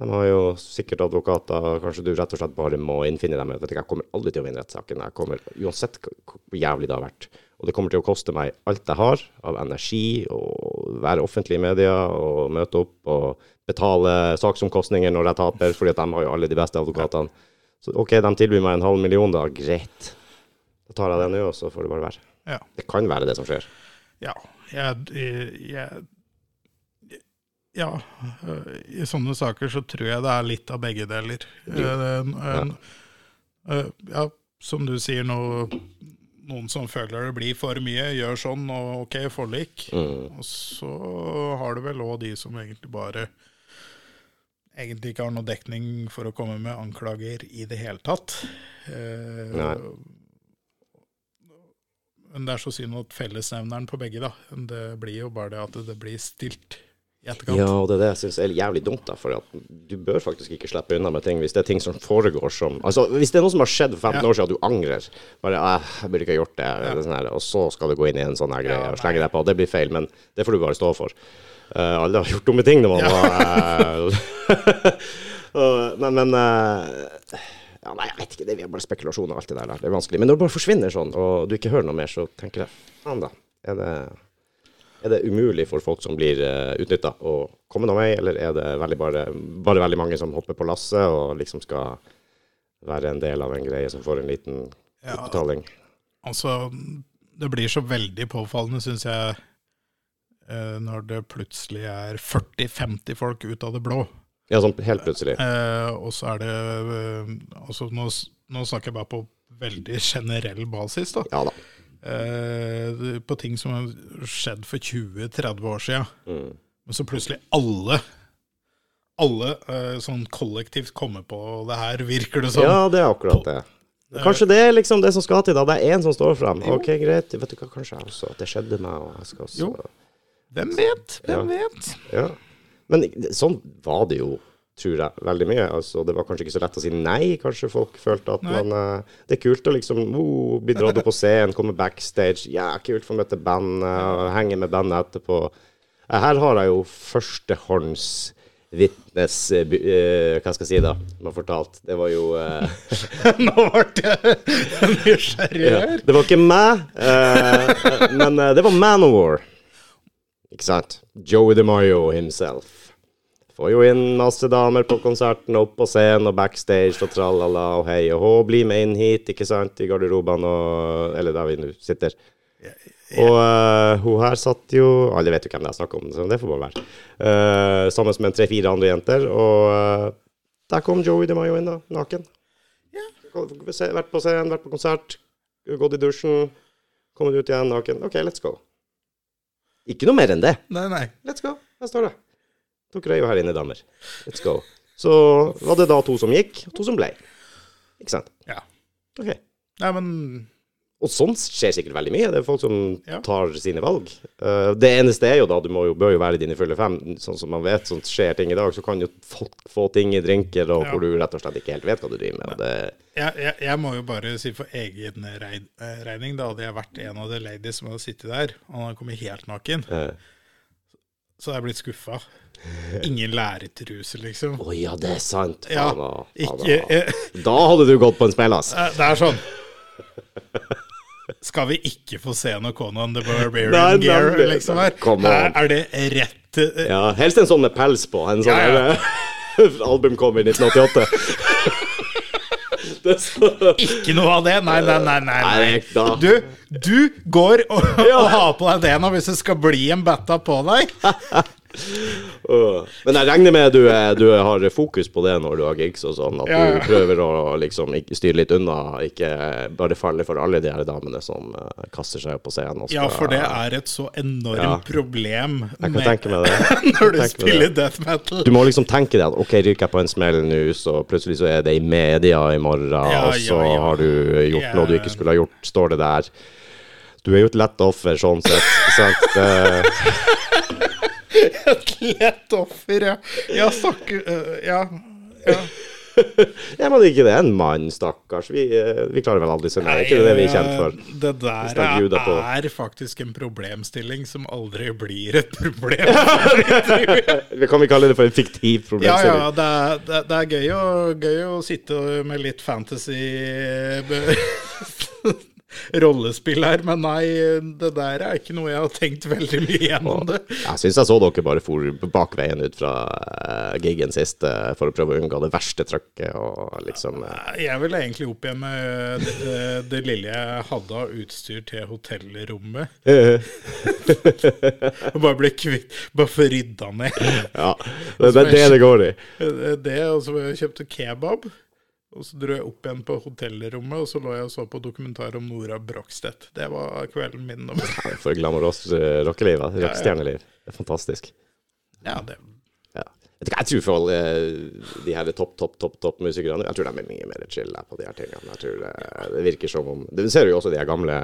De har jo sikkert advokater. Kanskje du rett og slett bare må innfinne deg med du, Jeg kommer aldri til å vinne rettssaken. Jeg kommer, uansett hvor hvor jævlig det har vært. Og det kommer til å koste meg alt jeg har av energi, og være offentlig i media, og møte opp og betale saksomkostninger når jeg taper, fordi at de har jo alle de beste advokatene. Så OK, de tilbyr meg en halv million, da. Greit. Da tar jeg det nå, og så får det bare være.
Ja.
Det kan være det som skjer.
Ja, jeg, jeg Ja, øh, i sånne saker så tror jeg det er litt av begge deler. Eh, en- en- øh, Ja, som du sier, nå, noen som føler det blir for mye, gjør sånn, og ok, forlik.
Mm.
Og så har du vel òg de som egentlig bare egentlig ikke har noe dekning for å komme med anklager i det hele tatt. Eh. Men det er så synd at fellesnevneren på begge, da. Det blir jo bare det at det blir stilt i etterkant.
Ja, og det er det jeg syns er jævlig dumt, da. For du bør faktisk ikke slippe unna med ting hvis det er ting som foregår som Altså, hvis det er noe som har skjedd for 15
Ja.
år siden, og du angrer Bare jeg burde ikke ha gjort det, eller sånn her, og så skal du gå inn i en sånn her greie og slenge deg på. Det blir feil, men det får du bare stå for. Uh, alle har gjort dumme ting når man var uh, Men, men uh, ja, Nei, jeg vet ikke. Det er bare spekulasjoner og alt det der. Det er vanskelig. Men når det bare forsvinner sånn, og du ikke hører noe mer, så tenker jeg faen, da. Er det er det umulig for folk som blir uh, utnytta å komme noen vei, eller er det veldig bare, bare veldig mange som hopper på lasset og liksom skal være en del av en greie som får en liten
Ja,
utbetaling?
altså, det blir så veldig påfallende, syns jeg, eh, når det plutselig er 40-50 folk ut av det blå.
Ja, sånn helt plutselig.
Eh, og så er det eh, altså nå, nå snakker jeg bare på veldig generell basis, da.
Ja da.
Eh, på ting som har skjedd for 20-30 år siden.
Mm.
Men så plutselig alle alle eh, sånn kollektivt kommer på det her, virker det som.
Ja, det er akkurat det. Kanskje det er liksom det som skal til, da. Det er én som står frem. OK, greit. Vet du hva, kanskje jeg også At det skjedde meg, og jeg skal også
Jo. Hvem vet? Hvem vet?
Ja. Men sånn var det jo, tror jeg, veldig mye. Altså, det var kanskje ikke så lett å si nei. Kanskje folk følte at man uh, Det er kult å liksom oh, bli dratt opp på scenen, komme backstage. Ja, kult for å møte bandet, henge med bandet etterpå. Eh, Her har jeg jo førstehånds vitnes uh, eh, Hva skal jeg si, da? Har fortalt. Det var jo uh,
Nå ble jeg nysgjerrig
ja,
her.
Det var ikke meg, men det var Manowar. Ikke sant? Joey DeMario himself. Får jo inn masse damer på konserten, opp på scenen og backstage og tralala og hei og hå. Bli med inn hit, ikke sant, i garderobene og Eller der vi nå sitter. Og uh, hun her satt jo Alle vet jo hvem det er snakk om, så det får bare være. Uh, sammen med tre-fire andre jenter. Og uh, der kom Joey DeMayo inn, da, naken.
Ja.
Vært på scenen, vært på konsert, gått i dusjen, kommet ut igjen naken. OK, let's go. Ikke noe mer enn det.
Nei, nei.
Let's go. Der står det. Dere er jo her inne, damer. Let's go. Så var det da to som gikk, og to som ble. Ikke sant?
Ja.
Ok.
Nei, men
Og sånn skjer sikkert veldig mye. Det er folk som
Ja.
tar sine valg. Uh, det eneste er jo da, du jo, bør jo være i dine fulle fem. Sånn som man vet, sånn skjer ting i dag, så kan jo folk få ting i drinker og
Ja.
hvor du rett og slett ikke helt vet hva du driver med. Det,
jeg, jeg, jeg må jo bare si for egen eh, regning, da hadde jeg vært en av de ladies som hadde sittet der, og han hadde kommet helt naken,
uh.
så hadde jeg blitt skuffa. Ingen lærertruse, liksom.
Å ja, det er sant.
Ja,
Faen, da.
Ikke eh,
Da hadde du gått på en smell, ass.
eh, Det er sånn Skal vi ikke få se noe Conan the Barbarian
Nei,
Gear
nemlig.
liksom her?
Come
Er, det rett eh,
Ja, helst en sånn med pels på. En sånn
Ja, ja.
album kom i 1988. det er så
Ikke noe av det? Nei, nei, nei. nei, nei.
Nei.
Du, du går og, og har på deg det nå hvis det skal bli en betta på deg.
Men jeg regner med du, er- du har fokus på det når du har gigs og sånn, at du prøver å liksom styre litt unna, ikke bare falle for alle de her damene som eh, kaster seg opp på scenen. og
Ja, for det er et så enormt
Ja.
problem med, når du spiller death metal.
Du må liksom tenke deg at ok, ryker jeg på en smell nå, så plutselig så er det i media i morgen,
Ja,
og så
ja,
har du gjort noe du ikke skulle ha gjort, står det der. Du er jo et lett offer sånn sett. sant? Eh,
Et lett offer, ja. Ja, stakkar øh, Ja. ja.
Ja, men ikke det en mann, stakkars. Vi, eh, vi klarer vel aldri så mye. Ikke det det vi er kjent for?
eh, Det der
er
faktisk en problemstilling som aldri blir et problem.
Vi kan vi kalle det for en fiktiv problemstilling?
ja, det er, det, det er gøy, å, gøy å sitte med litt fantasy be- rollespill her, men nei, det der er ikke noe jeg har tenkt veldig mye gjennom det.
Jeg syns jeg så dere bare for bakveien ut fra uh, gigen sist eh, for å prøve å unngå det verste trøkket og liksom eh,
Jeg ville egentlig opp igjen med det, det- det lille jeg hadde av utstyr til hotellrommet. Bare ble kvitt Bare få rydda ned.
Ja. Det det er det det går i.
Det, og så kjøpte kebab. Og så dro jeg opp igjen på hotellrommet, og så lå jeg og så på dokumentar om Nora Brogstedt. Det var kvelden min.
Ja, For glamorøst uh, rockeliv. Rockestjerneliv. Det er fantastisk.
Ja, det
Ja. Jeg tror for alle de her topp, topp, topp topp musikerne Jeg tror de er mye mer chill på de her tingene. Jeg tror eh, Det virker som om Du ser jo også de her gamle,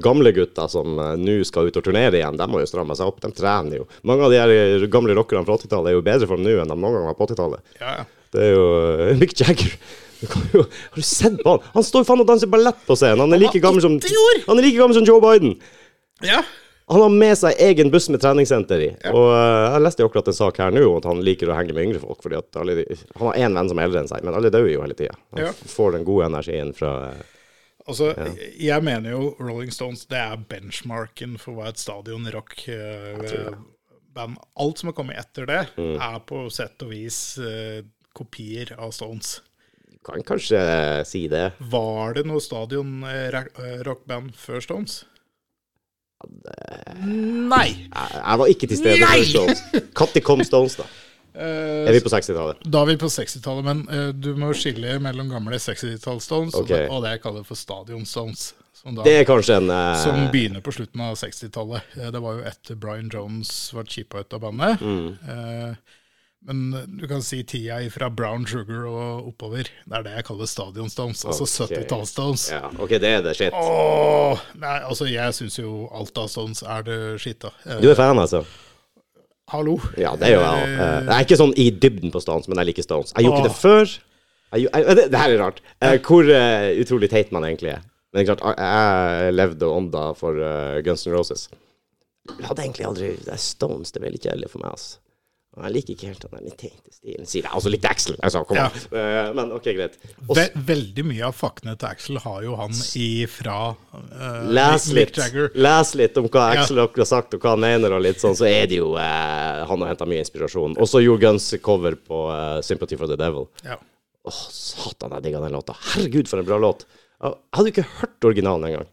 gamle gutta som eh, nå skal ut og turnere igjen. De må jo stramme seg opp. De trener jo. Mange av de her gamle rockerne fra 80-tallet er jo bedre bedre form nå enn de noen gang var på 80-tallet.
Ja.
Det er jo eh, Mick Jagger. Jo, har du sett på han? Han står faen og danser ballett på scenen. Han er like gammel som Han er like gammel som Joe Biden.
ja.
Han har med seg egen buss med treningssenter i. Og uh, jeg leste jo akkurat en sak her nå om at han liker å henge med yngre folk. Fordi alle Han har én venn som er eldre enn seg, men alle dør jo hele tida. Han
Ja.
får den gode energien fra uh,
Altså, jeg mener jo Rolling Stones det er benchmarken for hva et stadion rock-band Alt som har kommet etter det,
Mm.
er på sett og vis eh, kopier av Stones.
Kan kanskje si det.
Var det noe stadion eh, eh, rockband før Stones? Nei!
Jeg, var ikke til stede før Stones. Når kom Stones, da?
Eh,
Er vi på 60-tallet?
Da er vi på 60-tallet, men uh, du må skille mellom gamle 60-talls-Stones
okay.
og, det, og det jeg kaller for stadion-Stones. Som, da-
er en uh...
som begynner på slutten av 60-tallet. Eh, Det var jo etter Brian Jones var chippa ut av bandet.
Mm.
Eh, Men du kan si tida fra Brown Sugar og oppover. Det er det jeg kaller stadion-Stones. Altså
okay.
70-talls-Stones.
Ja, OK, det er det shit.
Åh, nei, altså Jeg syns jo alt av Stones er det skitt, da. Eh,
Du er fan, altså?
Hallo?
Ja, det er jo jeg òg. Jeg er ikke sånn i dybden på Stones, men jeg liker Stones. Jeg gjorde ikke det før. Jeg, jeg, det, det her er rart. Eh, Hvor uh, utrolig teit man egentlig er. Men det er klart, jeg- jeg levde og ånda for uh, Guns N' Roses. Jeg hadde egentlig aldri det er Stones, det er veldig kjedelig for meg, altså. Og Jeg liker ikke helt den der litt teite stilen. Sier jeg. Altså litt Axel. Altså, kom
Ja.
Eh, Men OK, greit. Også,
Ve veldig mye av faktene til Axel har jo han ifra uh,
Les litt, les litt om hva Axel ja. har sagt, og hva han mener, og litt sånn, så er det jo uh, Han har henta mye inspirasjon. Og så gjorde Guns cover på uh, 'Sympathy for the Devil'.
Ja.
Åh, satan, jeg digga den låta. Herregud, for en bra låt. Jeg hadde jo ikke hørt originalen engang.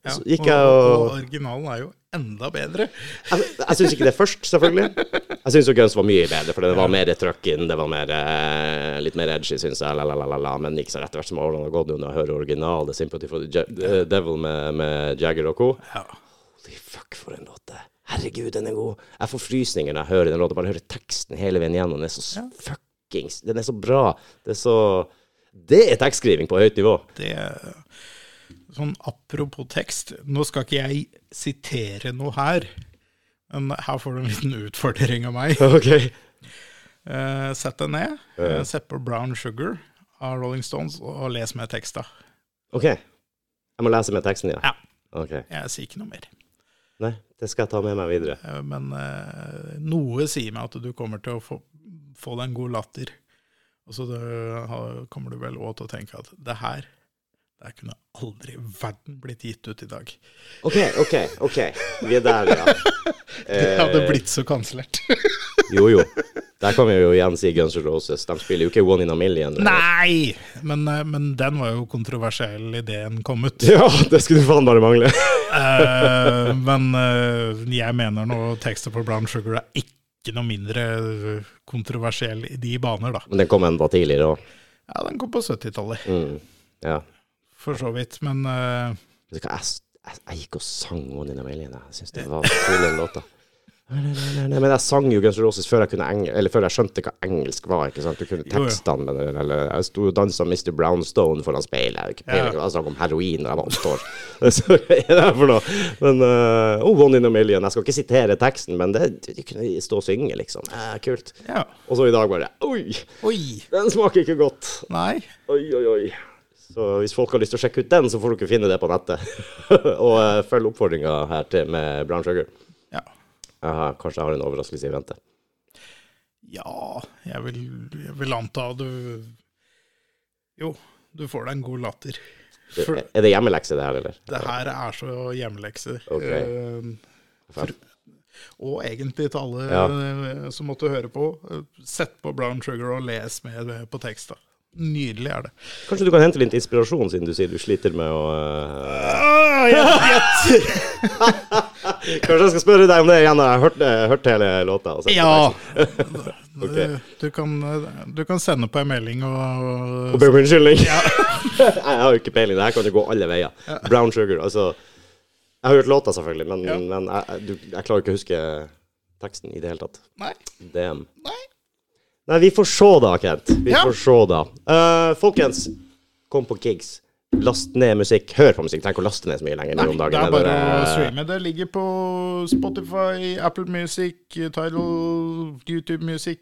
Ja. Og, og
og
originalen er jo enda bedre.
Jeg, jeg syns ikke det først, selvfølgelig. Jeg syns Guns var mye bedre, for det var mer trøkk inn, det var mer, eh, litt mer edgy, syns jeg. Lalalala. la, la, la, la. Men ikke så rett og slett som årene har gått nå når jeg hører original The Sympathy for the Ja- eh, Devil med, med Jagger og co.
Ja.
Holy fuck, for en låt det er. Herregud, den er god. Jeg får frysninger når jeg hører den låta. Bare hører teksten hele veien gjennom. Den er så fuckings Den er så bra. Det er så Det er tekstskriving på høyt nivå.
Det Sånn apropos tekst, nå skal ikke jeg sitere noe her, men her får du en liten utfordring av meg.
OK.
Uh, sett deg ned, uh. sett på Brown Sugar av Rolling Stones, og les med teksta.
OK. Jeg må lese med teksten ja?
Ja.
OK.
Jeg sier ikke noe mer.
Nei, det skal jeg ta med meg videre.
Uh, Men noe sier meg at du kommer til å få, få deg en god latter. Og så det, kommer du vel òg til å tenke at det her det kunne aldri i verden blitt gitt ut i dag.
OK, OK, OK. Vi er der, ja.
Det hadde blitt så kansellert.
Jo, jo. Der kan vi jo igjen si Guns N' Roses. De spiller jo ikke One in a Million.
Nei! Men, eh, men den var jo kontroversiell idet den kom ut.
Ja, det skulle faen bare mangle.
uh, men uh, jeg mener nå tekstet på Brown Sugar er ikke noe mindre kontroversiell i de baner, da.
Men den kom enda tidligere òg.
Ja, den kom på 70-tallet,
Mm. Ja.
For så vidt. Men uh...
Vet du hva, jeg, jeg, jeg gikk og sang One in a Million. Jeg syns det var kule låter. Nei, nei, nei, men jeg sang jo Guns N' Roses før jeg, kunne engel, eller før jeg skjønte hva engelsk var. ikke sant? Du kunne
tekstene med
tekstene, eller jeg sto og dansa Mr. Brownstone foran speilet. Jeg ikke peiling,
Ja.
jeg snakket om heroin da jeg var åtte år. Så er det for noe? Men uh, oh, One in a Million. Jeg skal ikke sitere teksten, men det, de kunne stå og synge, liksom. Eh, kult.
ja.
Og så i dag bare Oi,
Oi!
den smaker ikke godt.
Nei.
Oi, oi, oi. Så hvis folk har lyst til å sjekke ut den, så får dere finne det på nettet. og uh, følg oppfordringa her til med Brown Sugar.
Ja.
Aha, kanskje jeg har en overraskelse i vente.
Ja, jeg vil, jeg vil anta du Jo, du får deg en god latter. For
er det hjemmelekse, det her, eller?
det her er så hjemmelekse.
Ok.
Eh, for, og egentlig til alle
Ja.
som måtte høre på, eh, sett på Brown Sugar og les med på teksta. Nydelig er det.
Kanskje du kan hente litt inspirasjon, siden du sier du sliter med å uh... Kanskje jeg skal spørre deg om det igjen når jeg har hørt, hørt hele låta? og
ja.
okay.
Du, kan, du kan sende på en melding og,
Og be om unnskyldning. jeg har jo ikke peiling. Det her kan jo gå alle veier. Brown Sugar, altså Jeg har hørt låta, selvfølgelig, men,
Ja.
men jeg- du, jeg klarer ikke å huske teksten i det hele tatt.
Nei.
Damn.
Nei.
Nei, vi får se da, Kent. Vi
Ja.
får se da. Uh, folkens, kom på gigs. Last ned musikk. Hør på musikk. Ikke å laste ned så mye lenger
Nei, det er bare å
eh,
streame. Det ligger på Spotify, Apple Music, Tidal, YouTube Music.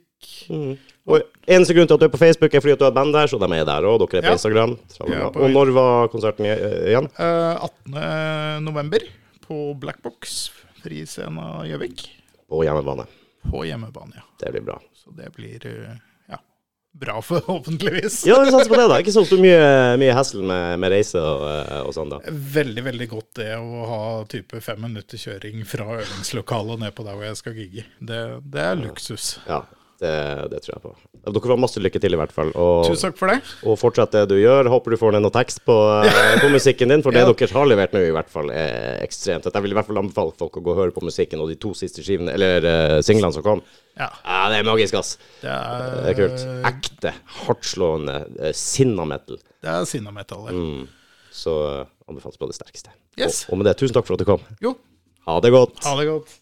Mm. Og Eneste grunn til at du er på Facebook, er fordi at du har band der, så de er der òg. Dere er på
Ja.
Instagram.
Ja, på-
og når var konserten eh, igjen?
Eh, 18. november på Blackbox, Friscena Gjøvik.
På hjemmebane.
På hjemmebane, ja.
Det blir bra.
Så det blir eh, ja, bra forhåpentligvis.
Ja, vi satser på det, da. Ikke så mye, mye hassle med, med reise og, eh, og sånn, da.
Veldig, veldig godt det å ha type fem minutter kjøring fra øvingslokalet og ned på der hvor jeg skal gigge. Det, det er luksus.
Ja, det, det tror jeg på. Dere får masse lykke til, i hvert fall. Og,
Tusen takk for det.
og fortsett det du gjør. Håper du får ned noe tekst på, eh, på musikken din, for det
Ja.
dere har levert nå, i hvert fall er ekstremt. Jeg vil i hvert fall anbefale folk å gå og høre på musikken og de to siste skivene, eller uh, singlene som kom.
Ja,
Ja, det er magisk, ass.
det er,
Det er kult. Ekte, hardtslående uh, sinna-metal.
Det er sinnametallet.
Mm. Så uh, anbefales på det sterkeste.
Yes.
Og, og med det, tusen takk for at du kom.
Jo,
Ha det godt.
ha det godt.